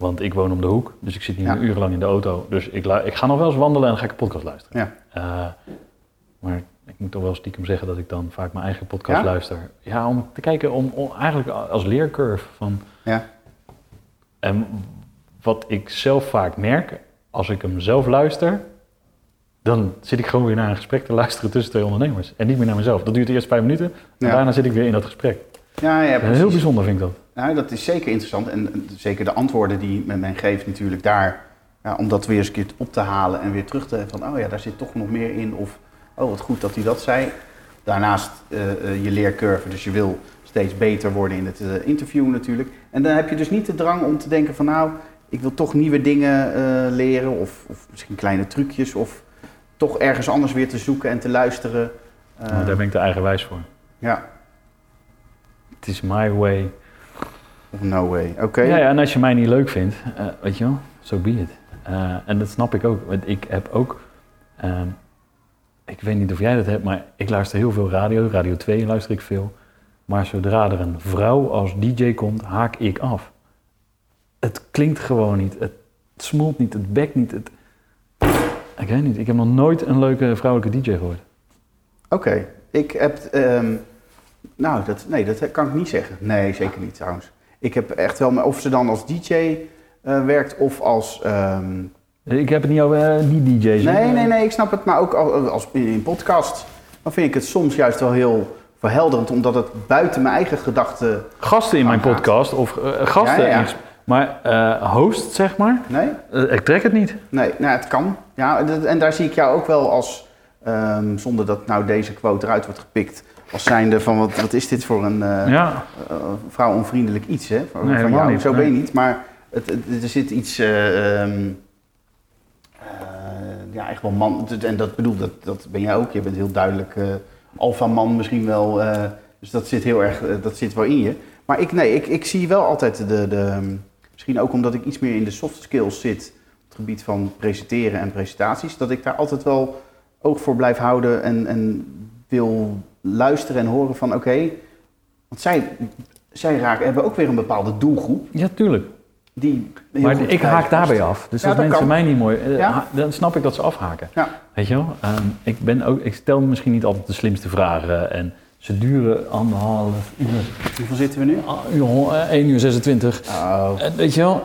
Want ik woon om de hoek, dus ik zit niet Ja. meer urenlang in de auto. Dus ik, ik ga nog wel eens wandelen en dan ga ik een podcast luisteren. Ja. Eh, maar ik moet toch wel stiekem zeggen dat ik dan vaak mijn eigen podcast Ja? luister. Ja, om te kijken, om, om eigenlijk als leercurve van... Ja. En wat ik zelf vaak merk, als ik hem zelf luister, dan zit ik gewoon weer naar een gesprek te luisteren tussen twee ondernemers. En niet meer naar mezelf. Dat duurt eerst vijf minuten. En Ja. daarna zit ik weer in dat gesprek. Ja, ja, En precies. heel bijzonder vind ik dat. Ja, dat is zeker interessant. En zeker de antwoorden die men, men geeft natuurlijk daar. Ja, om dat weer eens een keer op te halen en weer terug te van, oh ja, daar zit toch nog meer in. Of, oh wat goed dat hij dat zei. Daarnaast eh, eh, je leercurve, dus je wil steeds beter worden in het eh, interview natuurlijk. En dan heb je dus niet de drang om te denken van, nou, ik wil toch nieuwe dingen leren. Of, of misschien kleine trucjes. Of toch ergens anders weer te zoeken en te luisteren. Maar daar ben ik de eigenwijs voor. Ja, Het is my way. Of no way. Oké. Ja, ja, en als je mij niet leuk vindt, eh, weet je wel, so be it. Eh, en dat snap ik ook. Want ik heb ook, ehm, ik weet niet of jij dat hebt, maar ik luister heel veel radio. Radio 2 luister ik veel. Maar zodra er een vrouw als DJ komt, haak ik af. Het klinkt gewoon niet. Het smolt niet, het bekt niet. Het... Ik weet niet, ik heb nog nooit een leuke vrouwelijke DJ gehoord. Oké, ik heb. ehm, nou, dat, nee, dat kan ik niet zeggen. Nee, zeker niet trouwens. Ik heb echt wel. maar Of ze dan als DJ eh, werkt of als. ehm, Ik heb het niet over eh, die DJ's. nee, nee, nee, ik snap het. Maar ook als, als in podcast. Dan vind ik het soms juist wel heel verhelderend, omdat het buiten mijn eigen gedachten. Gasten in mijn Gaat. podcast of eh, gasten. Ja, ja, ja. in ges- Maar eh, host, zeg maar, Nee? eh, ik trek het niet. Nee, nou, het kan. Ja, en daar zie ik jou ook wel als. ehm, zonder dat nou deze quote eruit wordt gepikt. Als zijnde van wat, wat is dit voor een. eh, Ja, uh, vrouwonvriendelijk iets, hè? Van, Nee, van jou. niet, Zo ben je niet, maar het, het- er zit iets, eh, ehm, eh, ja, echt wel man. En dat bedoel, dat, dat ben jij ook. Je bent heel duidelijk eh alfaman misschien wel. eh, dus dat zit heel erg, eh, dat zit wel in je. Maar ik, nee, ik, ik zie wel altijd de, de, misschien ook omdat ik iets meer in de soft skills zit, op het gebied van presenteren en presentaties, dat ik daar altijd wel oog voor blijf houden en, en wil luisteren en horen van oké, want zij, zij raken, hebben ook weer een bepaalde doelgroep. ja, tuurlijk. Die Maar ik haak daarbij af. Dus Ja, als dat mensen kan. mij niet mooi... eh, Ja. Dan snap ik dat ze afhaken. Ja. Weet je wel? Ehm, ik, ben ook, ik stel misschien niet altijd de slimste vragen. En ze duren anderhalf uur. Hoeveel zitten we nu? ah, uur, hon- eh, 1 uur 26. Oh. Weet je wel,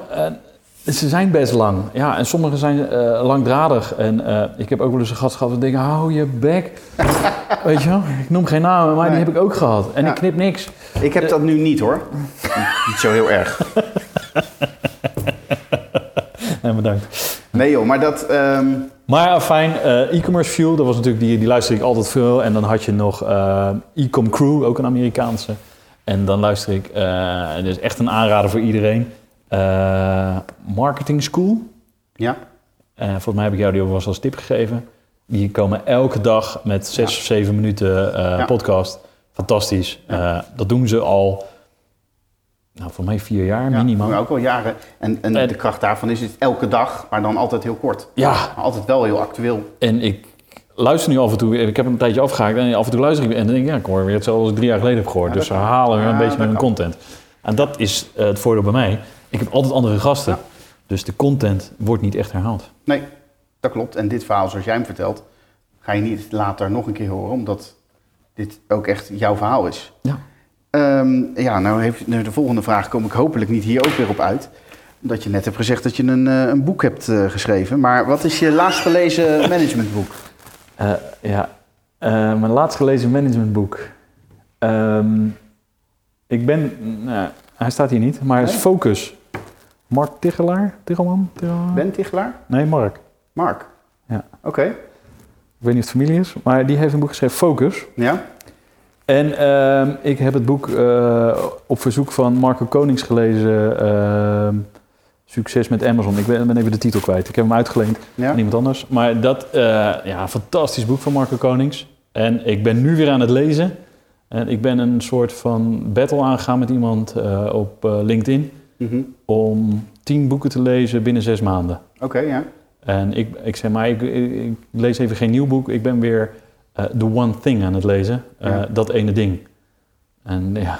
ze zijn best lang. Ja, en sommige zijn eh, langdradig. En eh, ik heb ook wel eens een gast gehad dat denken, hou je bek. weet je wel, ik noem geen namen, maar Nee. die heb ik ook gehad. En Ja. ik knip niks. Ik heb dat nu niet hoor. niet zo heel erg. Nee, bedankt. Nee joh, maar dat... ehm, Maar ja, fijn, eh, e-commerce view, dat was natuurlijk die, die luister ik altijd veel. En dan had je nog eh e-com crew, ook een Amerikaanse. En dan luister ik, eh dus echt een aanrader voor iedereen. Eh, Marketing School. ja, volgens mij heb ik jou die eens als tip gegeven. Die komen elke dag met zes Ja. of zeven minuten eh, Ja. podcast. Fantastisch. Eh, dat doen ze al, nou, voor mij vier jaar ja, minimaal. ook al jaren. En, en En- de kracht daarvan is het elke dag, maar dan altijd heel kort. Ja, Maar altijd wel heel actueel. en ik luister nu af en toe. Ik heb een tijdje afgehaakt en af en toe luister ik. En dan denk ik, ja, ik hoor weer hetzelfde als ik drie jaar geleden heb gehoord. Ja, dus ze Ja, een beetje met hun content. En dat is het voordeel bij mij. Ik heb altijd andere gasten. Ja. Dus de content wordt niet echt herhaald. Nee, dat klopt. En dit verhaal zoals jij hem vertelt, ga je niet later nog een keer horen, omdat dit ook echt jouw verhaal is. Ja. Ehm, ja, nou heeft nou, de volgende vraag kom ik hopelijk niet hier ook weer op uit. Omdat je net hebt gezegd dat je een, eh, een boek hebt eh, geschreven. Maar wat is je laatst gelezen managementboek? Eh, ja, mijn laatst gelezen managementboek. Ehm, ik ben, nou, hij staat hier niet, maar het is Nee? Focus. Mark Tichelaar? Tichelman? Tichelman? Ben Tichelaar? Nee, Mark. Mark? Ja. Oké, Ik weet niet of het familie is, maar die heeft een boek geschreven, Focus. ja? En ehm, ik heb het boek eh, op verzoek van Marco Konings gelezen. ehm, Succes met Amazon. Ik ben, ben even de titel kwijt. Ik heb hem uitgeleend Ja? aan iemand anders. Maar dat, eh, ja, fantastisch boek van Marco Konings. En ik ben nu weer aan het lezen. En ik ben een soort van battle aangegaan met iemand eh, op eh, Om tien boeken te lezen binnen zes maanden. Oké, ja. En ik, ik zeg maar, ik, ik, ik lees even geen nieuw boek. Ik ben weer eh, The One Thing aan het lezen. Eh, Ja. Dat ene ding. En ja,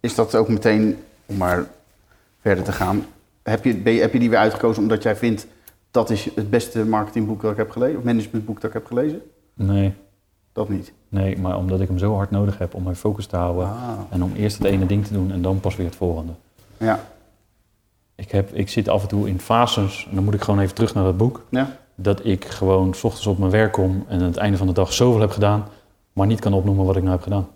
Is dat ook meteen, om maar verder te gaan, heb je, ben je, heb je die weer uitgekozen omdat jij vindt dat is het beste marketingboek dat ik heb gelezen, of managementboek dat ik heb gelezen? nee, Dat niet. nee, maar omdat ik hem zo hard nodig heb om mijn focus te houden. Ah. En om eerst het ene ding te doen en dan pas weer het volgende. Ja, Ik, heb, ik zit af en toe in fases, en dan moet ik gewoon even terug naar het boek. ja, dat ik gewoon 's ochtends op mijn werk kom en aan het einde van de dag zoveel heb gedaan, maar niet kan opnoemen wat ik nou heb gedaan.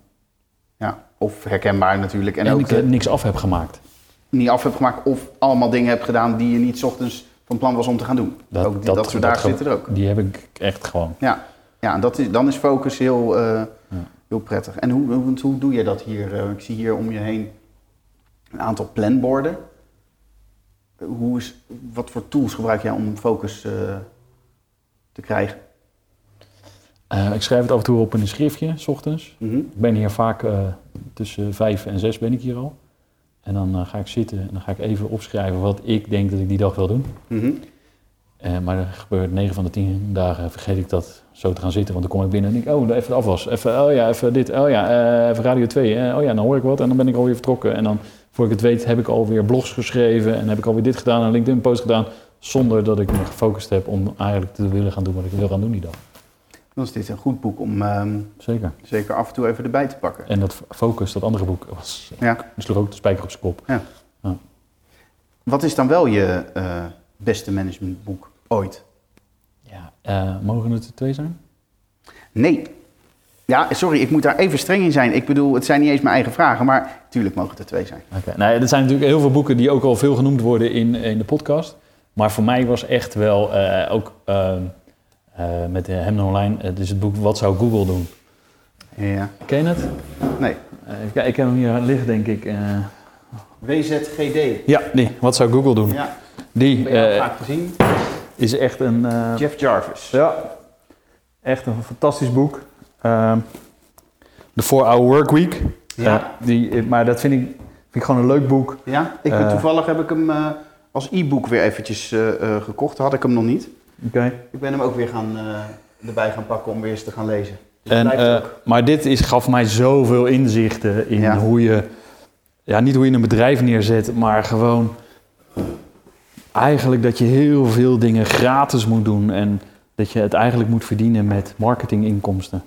Ja, of herkenbaar natuurlijk. En, En, ook ik de- eh, niks af heb gemaakt. niet af hebt gemaakt of allemaal dingen hebt gedaan die je niet 's ochtends van plan was om te gaan doen. ook die- dat, soort dagen ge- zitten er ook. Die heb ik echt gewoon. Ja, ja en dat is, dan is focus heel, eh, heel prettig. En hoe, hoe, hoe doe je dat hier? Eh, ik zie hier om je heen een aantal planborden. Hoe is, wat voor tools gebruik jij om focus eh, te krijgen? Eh, ik schrijf het af en toe op in een schriftje, s ochtends. Mhm. Ik ben hier vaak eh, tussen vijf en zes ben ik hier al. En dan ga ik zitten en dan ga ik even opschrijven wat ik denk dat ik die dag wil doen. Mhm. Maar er gebeurt 9 van de 10 dagen vergeet ik dat zo te gaan zitten. Want dan kom ik binnen en denk ik, oh, even de afwas. Even, oh ja, even dit. Oh ja, even Radio 2. eh, oh ja, dan hoor ik wat en dan ben ik alweer vertrokken. En dan, voor ik het weet, heb ik alweer blogs geschreven. En heb ik alweer dit gedaan en een LinkedIn-post gedaan. Zonder dat ik me gefocust heb om eigenlijk te willen gaan doen wat ik wil gaan doen die dag. Dan is dit een goed boek om ehm, Zeker. zeker af en toe even erbij te pakken. En dat Focus, dat andere boek, was, Ja. sloeg ook de spijker op zijn kop. Wat is dan wel je eh, beste managementboek ooit? Ja. Eh, mogen het er twee zijn? Nee. Ja, sorry, ik moet daar even streng in zijn. Ik bedoel, het zijn niet eens mijn eigen vragen, maar natuurlijk mogen het er twee zijn. Oké, nou, er zijn natuurlijk heel veel boeken die ook al veel genoemd worden in, in de podcast. Maar voor mij was echt wel eh, ook eh, eh, met Hemden Online, het is het boek Wat zou Google doen? Ja. Ken je het? Nee. Even kijken, ik heb hem hier liggen, denk ik. WZGD. ja, die. Wat zou Google doen? Ja, Die ben je al vaak gezien. is echt een... Jeff Jarvis. Ja, echt een fantastisch boek. Ehm The 4-Hour Work Week. Ja. Eh, die, maar dat vind ik, vind ik gewoon een leuk boek. Ja, ik ben, Eh. toevallig heb ik hem eh, als e-book weer eventjes gekocht. Had ik hem nog niet. Oké. Ik ben hem ook weer gaan, erbij gaan pakken om weer eens te gaan lezen. Dus En, maar dit is, gaf mij zoveel inzichten in Ja. hoe je, ja, niet hoe je een bedrijf neerzet, maar gewoon eigenlijk dat je heel veel dingen gratis moet doen en dat je het eigenlijk moet verdienen met marketinginkomsten.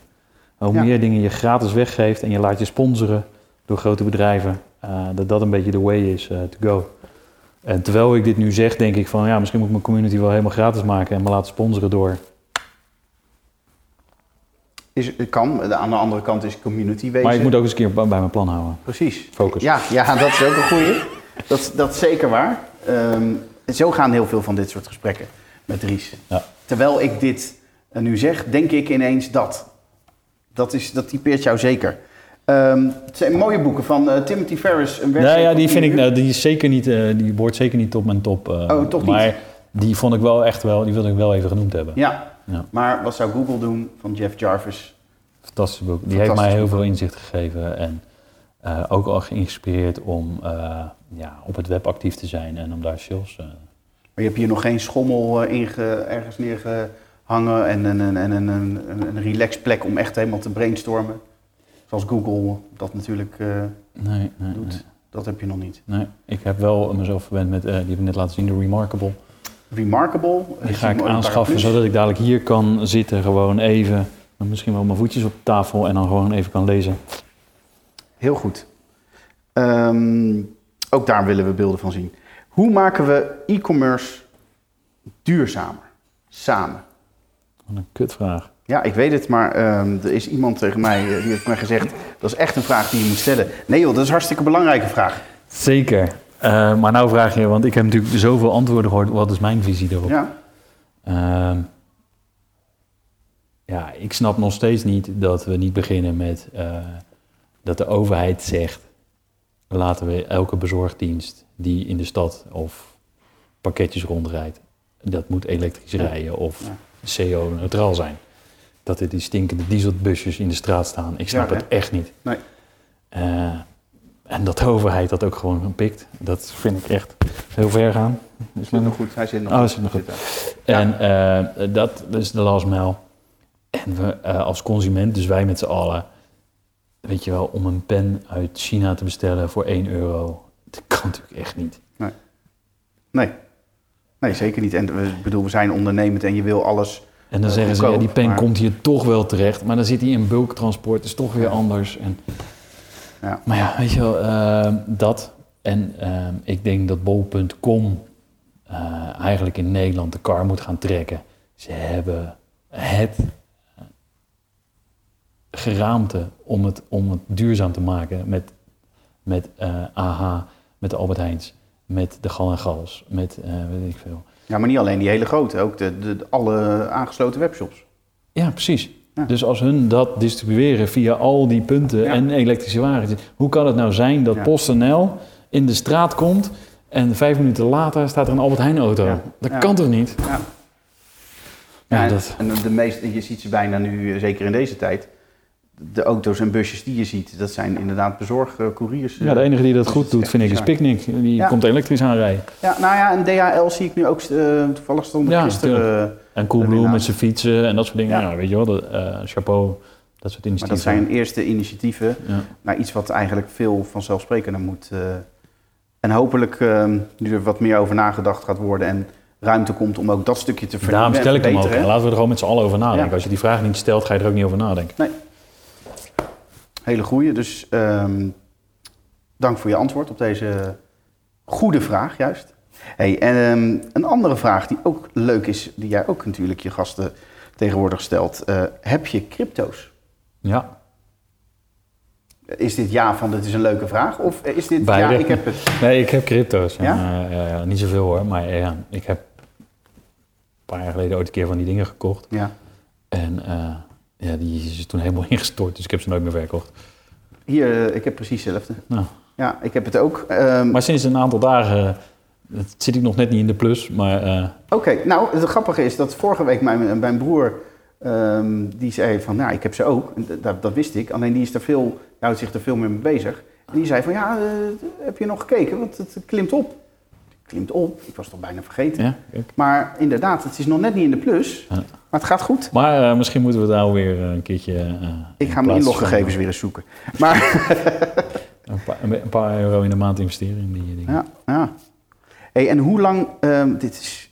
Hoe Ja. meer dingen je gratis weggeeft en je laat je sponsoren door grote bedrijven, eh, dat dat een beetje de way is eh, to go. En terwijl ik dit nu zeg, denk ik van ja, misschien moet ik mijn community wel helemaal gratis maken en me laten sponsoren door Is, het kan. Aan de andere kant is community wezen. Maar ik moet ook eens een keer bij mijn plan houden. Precies. Focus. Ja, ja, dat is ook een goeie. Dat, dat is zeker waar. Ehm, zo gaan heel veel van dit soort gesprekken met Dries. Ja. Terwijl ik dit nu zeg, denk ik ineens dat. Dat, is, dat typeert jou zeker. Ehm, het zijn mooie boeken van eh, Timothy Ferris. Een Nou ja, van die vind ik, nou, die is zeker niet, eh, die behoort zeker niet op mijn top. eh, Oh, toch niet? Maar die vond ik wel echt wel, die wilde ik wel even genoemd hebben. Ja, Ja. maar wat zou Google doen van Jeff Jarvis? Fantastisch boek. Die heeft mij heel boek. veel inzicht gegeven en ook al geïnspireerd om ja, op het web actief te zijn en om daar sales. Maar je hebt hier nog geen schommel inge, ergens neergehangen en een, een, een, een, een, een relaxplek om echt helemaal te brainstormen. Zoals Google dat natuurlijk, eh, nee, nee, Doet. nee, dat heb je nog niet. nee. Ik heb wel mezelf verwend met, eh, die heb ik net laten zien, de Remarkable. Remarkable. Die ga ik aanschaffen zodat ik dadelijk hier kan zitten, gewoon even, misschien wel mijn voetjes op tafel en dan gewoon even kan lezen. Heel goed. Ehm, ook daar willen we beelden van zien. Hoe maken we e-commerce duurzamer? Samen. Wat een kutvraag. Ja, ik weet het, maar ehm, er is iemand tegen mij, eh, die heeft mij gezegd, dat is echt een vraag die je moet stellen. Nee joh, dat is een hartstikke belangrijke vraag. Zeker. Eh, maar nou vraag je, want ik heb natuurlijk zoveel antwoorden gehoord. Wat is mijn visie daarop? Ja, Ehm, ja, ik snap nog steeds niet dat we niet beginnen met eh, dat de overheid zegt: laten we elke bezorgdienst die in de stad of pakketjes rondrijdt, dat moet elektrisch rijden of Ja. CO-neutraal zijn. Dat er die stinkende dieselbusjes in de straat staan. Ik snap Ja, het echt niet. Nee. Eh, en dat de overheid dat ook gewoon pikt, dat vind ik echt heel ver gaan. Is nog goed. Hij zit nog Oh, goed. zit nog goed. En eh, dat is de last mile. En we eh, als consument, dus wij met z'n allen, weet je wel, om een pen uit China te bestellen voor 1 euro, dat kan natuurlijk echt niet. Nee. Nee, zeker niet. En we- bedoel, we zijn ondernemend en je wil alles. En dan Eh, zeggen ze, ja, die pen maar- komt hier toch wel terecht, maar dan zit hij in bulktransport, is toch weer anders. En, Ja. Maar ja, weet je wel, eh, dat. En eh, ik denk dat bol.com eh, eigenlijk in Nederland de kar moet gaan trekken. Ze hebben het geraamte om het, om het duurzaam te maken met, met AH, met de Albert Heijns, met de Gal en Gals, met eh, weet ik veel. Ja, maar niet alleen die hele grote, ook de, de, de- alle aangesloten webshops. Ja, precies. Ja. Dus als hun dat distribueren via al die punten Ja. en elektrische wagens, hoe kan het nou zijn dat Ja. PostNL in de straat komt en vijf minuten later staat er een Albert Heijn auto? Dat kan toch niet? Ja. Ja, Ja, dat, En de meeste, je ziet ze bijna nu, eh, zeker in deze tijd. De auto's en busjes die je ziet, dat zijn inderdaad bezorgcouriers. ja, de enige die dat goed doet, vind ik, is. Picnic. Die Ja. komt elektrisch aanrijden. Ja, nou ja, en DHL zie ik nu ook, eh, toevallig stond Ja, gisteren... eh, En Coolblue met zijn fietsen en dat soort dingen. Ja. Ja, weet je wel, dat, eh, chapeau, dat soort maar initiatieven. dat zijn eerste initiatieven Ja. naar iets wat eigenlijk veel vanzelfsprekender moet. en hopelijk, eh, nu er wat meer over nagedacht gaat worden en ruimte komt om ook dat stukje te ver- Daarom stel ik hem ook. verbeteren. Laten we er gewoon met z'n allen over nadenken. Als je die vraag niet stelt, ga je er ook niet over nadenken. Hele goeie. Dus ehm, dank voor je antwoord op deze goede vraag, juist. Hey, en ehm, een andere vraag die ook leuk is, die jij ook natuurlijk je gasten tegenwoordig stelt. Eh, heb je crypto's? Ja, Is dit ja van dit is een leuke vraag? Of is dit Beide. ja, ik heb het? Nee, ik heb crypto's. Ja? Ja? ja, niet zoveel hoor, maar ik heb een paar jaar geleden ooit een keer van die dingen gekocht. Ja. En eh, ja, die is toen helemaal ingestort, dus ik heb ze nooit meer verkocht. Hier, eh, ik heb precies hetzelfde. Nou, Ja, ik heb het ook. Ehm, maar sinds een aantal dagen eh, zit ik nog net niet in de plus, maar eh, Oké, nou het grappige is dat vorige week mijn, mijn broer, ehm, die zei van, nou ik heb ze ook. Dat, dat wist ik, alleen die is er veel, die houdt zich er veel meer mee bezig. En die zei van, ja, heb je nog gekeken? Want het klimt op. Het klimt op, ik was het al bijna vergeten. ja. Maar inderdaad, het is nog net niet in de plus, Ja. Maar het gaat goed. Maar eh, misschien moeten we daar weer een keertje... eh, Ik ga mijn inloggegevens weer eens zoeken. Maar Een paar, een paar euro in de maand investeren in die dingen. Ja, ja. Hey, en hoe lang, ehm, dit is,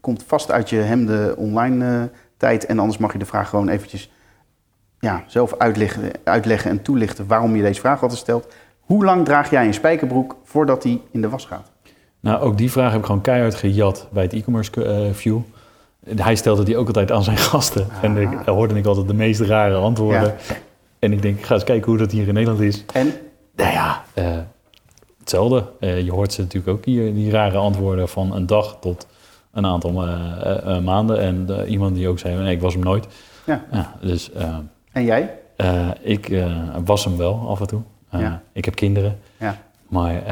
komt vast uit je hemde online eh, tijd en anders mag je de vraag gewoon eventjes ja, zelf uitleggen, uitleggen en toelichten waarom je deze vraag altijd stelt. Hoe lang draag jij een spijkerbroek voordat die in de was gaat? Nou, ook die vraag heb ik gewoon keihard gejat bij het e-commerce eh, view. Hij stelde die ook altijd aan zijn gasten. En ik, daar hoorde ik altijd de meest rare antwoorden. Ja. En ik denk, ik ga eens kijken hoe dat hier in Nederland is. En Nou ja, eh, hetzelfde. Eh, je hoort ze natuurlijk ook hier, die rare antwoorden van een dag tot een aantal eh, maanden. En iemand die ook zei, nee, ik was hem nooit. Ja. dus eh, En jij? ik was hem wel af en toe. Ja. Ik heb kinderen. Ja. Maar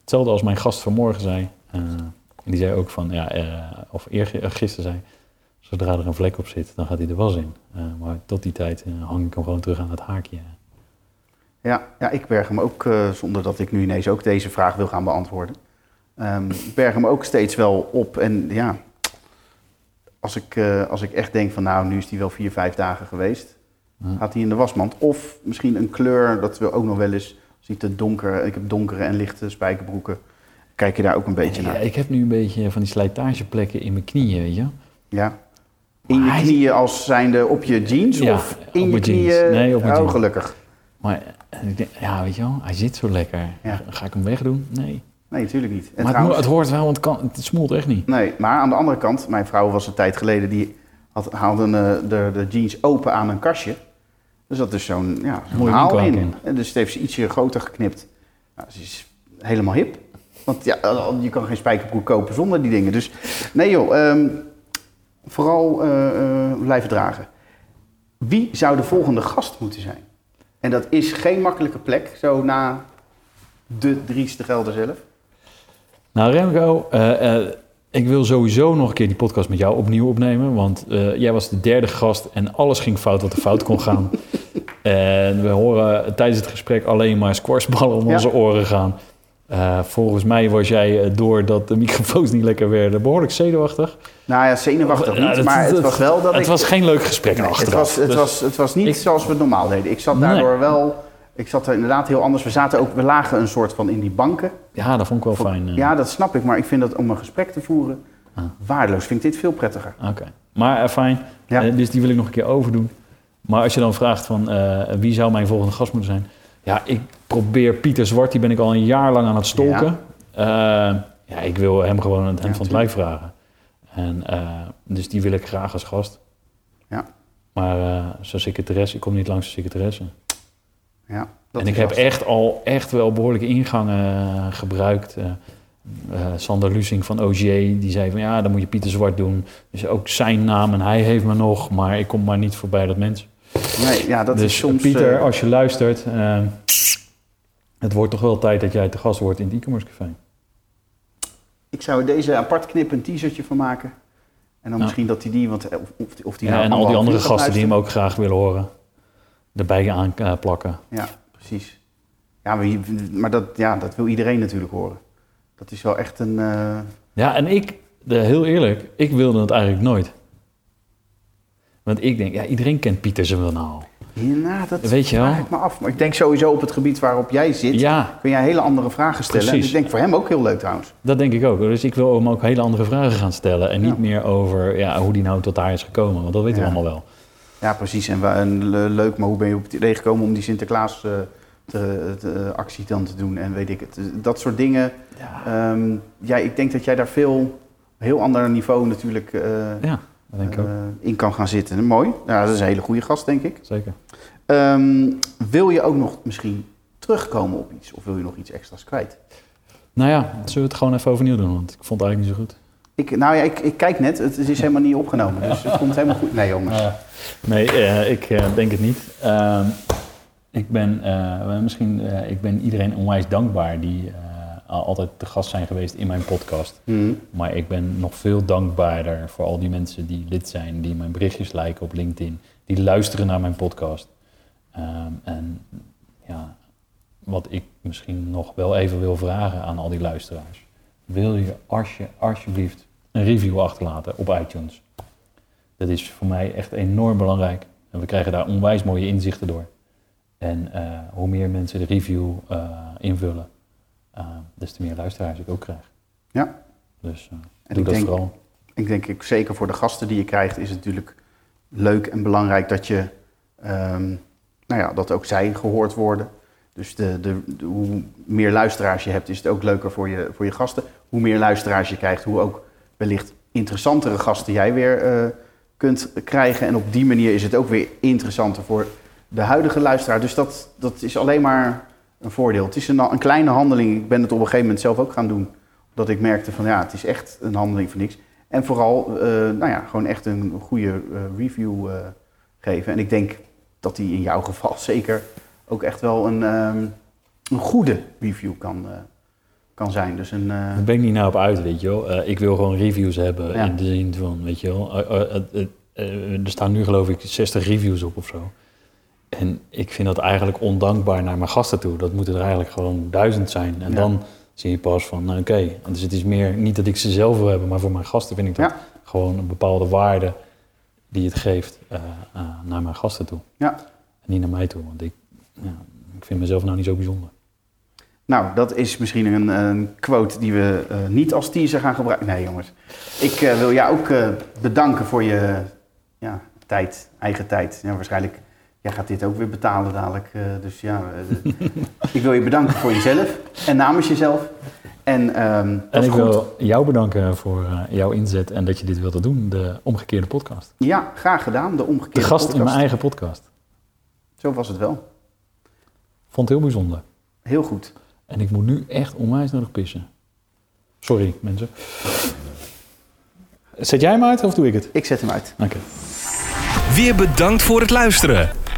hetzelfde als mijn gast vanmorgen zei. Eh, die zei ook van, ja, eh, of eergisteren zei, zodra er een vlek op zit, dan gaat hij de was in. Eh, maar tot die tijd eh, hang ik hem gewoon terug aan het haakje. Ja, ja ik berg hem ook, eh, zonder dat ik nu ineens ook deze vraag wil gaan beantwoorden. Ehm, ik berg hem ook steeds wel op. En ja, als ik, eh, als ik echt denk van nou, nu is die wel vier, vijf dagen geweest, Ja. gaat hij in de wasmand. Of misschien een kleur, dat we ook nog wel eens, als hij te donker, ik heb donkere en lichte spijkerbroeken, kijk je daar ook een beetje Ja, naar. ik heb nu een beetje van die slijtageplekken in mijn knieën, weet je. Ja. In je knieën als zijnde op je jeans Ja, of op in je mijn jeans. knieën? Nee, op mijn oh, gelukkig. Maar ik denk, ja, weet je wel, hij zit zo lekker. Ja. Ga ik hem wegdoen? Nee. Nee, natuurlijk niet. En maar het, trouwens- mo- het hoort wel, want het, kan, het smoelt echt niet. Nee, maar aan de andere kant, mijn vrouw was een tijd geleden, die had, haalde eh, de, de jeans open aan een kastje. Dus zo'n ja, zo'n Mooie haal in. in. En dus het heeft ze ietsje groter geknipt. Nou, ze is helemaal hip. Want ja, je kan geen spijkerbroek kopen zonder die dingen. Dus nee joh, ehm, vooral eh, blijven dragen. Wie zou de volgende gast moeten zijn? En dat is geen makkelijke plek, zo na de Dries de Gelder zelf. Nou Remco, eh, ik wil sowieso nog een keer die podcast met jou opnieuw opnemen. Want jij was de derde gast en alles ging fout wat er fout kon gaan. en we horen tijdens het gesprek alleen maar squashballen om Ja. onze oren gaan. Eh, volgens mij was jij, eh, doordat de microfoons niet lekker werden, behoorlijk zenuwachtig. Nou ja, zenuwachtig niet, dat- maar het dat- was wel dat het ik... was geen leuk gesprek Nee, het, achteraf. was, het, Dus- was, het was niet ik- zoals we het normaal deden. Ik zat daardoor Nee. wel... Ik zat er inderdaad heel anders. We zaten ook... We lagen een soort van in die banken. Ja, dat vond ik wel fijn. eh. Ja, dat snap ik. Maar ik vind dat om een gesprek te voeren... Ah. waardeloos. Vind ik dit veel prettiger. Oké, maar eh, fijn. Ja. Dus die wil ik nog een keer overdoen. Maar als je dan vraagt van wie zou mijn volgende gast moeten zijn? Ja, ik probeer Pieter Zwart, die ben ik al een jaar lang aan het stalken. Ja, ja ik wil hem gewoon het hemd van het lijf vragen. En, eh, dus die wil ik graag als gast. Ja. Maar eh zo'n secretaresse, ik kom niet langs de secretaresse. Ja, dat en ik heb echt al echt wel behoorlijke ingangen eh, gebruikt. Eh, eh, Sander Lusing van OGA, die zei van ja, dan moet je Pieter Zwart doen. Dus ook zijn naam en hij heeft me nog, maar ik kom maar niet voorbij dat mensen. Nee, ja, dat dus is soms... Pieter, eh, als je luistert, eh, het wordt toch wel tijd dat jij te gast wordt in het e-commerce café. Ik zou deze apart knippen, een teasertje van maken. En dan misschien dat hij die, want eh, of, of, die Ja, nou en al die andere gasten die hem ook graag willen horen, erbij aan eh, plakken. Ja, precies. Ja, maar, maar dat, ja, dat wil iedereen natuurlijk horen. Dat is wel echt een... eh, Ja, en ik, de, heel eerlijk, ik wilde het eigenlijk nooit. Want ik denk, ja, iedereen kent Pieter zijn wel nou. Ja, dat Weet je wel? vraag ik me af. Maar ik denk sowieso op het gebied waarop jij zit... Ja, kun jij hele andere vragen stellen. En Precies. ik denk voor hem ook heel leuk trouwens. dat denk ik ook. Dus ik wil hem ook hele andere vragen gaan stellen. En niet meer over ja, hoe die nou tot daar is gekomen. Want dat weten we allemaal wel. Ja, precies. En, en leuk, maar hoe ben je op het idee gekomen om die Sinterklaas eh, te, te- actie dan te doen? En weet ik het. Dat soort dingen. Ja, Ehm, ja, ik denk dat jij daar veel, heel ander niveau natuurlijk eh, ja dat denk ik ook. eh, in kan gaan zitten. Mooi. Ja, dat is een hele goede gast, denk ik. Zeker. Ehm, wil je ook nog misschien terugkomen op iets? Of wil je nog iets extra's kwijt? Nou ja, zullen we het gewoon even overnieuw doen? Want ik vond het eigenlijk niet zo goed. Ik, nou ja, ik, ik kijk net. Het is helemaal niet opgenomen. Dus het komt helemaal goed. Nee, jongens. Nee, eh, ik eh, denk het niet. Ehm, ik, ben, misschien, ik ben iedereen onwijs dankbaar die altijd te gast zijn geweest in mijn podcast. Mhm. Maar ik ben nog veel dankbaarder voor al die mensen die lid zijn, die mijn berichtjes liken op LinkedIn, die luisteren naar mijn podcast. Ehm, en ja, wat ik misschien nog wel even wil vragen aan al die luisteraars. Wil je, als je alsjeblieft een review achterlaten op iTunes? Dat is voor mij echt enorm belangrijk. En we krijgen daar onwijs mooie inzichten door. En eh, hoe meer mensen de review eh, invullen, des te meer luisteraars ik ook krijg. Ja. Dus eh, En ik dat denk- vooral. Ik denk ik, zeker voor de gasten die je krijgt, is het natuurlijk leuk en belangrijk dat je, ehm, nou ja, dat ook zij gehoord worden. Dus de, de, de- hoe meer luisteraars je hebt, is het ook leuker voor je, voor je gasten. Hoe meer luisteraars je krijgt, hoe ook wellicht interessantere gasten jij weer eh, kunt krijgen. En op die manier is het ook weer interessanter voor de huidige luisteraar. Dus dat, dat is alleen maar een voordeel. Het is een, een kleine handeling. Ik ben het op een gegeven moment zelf ook gaan doen. Dat ik merkte van ja, het is echt een handeling voor niks. En vooral, eh, nou ja, gewoon echt een goede eh, review eh, geven. En ik denk dat die in jouw geval zeker ook echt wel een, ehm, een goede review kan, kan zijn. Dus een, Daar ben ik niet nou op uit, weet je wel. Ik wil gewoon reviews hebben Ja. in de zin van, weet je wel. er staan nu geloof ik 60 reviews op of zo. En ik vind dat eigenlijk ondankbaar naar mijn gasten toe. Dat moeten er eigenlijk gewoon duizend zijn. En Ja. dan zie je pas van, nou, oké. Dus het is meer, niet dat ik ze zelf wil hebben, maar voor mijn gasten vind ik dat Ja. gewoon een bepaalde waarde die het geeft eh, eh, naar mijn gasten toe. ja. En niet naar mij toe, want ik, ja, ik vind mezelf nou niet zo bijzonder. Nou, dat is misschien een, een quote die we eh, niet als teaser gaan gebruiken. Nee, jongens. Ik wil jou ook bedanken voor je ja, tijd, eigen tijd. Ja, waarschijnlijk, jij gaat dit ook weer betalen dadelijk. eh, dus ja, eh, ik wil je bedanken voor jezelf en namens jezelf. En, ehm, En ik goed. wil jou bedanken voor eh, jouw inzet en dat je dit wilde doen, de omgekeerde podcast. Ja, graag gedaan. De omgekeerde De gast in podcast. mijn eigen podcast. Zo was het wel. Vond het heel bijzonder. Heel goed. En ik moet nu echt onwijs nodig pissen. Sorry, mensen. Zet jij hem uit of doe ik het? Ik zet hem uit. Oké. Weer bedankt voor het luisteren.